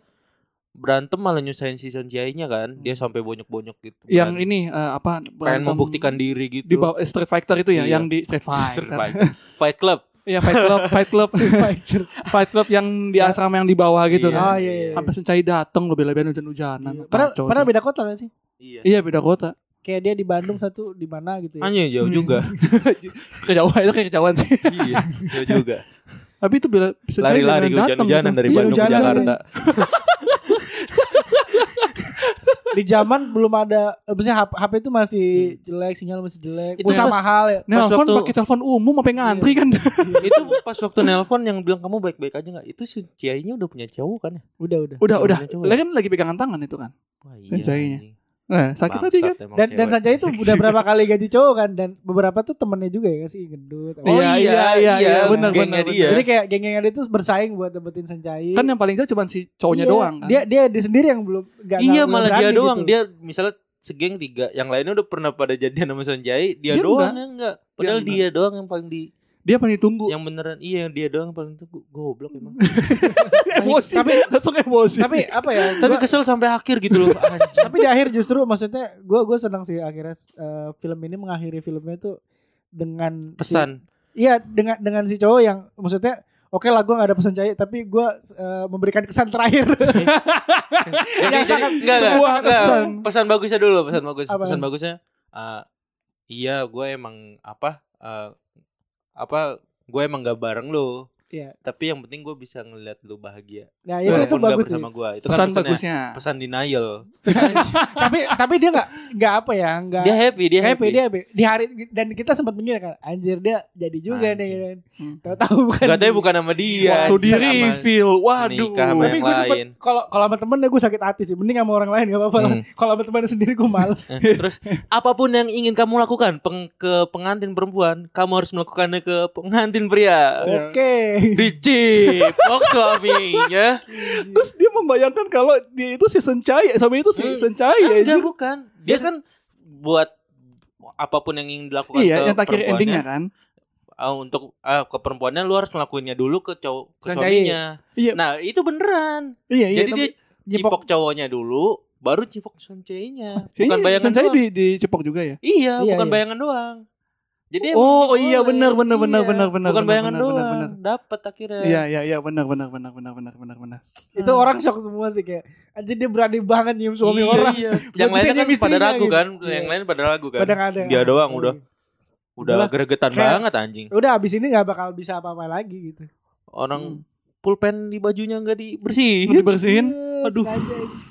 [SPEAKER 1] berantem malah nyusahin si Son Jiai-nya kan. Dia sampai bonyok-bonyok gitu.
[SPEAKER 3] yang
[SPEAKER 1] kan.
[SPEAKER 3] ini eh, apa
[SPEAKER 1] pengen membuktikan diri gitu.
[SPEAKER 3] di bawah eh, Street Fighter itu ya
[SPEAKER 1] Iya.
[SPEAKER 3] yang di Street (laughs) Fighter.
[SPEAKER 1] Street Fight. Fight Club.
[SPEAKER 3] Iya Fight Club, Fight Club, (laughs)
[SPEAKER 2] Fighter.
[SPEAKER 3] Fight Club yang di asrama yang di bawah gitu
[SPEAKER 1] Iya.
[SPEAKER 3] kan.
[SPEAKER 2] Oh iya iya.
[SPEAKER 3] Sampai Sencai datang lo bela-belain hujan-hujanan.
[SPEAKER 2] Iya. Padahal, padahal beda kota kan sih?
[SPEAKER 1] Iya.
[SPEAKER 3] Iya beda kota.
[SPEAKER 2] Kayak dia di Bandung satu di mana gitu ya.
[SPEAKER 1] Anjir jauh juga. (laughs)
[SPEAKER 3] Kejauhan itu kayak kejauhan sih.
[SPEAKER 1] iya, jauh juga.
[SPEAKER 3] Tapi itu bela Sencai
[SPEAKER 1] Lari-lari hujan-hujanan
[SPEAKER 3] gitu.
[SPEAKER 1] dari
[SPEAKER 2] Iya,
[SPEAKER 1] Bandung ke. Jakarta. (laughs)
[SPEAKER 2] Di zaman belum ada eh, maksudnya HP, HP itu masih jelek, sinyal masih jelek.
[SPEAKER 1] Itu
[SPEAKER 2] Pulsa mahal ya.
[SPEAKER 3] Nelfon
[SPEAKER 1] waktu-
[SPEAKER 3] pakai telepon umum apa yang ngantri kan? (laughs)
[SPEAKER 1] itu pas waktu nelpon yang bilang kamu baik-baik aja nggak? Itu si Jiai-nya udah punya cowok kan ya?
[SPEAKER 2] Udah udah.
[SPEAKER 3] udah
[SPEAKER 1] Udah.
[SPEAKER 3] Lah kan lagi pegangan tangan itu kan.
[SPEAKER 1] Wah, iya.
[SPEAKER 3] Nah, sakit hati kan?
[SPEAKER 1] Bangsat emang
[SPEAKER 2] Dan dan
[SPEAKER 1] cewek.
[SPEAKER 2] Sanjay itu udah berapa kali ganti cowok kan dan beberapa tuh temennya juga ya sih gendut.
[SPEAKER 1] Oh
[SPEAKER 3] Iya,
[SPEAKER 1] iya,
[SPEAKER 3] iya,
[SPEAKER 1] iya,
[SPEAKER 3] iya, benar,
[SPEAKER 1] gengnya
[SPEAKER 3] benar,
[SPEAKER 1] dia.
[SPEAKER 2] Jadi kayak geng-gengan itu bersaing buat dapetin Sanjay.
[SPEAKER 3] Kan yang paling jauh cuma si cowoknya
[SPEAKER 2] Iya,
[SPEAKER 3] doang kan.
[SPEAKER 2] Dia dia dia sendiri yang belum nggak
[SPEAKER 1] Iya malah dia doang.
[SPEAKER 2] gitu.
[SPEAKER 1] Dia misalnya segeng tiga, yang lainnya udah pernah pada jadian sama Sonjai, dia,
[SPEAKER 3] Dia
[SPEAKER 1] doang
[SPEAKER 3] enggak.
[SPEAKER 1] yang enggak. Padahal
[SPEAKER 3] enggak.
[SPEAKER 1] dia doang yang paling di
[SPEAKER 3] Dia paling ditunggu.
[SPEAKER 1] yang beneran iya dia doang paling tunggu goblok emang. (laughs)
[SPEAKER 3] emosi.
[SPEAKER 2] Tapi-
[SPEAKER 3] langsung emosi.
[SPEAKER 2] Tapi apa ya?
[SPEAKER 1] Tapi
[SPEAKER 2] gua-
[SPEAKER 1] kesel sampai akhir gitu loh. (laughs)
[SPEAKER 2] tapi di akhir justru maksudnya gue gue senang sih akhirnya eh, film ini mengakhiri filmnya tuh dengan si-
[SPEAKER 1] Pesan.
[SPEAKER 2] iya dengan dengan si cowok yang maksudnya oke lah gue gak ada pesan cahaya tapi gue eh, memberikan kesan terakhir (laughs)
[SPEAKER 1] Yang
[SPEAKER 2] sangat-
[SPEAKER 1] enggak, enggak,
[SPEAKER 3] sebuah
[SPEAKER 1] enggak.
[SPEAKER 3] kesan.
[SPEAKER 1] Pesan bagusnya dulu, pesan bagus.
[SPEAKER 2] Apa?
[SPEAKER 1] Pesan bagusnya eh, iya gue emang apa eh, apa gue emang gak bareng lo.
[SPEAKER 2] Iya.
[SPEAKER 1] Tapi yang penting gue bisa ngeliat lu bahagia.
[SPEAKER 2] nah itu itu
[SPEAKER 1] Walaupun nggak
[SPEAKER 2] bagus sih
[SPEAKER 1] bersama gue. Itu
[SPEAKER 3] pesan
[SPEAKER 1] kan pesannya-
[SPEAKER 3] bagusnya.
[SPEAKER 1] Pesan denial. (laughs)
[SPEAKER 2] tapi tapi dia nggak nggak apa ya nggak
[SPEAKER 1] Dia happy, dia
[SPEAKER 2] happy,
[SPEAKER 1] happy.
[SPEAKER 2] dia happy di hari dan kita sempat mengira kan anjir dia jadi juga nih
[SPEAKER 1] Anjing.
[SPEAKER 2] kan
[SPEAKER 3] Hmm.
[SPEAKER 2] tahu-tahu bukan
[SPEAKER 1] Gak tahu bukan sama dia.
[SPEAKER 3] Waktu di
[SPEAKER 1] sama
[SPEAKER 3] reveal, waduh.
[SPEAKER 1] nikah sama
[SPEAKER 2] tapi gue sempet
[SPEAKER 1] lain.
[SPEAKER 2] kalau kalau sama temen ya gue sakit hati sih mending sama orang lain gak apa-apa
[SPEAKER 1] Hmm.
[SPEAKER 2] kalau sama temen sendiri gue males (laughs)
[SPEAKER 1] Terus apa pun yang ingin kamu lakukan peng- ke pengantin perempuan, kamu harus melakukannya ke pengantin pria.
[SPEAKER 2] oke (laughs)
[SPEAKER 1] Dicipok suaminya.
[SPEAKER 3] Terus dia membayangkan kalau dia itu si Sencai, suami itu si
[SPEAKER 1] Hmm.
[SPEAKER 3] Sencai ya.
[SPEAKER 1] Enggak bukan. Dia kan buat apa pun yang ingin dilakukan
[SPEAKER 3] Iya,
[SPEAKER 1] ke
[SPEAKER 3] yang terakhir endingnya kan.
[SPEAKER 1] ah, untuk ah, ke perempuannya lu harus ngelakuinnya dulu ke cowok ke
[SPEAKER 2] Sanjai.
[SPEAKER 1] suaminya.
[SPEAKER 3] Iya.
[SPEAKER 1] Nah, itu beneran.
[SPEAKER 3] Iya, iya.
[SPEAKER 1] Jadi dia cipok cowoknya dulu, baru cipok soncainya.
[SPEAKER 3] Sini
[SPEAKER 1] Bukan bayangan
[SPEAKER 3] Sencai
[SPEAKER 1] doang.
[SPEAKER 3] di, dicepok juga ya.
[SPEAKER 1] Iya,
[SPEAKER 2] Iya,
[SPEAKER 1] bukan
[SPEAKER 2] iya.
[SPEAKER 1] bayangan doang. Jadi
[SPEAKER 3] Oh,
[SPEAKER 1] emang
[SPEAKER 3] iya, benar, benar, benar,
[SPEAKER 1] Iya,
[SPEAKER 3] benar, benar,
[SPEAKER 1] Bukan
[SPEAKER 3] benar,
[SPEAKER 1] bayangan
[SPEAKER 3] benar,
[SPEAKER 1] doang.
[SPEAKER 3] benar, benar.
[SPEAKER 1] Dapat akhirnya.
[SPEAKER 3] Iya, iya, iya, benar, benar, benar, benar, benar, benar, benar.
[SPEAKER 2] itu orang shock semua sih kayak anjir dia berani banget nyium suami
[SPEAKER 1] Iya,
[SPEAKER 2] orang
[SPEAKER 1] iya. (laughs) Yang lainnya kan pada ragu
[SPEAKER 2] gitu.
[SPEAKER 1] kan,
[SPEAKER 2] Iya.
[SPEAKER 1] yang lain pada ragu kan.
[SPEAKER 2] Pada ada.
[SPEAKER 1] Dia doang udah udah
[SPEAKER 2] Udahlah.
[SPEAKER 1] gregetan
[SPEAKER 2] Kayak-
[SPEAKER 1] banget anjing.
[SPEAKER 2] udah abis ini nggak bakal bisa apa-apa lagi gitu
[SPEAKER 1] Orang pulpen di bajunya nggak dibersihin.
[SPEAKER 3] Dibersihin.
[SPEAKER 2] Eh,
[SPEAKER 1] Aduh.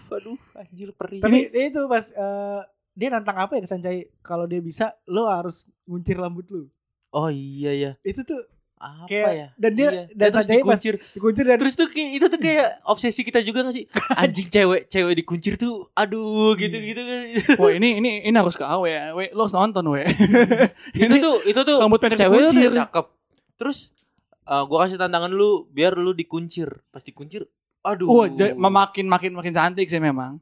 [SPEAKER 1] Aduh, anjir perih.
[SPEAKER 2] tapi itu pas eh, dia nantang apa ya ke Sanjay kalau dia bisa lo harus nguncir rambut lu
[SPEAKER 1] Oh iya ya.
[SPEAKER 2] itu tuh
[SPEAKER 1] apa
[SPEAKER 2] Kayak-
[SPEAKER 1] ya?
[SPEAKER 2] dan dia-
[SPEAKER 1] Iya.
[SPEAKER 2] dan
[SPEAKER 1] terus
[SPEAKER 2] tajamnya pas
[SPEAKER 1] dikuncir.
[SPEAKER 2] dikuncir dan
[SPEAKER 1] Terus tuh kayak itu tuh kayak obsesi kita juga gak sih? (laughs) Anjing cewek cewek dikuncir tuh aduh gitu-gitu kan.
[SPEAKER 3] Wah ini ini ini harus ke AW ya. We, lo harus nonton we. (laughs)
[SPEAKER 1] itu tuh itu tuh
[SPEAKER 3] rambut pendek
[SPEAKER 1] cewek tuh
[SPEAKER 3] dikuncir.
[SPEAKER 1] cakep. Terus eh, gua kasih tantangan lu biar lu dikuncir. Pas dikuncir aduh.
[SPEAKER 3] Wah, ja- makin makin makin cantik sih memang.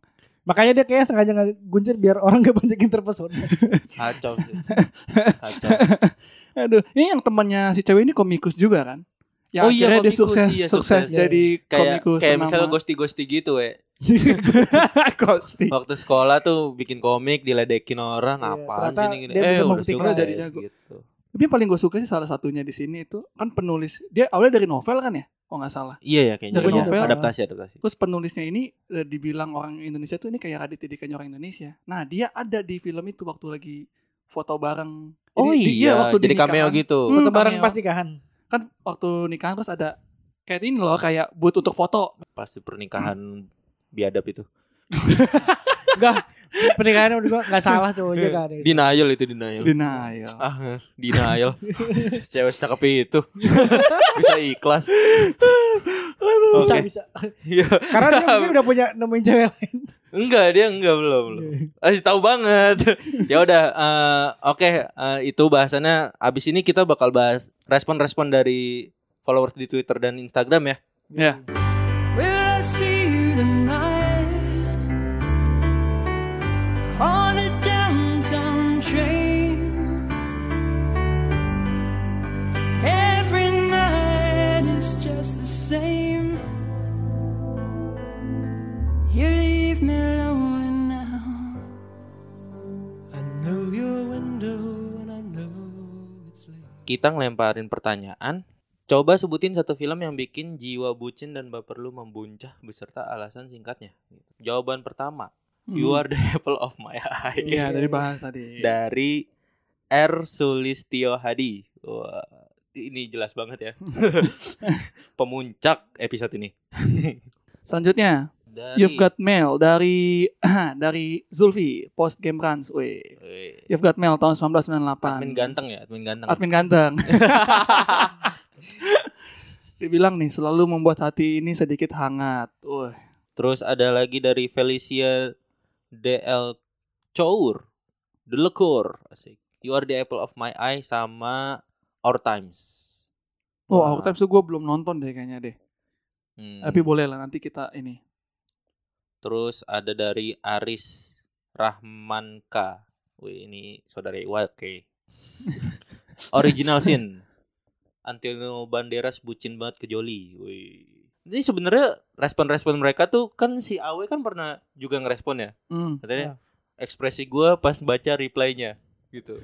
[SPEAKER 2] Makanya dia kayak sengaja nggak guncir biar orang (laughs) gak banyak yang terpesona.
[SPEAKER 1] kacau sih. Kacau. (laughs)
[SPEAKER 3] Aduh, ini yang temannya si cewek ini komikus juga kan? Yang
[SPEAKER 1] Oh iya,
[SPEAKER 3] akhirnya dia
[SPEAKER 1] komikus,
[SPEAKER 3] sukses,
[SPEAKER 1] iya,
[SPEAKER 3] sukses,
[SPEAKER 1] sukses.
[SPEAKER 3] jadi
[SPEAKER 1] kayak
[SPEAKER 3] komikus.
[SPEAKER 1] kayak misalnya gosti-gosti gitu, we. (laughs) Waktu sekolah tuh bikin komik diledekin orang apaan
[SPEAKER 2] ternyata
[SPEAKER 1] sih ini gini.
[SPEAKER 2] dia
[SPEAKER 1] Eh
[SPEAKER 2] bisa
[SPEAKER 1] udah sukses
[SPEAKER 3] Jadi jago.
[SPEAKER 1] gitu.
[SPEAKER 3] Tapi yang paling gue suka sih salah satunya di sini itu kan penulis dia awalnya dari novel kan ya? Oh nggak salah.
[SPEAKER 1] Iya ya kayaknya.
[SPEAKER 3] Dari
[SPEAKER 1] iya.
[SPEAKER 3] novel.
[SPEAKER 1] adaptasi adaptasi.
[SPEAKER 3] Terus penulisnya ini eh, dibilang orang Indonesia tuh ini kayak Raditya Dikanya orang Indonesia. Nah dia ada di film itu waktu lagi foto bareng.
[SPEAKER 1] Oh
[SPEAKER 3] Jadi- di-
[SPEAKER 1] iya,
[SPEAKER 3] waktu di
[SPEAKER 1] jadi cameo
[SPEAKER 3] nikahan.
[SPEAKER 1] gitu.
[SPEAKER 3] Hmm,
[SPEAKER 2] Foto bareng
[SPEAKER 3] cameo.
[SPEAKER 2] pas nikahan.
[SPEAKER 3] Kan waktu nikahan terus ada kayak ini loh kayak booth untuk foto.
[SPEAKER 1] Pasti pernikahan biadab itu. (laughs)
[SPEAKER 2] Enggak, pernikahannya udah nggak salah cowoknya kan.
[SPEAKER 1] Denial itu denial.
[SPEAKER 3] Denial.
[SPEAKER 1] Ah, denial. (laughs) Cewek secakep itu. (laughs) Bisa ikhlas.
[SPEAKER 2] Bisa
[SPEAKER 1] Oke.
[SPEAKER 2] bisa.
[SPEAKER 1] Iya.
[SPEAKER 2] Karena dia mungkin udah punya nemuin cewek lain.
[SPEAKER 1] Enggak, dia enggak belum belum. Masih tahu banget. (laughs) ya udah, eh, oke, eh, itu bahasannya abis ini kita bakal bahas respon-respon dari followers di Twitter dan Instagram ya.
[SPEAKER 3] Ya.
[SPEAKER 12] Will You leave me lonely now. I know your window and I know it's late.
[SPEAKER 1] Kita ngelemparin pertanyaan. Coba sebutin satu film yang bikin jiwa bucin dan baper lu membuncah beserta alasan singkatnya. Jawaban pertama, You
[SPEAKER 3] Hmm.
[SPEAKER 1] Are the Apple of My Eye.
[SPEAKER 3] Iya dari bahas tadi.
[SPEAKER 1] dari R Sulistio Hadi. Wah, ini jelas banget ya. (laughs) Pemuncak episode ini.
[SPEAKER 3] Selanjutnya
[SPEAKER 1] Dari
[SPEAKER 3] You've Got Mail dari (clears throat) dari Zulfi Post Game Runs. Wih.
[SPEAKER 1] Wih,
[SPEAKER 3] You've Got Mail tahun 1998.
[SPEAKER 1] admin ganteng ya, admin ganteng.
[SPEAKER 3] Admin ganteng. (laughs) Dibilang nih selalu membuat hati ini sedikit hangat. Wih.
[SPEAKER 1] Terus ada lagi dari Felicia DL Chour. The Lecour. Asik. You are the apple of my eye sama Our Times.
[SPEAKER 3] Oh, aku times gue belum nonton deh kayaknya deh.
[SPEAKER 1] Hmm.
[SPEAKER 3] Tapi boleh lah nanti kita ini.
[SPEAKER 1] Terus ada dari Aris Rahmanka. Wih, ini saudara Iwa, oke. (laughs) Original scene. Antonio Banderas bucin banget ke Joli. Wih. Ini sebenarnya respon-respon mereka tuh kan si Awe kan pernah juga ngerespon ya.
[SPEAKER 3] Hmm.
[SPEAKER 1] Katanya ekspresi gua pas baca reply-nya gitu.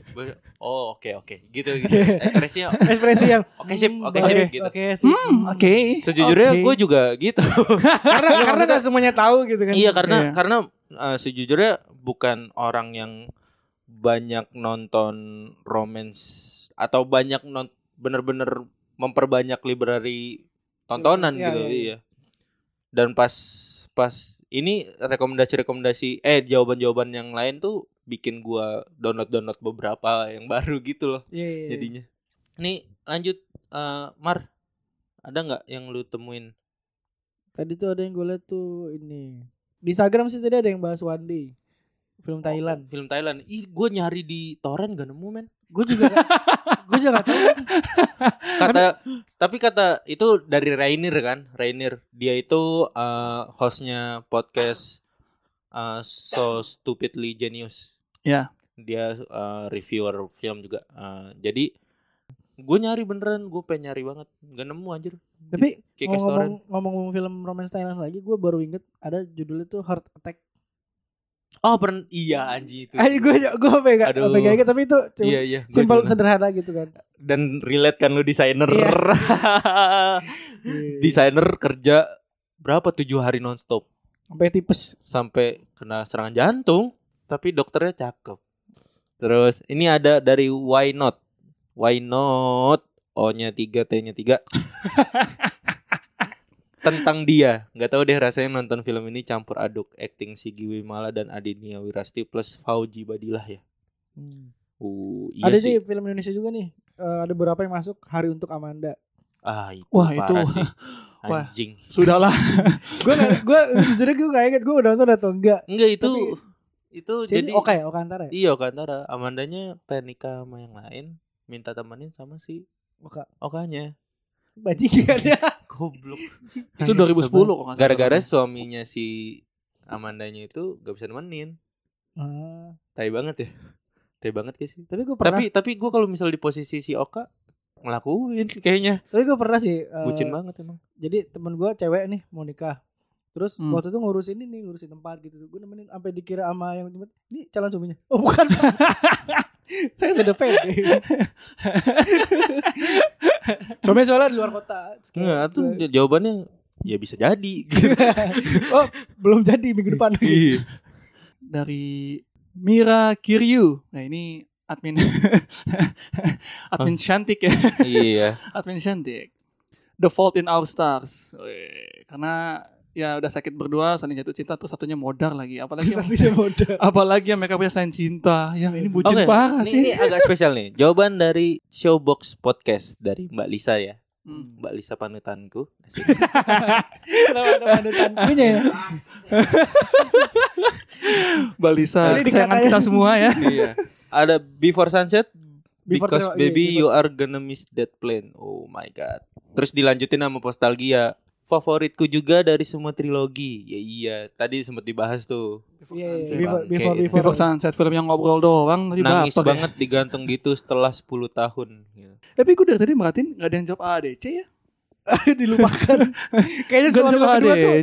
[SPEAKER 1] Oh, oke oke. Gitu (laughs) gitu. Ekspresinya
[SPEAKER 2] Ekspresi yang
[SPEAKER 1] Oke sip,
[SPEAKER 2] hmm,
[SPEAKER 1] oke sip
[SPEAKER 2] oke,
[SPEAKER 1] gitu.
[SPEAKER 2] Oke sip.
[SPEAKER 3] Hmm, oke.
[SPEAKER 1] Sejujurnya
[SPEAKER 3] Oke.
[SPEAKER 1] gue juga gitu. (laughs)
[SPEAKER 2] Karena karena nggak semuanya tahu gitu kan.
[SPEAKER 1] Iya karena
[SPEAKER 3] Iya.
[SPEAKER 1] karena eh, sejujurnya bukan orang yang banyak nonton romance atau banyak non bener-bener memperbanyak library tontonan
[SPEAKER 2] Iya,
[SPEAKER 1] gitu
[SPEAKER 2] iya, iya.
[SPEAKER 1] iya. Dan pas pas ini rekomendasi-rekomendasi eh jawaban-jawaban yang lain tuh bikin gua download-download beberapa yang baru gitu loh
[SPEAKER 2] Iya, iya, iya.
[SPEAKER 1] jadinya. Nih lanjut eh, Mar ada nggak yang lu temuin?
[SPEAKER 2] Tadi tuh ada yang gue liat tuh ini. Di Instagram sih tadi ada yang bahas One Day. Film Thailand.
[SPEAKER 1] Film Thailand. Ih, gue nyari di torrent gak nemu men.
[SPEAKER 2] Gue juga (laughs) gue juga gak tahu.
[SPEAKER 1] kata tapi kata itu dari Rainer kan Rainer dia itu eh, hostnya podcast eh, so stupidly genius.
[SPEAKER 3] Ya.
[SPEAKER 1] dia eh, reviewer film juga. Eh, jadi gue nyari beneran gue pengen nyari banget. Nggak nemu anjir.
[SPEAKER 2] Tapi
[SPEAKER 1] Kick
[SPEAKER 2] ngomong, ngomong film romance Thailand lagi, gue baru inget ada judulnya tuh Heart Attack.
[SPEAKER 1] oh pernah iya anjir itu.
[SPEAKER 2] Ayo gue gue pegang
[SPEAKER 1] Aduh.
[SPEAKER 2] pegang inget, tapi itu cuma
[SPEAKER 1] iya iya
[SPEAKER 2] simpel sederhana gitu kan.
[SPEAKER 1] dan relate kan lu desainer.
[SPEAKER 2] Iya. (laughs)
[SPEAKER 1] desainer kerja berapa? Tujuh hari nonstop
[SPEAKER 2] Sampai tipes.
[SPEAKER 1] sampai kena serangan jantung. Tapi dokternya cakep. Terus ini ada dari why not. Why not? O nya tiga t nya tiga. (laughs) Tentang dia. Nggak tahu deh rasanya nonton film ini campur aduk acting Sigi Wimala dan Adinia Wirasti plus Fauji Badilah ya. Uh iya
[SPEAKER 2] ada
[SPEAKER 1] sih.
[SPEAKER 2] film Indonesia juga nih. eh, ada beberapa yang masuk. Hari untuk Amanda.
[SPEAKER 1] Ah itu
[SPEAKER 3] Wah, itu-
[SPEAKER 1] parah sih. (laughs)
[SPEAKER 3] Wah.
[SPEAKER 1] Anjing.
[SPEAKER 3] Sudahlah. (laughs)
[SPEAKER 2] gue gue sejujurnya gue gak inget gue udah nonton atau enggak.
[SPEAKER 1] Enggak itu
[SPEAKER 2] Tapi-
[SPEAKER 1] itu jadi
[SPEAKER 2] Oka ya, Oka Antara ya?
[SPEAKER 1] Iya Oka Antara. Amandanya pengen nikah sama yang lain, minta temenin sama si
[SPEAKER 2] Oka.
[SPEAKER 1] Okanya.
[SPEAKER 2] Bajingan ya. (laughs)
[SPEAKER 1] Goblok.
[SPEAKER 3] Itu 2010 kok.
[SPEAKER 1] Gara-gara suaminya si Amandanya itu gak bisa nemenin.
[SPEAKER 2] Ah,
[SPEAKER 1] Tai banget ya. Tai banget sih.
[SPEAKER 2] tapi gue pernah
[SPEAKER 1] Tapi tapi gue kalau misal di posisi si Oka ngelakuin kayaknya.
[SPEAKER 2] tapi gue pernah sih eh,
[SPEAKER 1] Bucin banget emang.
[SPEAKER 2] jadi temen gue cewek nih mau nikah terus
[SPEAKER 3] Hmm.
[SPEAKER 2] waktu itu ngurusin ini ngurusin tempat gitu gue nemenin sampai dikira sama yang tempat ini calon suaminya oh bukan (laughs) saya sudah pede (laughs) suaminya soalnya di luar kota
[SPEAKER 1] Enggak, tuh
[SPEAKER 2] gue-
[SPEAKER 1] jawabannya ya bisa jadi. (laughs)
[SPEAKER 2] oh belum jadi minggu depan
[SPEAKER 1] Iya.
[SPEAKER 3] Dari Mira Kiryu. Nah ini admin (laughs) admin cantik ya.
[SPEAKER 1] Iya. (laughs)
[SPEAKER 3] admin cantik. The Fault in Our Stars. Wih, Karena ya udah sakit berdua, saling jatuh cinta, terus satunya modar lagi. Apalagi (laughs) yang,
[SPEAKER 2] satunya modal
[SPEAKER 3] apalagi yang mereka punya saling cinta. Ya ini bucin
[SPEAKER 1] Oke,
[SPEAKER 3] parah
[SPEAKER 1] ini,
[SPEAKER 3] sih.
[SPEAKER 1] ini agak spesial nih. Jawaban dari Showbox Podcast dari Mbak Lisa ya.
[SPEAKER 3] Hmm.
[SPEAKER 1] Mbak Lisa panutanku.
[SPEAKER 2] kenapa ada panutankunya ya
[SPEAKER 3] Mbak Lisa, kesayangan kita semua ya.
[SPEAKER 1] iya. Ada Before Sunset
[SPEAKER 2] Before
[SPEAKER 1] because
[SPEAKER 2] Tri-
[SPEAKER 1] baby
[SPEAKER 2] iya,
[SPEAKER 1] you are gonna miss that plane. Oh my god. Terus dilanjutin sama Postalgia. Favoritku juga dari semua trilogi. Ya iya, tadi sempat dibahas tuh.
[SPEAKER 2] Iya, iya,
[SPEAKER 3] Sunset.
[SPEAKER 2] before,
[SPEAKER 1] Bang,
[SPEAKER 2] before,
[SPEAKER 1] kayak-
[SPEAKER 2] before,
[SPEAKER 3] Before Sunset film yang ngobrol doang tadi
[SPEAKER 1] Nangis
[SPEAKER 3] baper ya.
[SPEAKER 1] banget digantung gitu setelah 10 tahun. Gitu.
[SPEAKER 3] Tapi gue dari tadi merhatiin gak ada yang jawab ADC ya. (laughs)
[SPEAKER 2] dilupakan (laughs) kayaknya setelah film
[SPEAKER 3] yang
[SPEAKER 2] kedua tuh.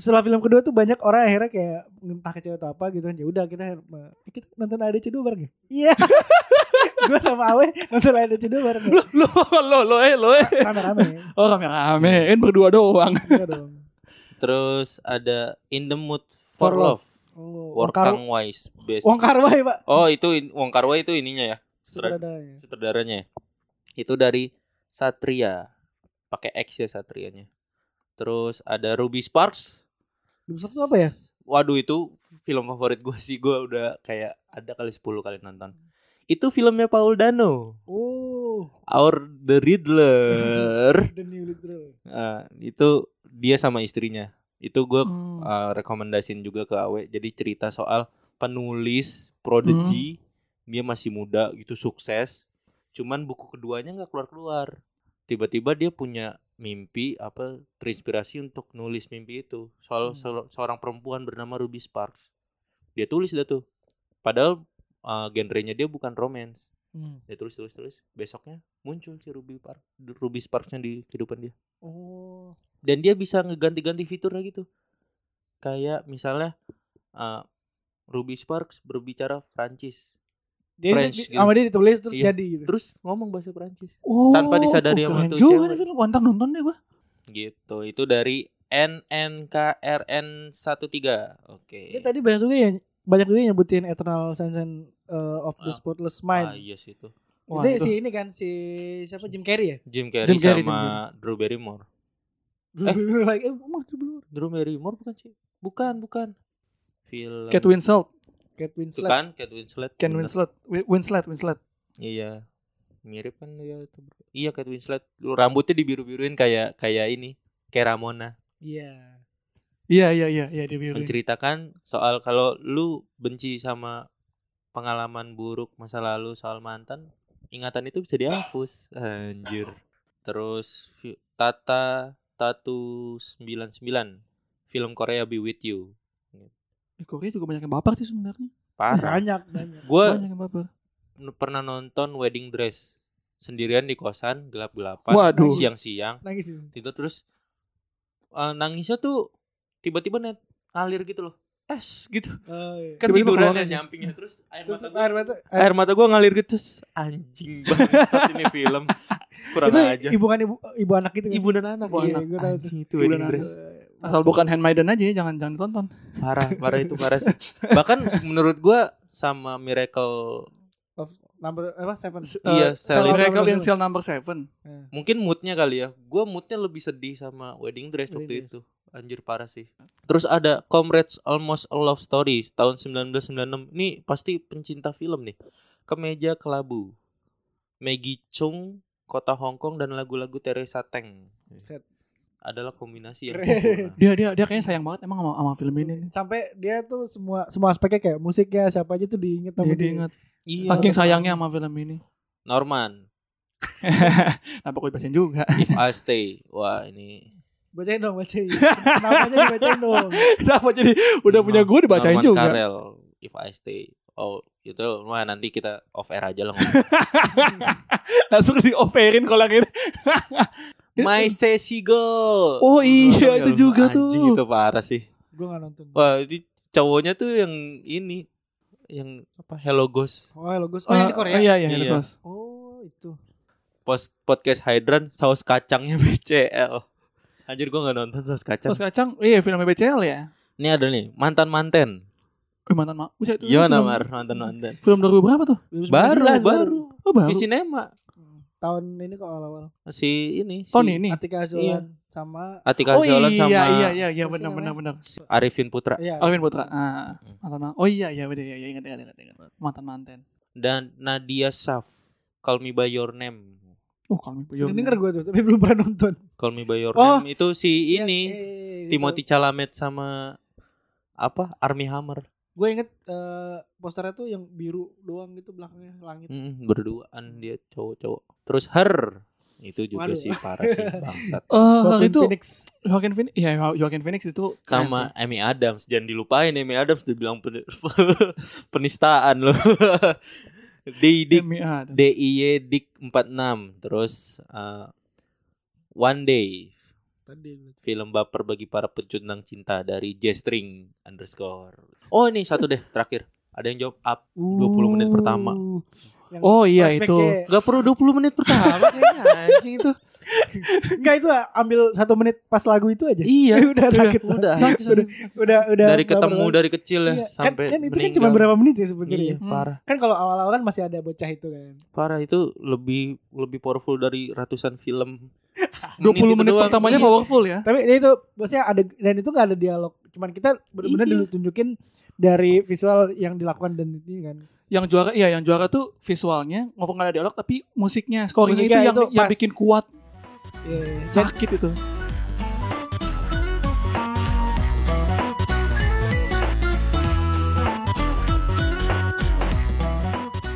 [SPEAKER 2] Setelah film kedua tuh banyak orang akhirnya kayak entah kecewa atau apa gitu kan ya udah kita eh, kita nonton ADC dulu bareng ya iya (laughs) gue sama Awe nonton ADC dulu bareng ya.
[SPEAKER 3] Lo lo lo eh lo eh.
[SPEAKER 2] rame-rame
[SPEAKER 3] Oh rame-rame kan berdua doang. (laughs)
[SPEAKER 2] Iya
[SPEAKER 1] Terus ada In the Mood
[SPEAKER 2] For
[SPEAKER 1] for,
[SPEAKER 2] Love.
[SPEAKER 1] Love.
[SPEAKER 2] oh,
[SPEAKER 1] Wong
[SPEAKER 2] Kar
[SPEAKER 1] Kang Wise best.
[SPEAKER 2] Wong Kar Wai pak
[SPEAKER 1] Oh, itu Wong Kar Wai itu ininya ya.
[SPEAKER 2] sutradaranya
[SPEAKER 1] Sutradaranya. ya? Itu dari Satria. Pakai X ya Satrianya. Terus ada Ruby Sparks.
[SPEAKER 2] Sparks itu apa ya?
[SPEAKER 1] Waduh itu film favorit gue sih. Gue udah kayak ada kali 10 kali nonton. Itu filmnya Paul Dano.
[SPEAKER 2] oh
[SPEAKER 1] Our the Riddler. (laughs)
[SPEAKER 2] The New Literal
[SPEAKER 1] Ah, itu dia sama istrinya. Itu gue
[SPEAKER 3] Hmm.
[SPEAKER 1] uh, rekomendasiin juga ke Awe. Jadi cerita soal penulis prodigy, dia masih muda gitu sukses. Cuman buku keduanya nggak keluar-keluar. Tiba-tiba dia punya mimpi apa terinspirasi untuk nulis mimpi itu soal se- seorang perempuan bernama Ruby Sparks. Dia tulis dah tuh. Padahal uh, genrenya dia bukan romance.
[SPEAKER 2] Hmm.
[SPEAKER 1] Dia tulis tulis tulis. Besoknya muncul si Ruby Park Ruby Sparksnya di kehidupan dia
[SPEAKER 2] oh
[SPEAKER 1] dan dia bisa ngeganti-ganti fiturnya gitu kayak misalnya uh, Ruby Sparks berbicara Prancis
[SPEAKER 2] dia
[SPEAKER 1] French
[SPEAKER 2] di-
[SPEAKER 1] gitu.
[SPEAKER 2] sama dia ditulis terus
[SPEAKER 1] Iya.
[SPEAKER 2] jadi gitu
[SPEAKER 1] terus ngomong bahasa Prancis
[SPEAKER 3] Oh,
[SPEAKER 1] Tanpa disadari
[SPEAKER 3] oh,
[SPEAKER 1] sama
[SPEAKER 3] keren
[SPEAKER 1] tuh
[SPEAKER 3] juga
[SPEAKER 1] cewek.
[SPEAKER 3] nih film. Mantap nonton deh gua.
[SPEAKER 1] gitu itu dari NNKRN 13 oke
[SPEAKER 2] dia tadi banyak juga ya banyak juga yang nyebutin Eternal Sunshine uh, of the
[SPEAKER 1] Ah.
[SPEAKER 2] Spotless
[SPEAKER 1] ah
[SPEAKER 2] Mind
[SPEAKER 1] iya sih itu
[SPEAKER 3] Wah,
[SPEAKER 2] Jadi
[SPEAKER 3] itu.
[SPEAKER 2] si ini kan si siapa Jim Carrey ya?
[SPEAKER 1] Jim Carrey
[SPEAKER 3] Jim Carrey, Jim
[SPEAKER 1] sama Drew Barrymore
[SPEAKER 2] Eh?
[SPEAKER 1] Eh. (laughs)
[SPEAKER 2] like, eh, itu.
[SPEAKER 1] Drew Barrymore bukan sih bukan bukan film
[SPEAKER 3] Kate Winslet.
[SPEAKER 2] Kate
[SPEAKER 1] Itu
[SPEAKER 2] Winslet.
[SPEAKER 1] kan Kate Winslet bener.
[SPEAKER 3] Winslet. Wi- Winslet, Winslet.
[SPEAKER 1] Iya. Mirip kan dia itu. Iya Kate Winslet. Lu rambutnya dibiru-biruin kayak kayak ini, kayak Ramona.
[SPEAKER 2] Iya.
[SPEAKER 3] Iya, iya, iya, iya dia biru.
[SPEAKER 1] Menceritakan soal kalau lu benci sama pengalaman buruk masa lalu soal mantan, ingatan itu bisa dihapus. Anjir. Terus Tata Tatu 99 film Korea Be With You.
[SPEAKER 3] Di Korea juga banyak yang baper sih sebenarnya.
[SPEAKER 1] Parah.
[SPEAKER 2] Banyak, banyak.
[SPEAKER 1] Gua
[SPEAKER 3] Banyak yang baper.
[SPEAKER 1] n- pernah nonton Wedding Dress sendirian di kosan gelap-gelapan
[SPEAKER 3] Waduh.
[SPEAKER 1] siang-siang
[SPEAKER 2] Nangis itu.
[SPEAKER 1] itu terus eh, nangisnya tuh tiba-tiba net ngalir gitu loh tes gitu
[SPEAKER 2] Oh, iya.
[SPEAKER 1] kan tiduran ya nyampingnya terus air
[SPEAKER 2] Terus
[SPEAKER 1] mata gua
[SPEAKER 2] air mata
[SPEAKER 1] air mata gua ngalir gitu terus anjing banget ini film kurang
[SPEAKER 2] itu
[SPEAKER 1] aja
[SPEAKER 2] ibu kan ibu ibu anak gitu kan?
[SPEAKER 1] ibu dan anak
[SPEAKER 2] Iya,
[SPEAKER 1] anak anjing itu
[SPEAKER 3] Ibu
[SPEAKER 1] wedding dress
[SPEAKER 3] Asal bukan Handmaiden aja ya, jangan jangan ditonton.
[SPEAKER 1] parah parah itu parah sih. (laughs) bahkan menurut gua sama Miracle
[SPEAKER 2] Of number apa seven
[SPEAKER 1] Iya,
[SPEAKER 3] Eh,
[SPEAKER 1] Sel-
[SPEAKER 3] Miracle
[SPEAKER 2] Number
[SPEAKER 3] in Cell Number Seven.
[SPEAKER 1] mungkin moodnya kali ya gua moodnya lebih sedih sama wedding dress
[SPEAKER 2] Wedding
[SPEAKER 1] waktu
[SPEAKER 2] Dress.
[SPEAKER 1] itu anjir parah sih terus ada Comrades Almost a Love Story tahun 1996 ini pasti pencinta film nih kemeja kelabu Maggie Chung, Kota Hong Kong dan lagu-lagu Teresa Teng.
[SPEAKER 2] Set.
[SPEAKER 1] Adalah kombinasi yang sempurna.
[SPEAKER 3] Dia dia dia kayaknya sayang banget emang sama, sama film ini.
[SPEAKER 2] Sampai dia tuh semua semua aspeknya kayak musiknya siapa aja tuh diinget sama
[SPEAKER 3] Dia
[SPEAKER 2] dia.
[SPEAKER 3] diingat.
[SPEAKER 1] Iya.
[SPEAKER 3] Saking sayangnya sama film ini.
[SPEAKER 1] Norman, (laughs)
[SPEAKER 3] Kenapa gue bacain juga?
[SPEAKER 1] If I Stay. Wah, ini
[SPEAKER 2] Bacain dong, bacain. (laughs) Namanya dibacain dong.
[SPEAKER 3] Kenapa jadi udah punya gue dibacain
[SPEAKER 1] Norman
[SPEAKER 3] juga?
[SPEAKER 1] Karel, If I Stay. Oh, itu wah nanti kita off air aja lah. (laughs)
[SPEAKER 3] Langsung di offerin kalau yang ini.
[SPEAKER 1] My (laughs) Sassy Girl.
[SPEAKER 3] Oh iya, itu juga
[SPEAKER 1] Anjing
[SPEAKER 3] tuh.
[SPEAKER 1] itu parah sih.
[SPEAKER 2] Gue gak nonton.
[SPEAKER 1] Wah, ini cowoknya tuh yang ini yang apa Hello Ghost.
[SPEAKER 2] Oh, Hello Ghost. Oh, yang di Korea.
[SPEAKER 3] Iya, iya,
[SPEAKER 1] Iya.
[SPEAKER 3] Hello Ghost.
[SPEAKER 2] Oh, itu.
[SPEAKER 1] Post podcast Hydran saus kacangnya (laughs) BCL. Anjir gua nggak nonton saus kacang.
[SPEAKER 3] Saus kacang, iya filmnya BCL ya.
[SPEAKER 1] Ini ada nih mantan manten.
[SPEAKER 3] Eh, mantan mak. Buset, itu
[SPEAKER 1] Gimana
[SPEAKER 3] film-
[SPEAKER 1] Mar mantan manten?
[SPEAKER 3] Film 2000 berapa tuh?
[SPEAKER 1] Baru
[SPEAKER 2] 2019
[SPEAKER 1] baru.
[SPEAKER 3] Oh, baru.
[SPEAKER 1] Di sinema.
[SPEAKER 2] Tahun ini kok awal-awal.
[SPEAKER 1] Si ini si
[SPEAKER 3] Tahun ini.
[SPEAKER 2] Atika Azulan sama
[SPEAKER 1] Atika
[SPEAKER 3] Oh iya,
[SPEAKER 1] sama
[SPEAKER 3] iya, iya, iya, benar, benar, benar.
[SPEAKER 1] Arifin Putra.
[SPEAKER 2] Iya.
[SPEAKER 3] Alvin Putra. Ah, mantan mak. Oh iya, iya, benar, iya, iya, ingat, ingat, ingat, ingat. Mantan mantan.
[SPEAKER 1] Dan Nadia Saf. Call Me By Your Name.
[SPEAKER 3] Oh, kami
[SPEAKER 2] Sering denger gue tuh, tapi belum pernah nonton.
[SPEAKER 1] Call Me By Your
[SPEAKER 2] Oh.
[SPEAKER 1] Name itu si
[SPEAKER 2] Iya,
[SPEAKER 1] ini
[SPEAKER 2] eh,
[SPEAKER 1] Timothy Chalamet sama apa Army Hammer.
[SPEAKER 2] Gue inget eh, posternya tuh yang biru doang gitu belakangnya langit.
[SPEAKER 1] Mm, berduaan dia cowok-cowok. Terus Her itu juga
[SPEAKER 2] Waduh.
[SPEAKER 1] sih parah sih (laughs) bangsat.
[SPEAKER 3] Oh,
[SPEAKER 2] Joaquin
[SPEAKER 3] itu
[SPEAKER 2] Phoenix.
[SPEAKER 3] Joaquin Phoenix. Iya, Joaquin Phoenix itu
[SPEAKER 1] Sama
[SPEAKER 3] sih.
[SPEAKER 1] Amy Adams jangan dilupain Amy Adams dibilang pen- (laughs) penistaan loh. (laughs) Didik. D I Y Dik 46 terus eh, One Day
[SPEAKER 2] Tadi.
[SPEAKER 1] film baper bagi para pecundang cinta dari J-String underscore. Oh ini satu deh terakhir. Ada yang jawab up 20 menit pertama.
[SPEAKER 2] Yang
[SPEAKER 3] Oh iya itu.
[SPEAKER 2] kayak-
[SPEAKER 1] Gak perlu 20 menit pertama (laughs) kayaknya anjing itu.
[SPEAKER 2] Enggak itu ambil satu menit pas lagu itu aja.
[SPEAKER 1] Iya. (laughs)
[SPEAKER 2] udah sakit.
[SPEAKER 1] udah.
[SPEAKER 2] udah, udah, udah.
[SPEAKER 1] dari
[SPEAKER 2] nggak
[SPEAKER 1] ketemu dari kecil ya
[SPEAKER 2] Iya, kan,
[SPEAKER 1] sampai
[SPEAKER 2] kan itu kan cuma berapa menit ya sebenarnya.
[SPEAKER 1] Iya,
[SPEAKER 2] ya?
[SPEAKER 1] parah.
[SPEAKER 2] Kan kalau awal-awal kan masih ada bocah itu kan.
[SPEAKER 1] Parah itu lebih lebih powerful dari ratusan film. (laughs)
[SPEAKER 3] 20 menit
[SPEAKER 1] doang.
[SPEAKER 3] pertamanya
[SPEAKER 1] Iya.
[SPEAKER 3] powerful ya.
[SPEAKER 2] Tapi itu bosnya ada dan itu nggak ada dialog. Cuman kita benar-benar
[SPEAKER 1] Iya.
[SPEAKER 2] dulu tunjukin dari visual yang dilakukan dan ini kan.
[SPEAKER 3] Yang juara iya yang juara tuh visualnya maupun nggak ada dialog tapi musiknya scoringnya
[SPEAKER 2] Musiknya
[SPEAKER 3] itu yang
[SPEAKER 2] itu
[SPEAKER 3] yang
[SPEAKER 2] pas.
[SPEAKER 3] bikin kuat
[SPEAKER 2] Iya. Dan
[SPEAKER 3] sakit itu.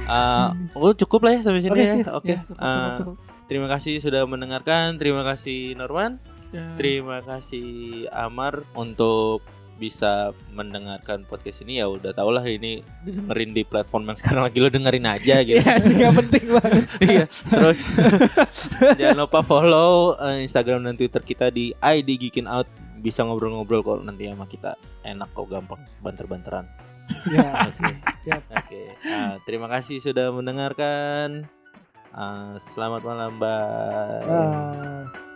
[SPEAKER 1] Eh, oh cukup lah ya sampai sini
[SPEAKER 2] Oke,
[SPEAKER 1] ya.
[SPEAKER 2] iya.
[SPEAKER 1] Oke.
[SPEAKER 3] Ya, cukup, cukup, cukup.
[SPEAKER 1] Terima kasih sudah mendengarkan. Terima kasih Norman.
[SPEAKER 3] Ya.
[SPEAKER 1] Terima kasih Amar untuk bisa mendengarkan podcast ini ya udah tau lah ini dengerin di platform yang sekarang lagi lo dengerin aja gitu.
[SPEAKER 2] Iya sih nggak penting banget. (laughs)
[SPEAKER 1] Iya. Terus (laughs) jangan lupa follow eh, Instagram dan Twitter kita di ID Geekin Out. Bisa ngobrol-ngobrol kok nanti sama kita. Enak kok gampang banter-banteran.
[SPEAKER 2] Ya,
[SPEAKER 1] Oke.
[SPEAKER 2] siap. (laughs)
[SPEAKER 1] Oke. Ah, terima kasih sudah mendengarkan. Ah, selamat malam, Bye.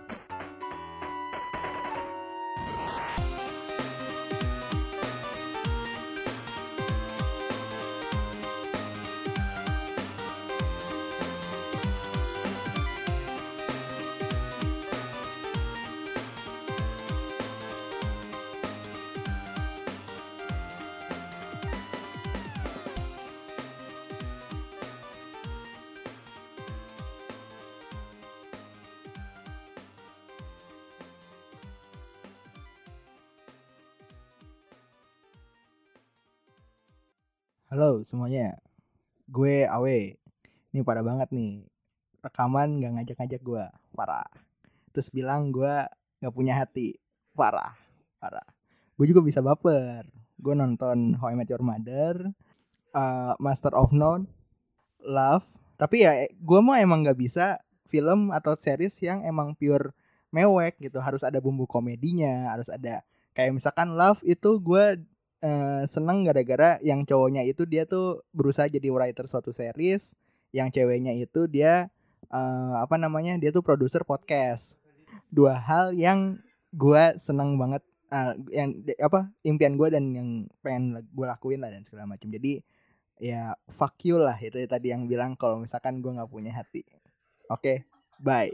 [SPEAKER 13] Semuanya, gue Awe. Ini parah banget nih. Rekaman gak ngajak-ngajak gue, parah. Terus bilang gue gak punya hati, parah, parah. Gue juga bisa baper. Gue nonton How I Met Your Mother, uh, Master of None, Love. Tapi ya gue mah emang gak bisa film atau series yang emang pure mewek gitu. Harus ada bumbu komedinya, harus ada kayak misalkan Love itu gue eh, seneng gara-gara yang cowoknya itu dia tuh berusaha jadi writer suatu series, yang ceweknya itu dia eh, apa namanya dia tuh produser podcast. Dua hal yang gua seneng banget, eh, yang apa impian gue dan yang pengen gue lakuin lah dan segala macam. Jadi ya fuck you lah itu tadi yang bilang kalau misalkan gue nggak punya hati. Oke, bye.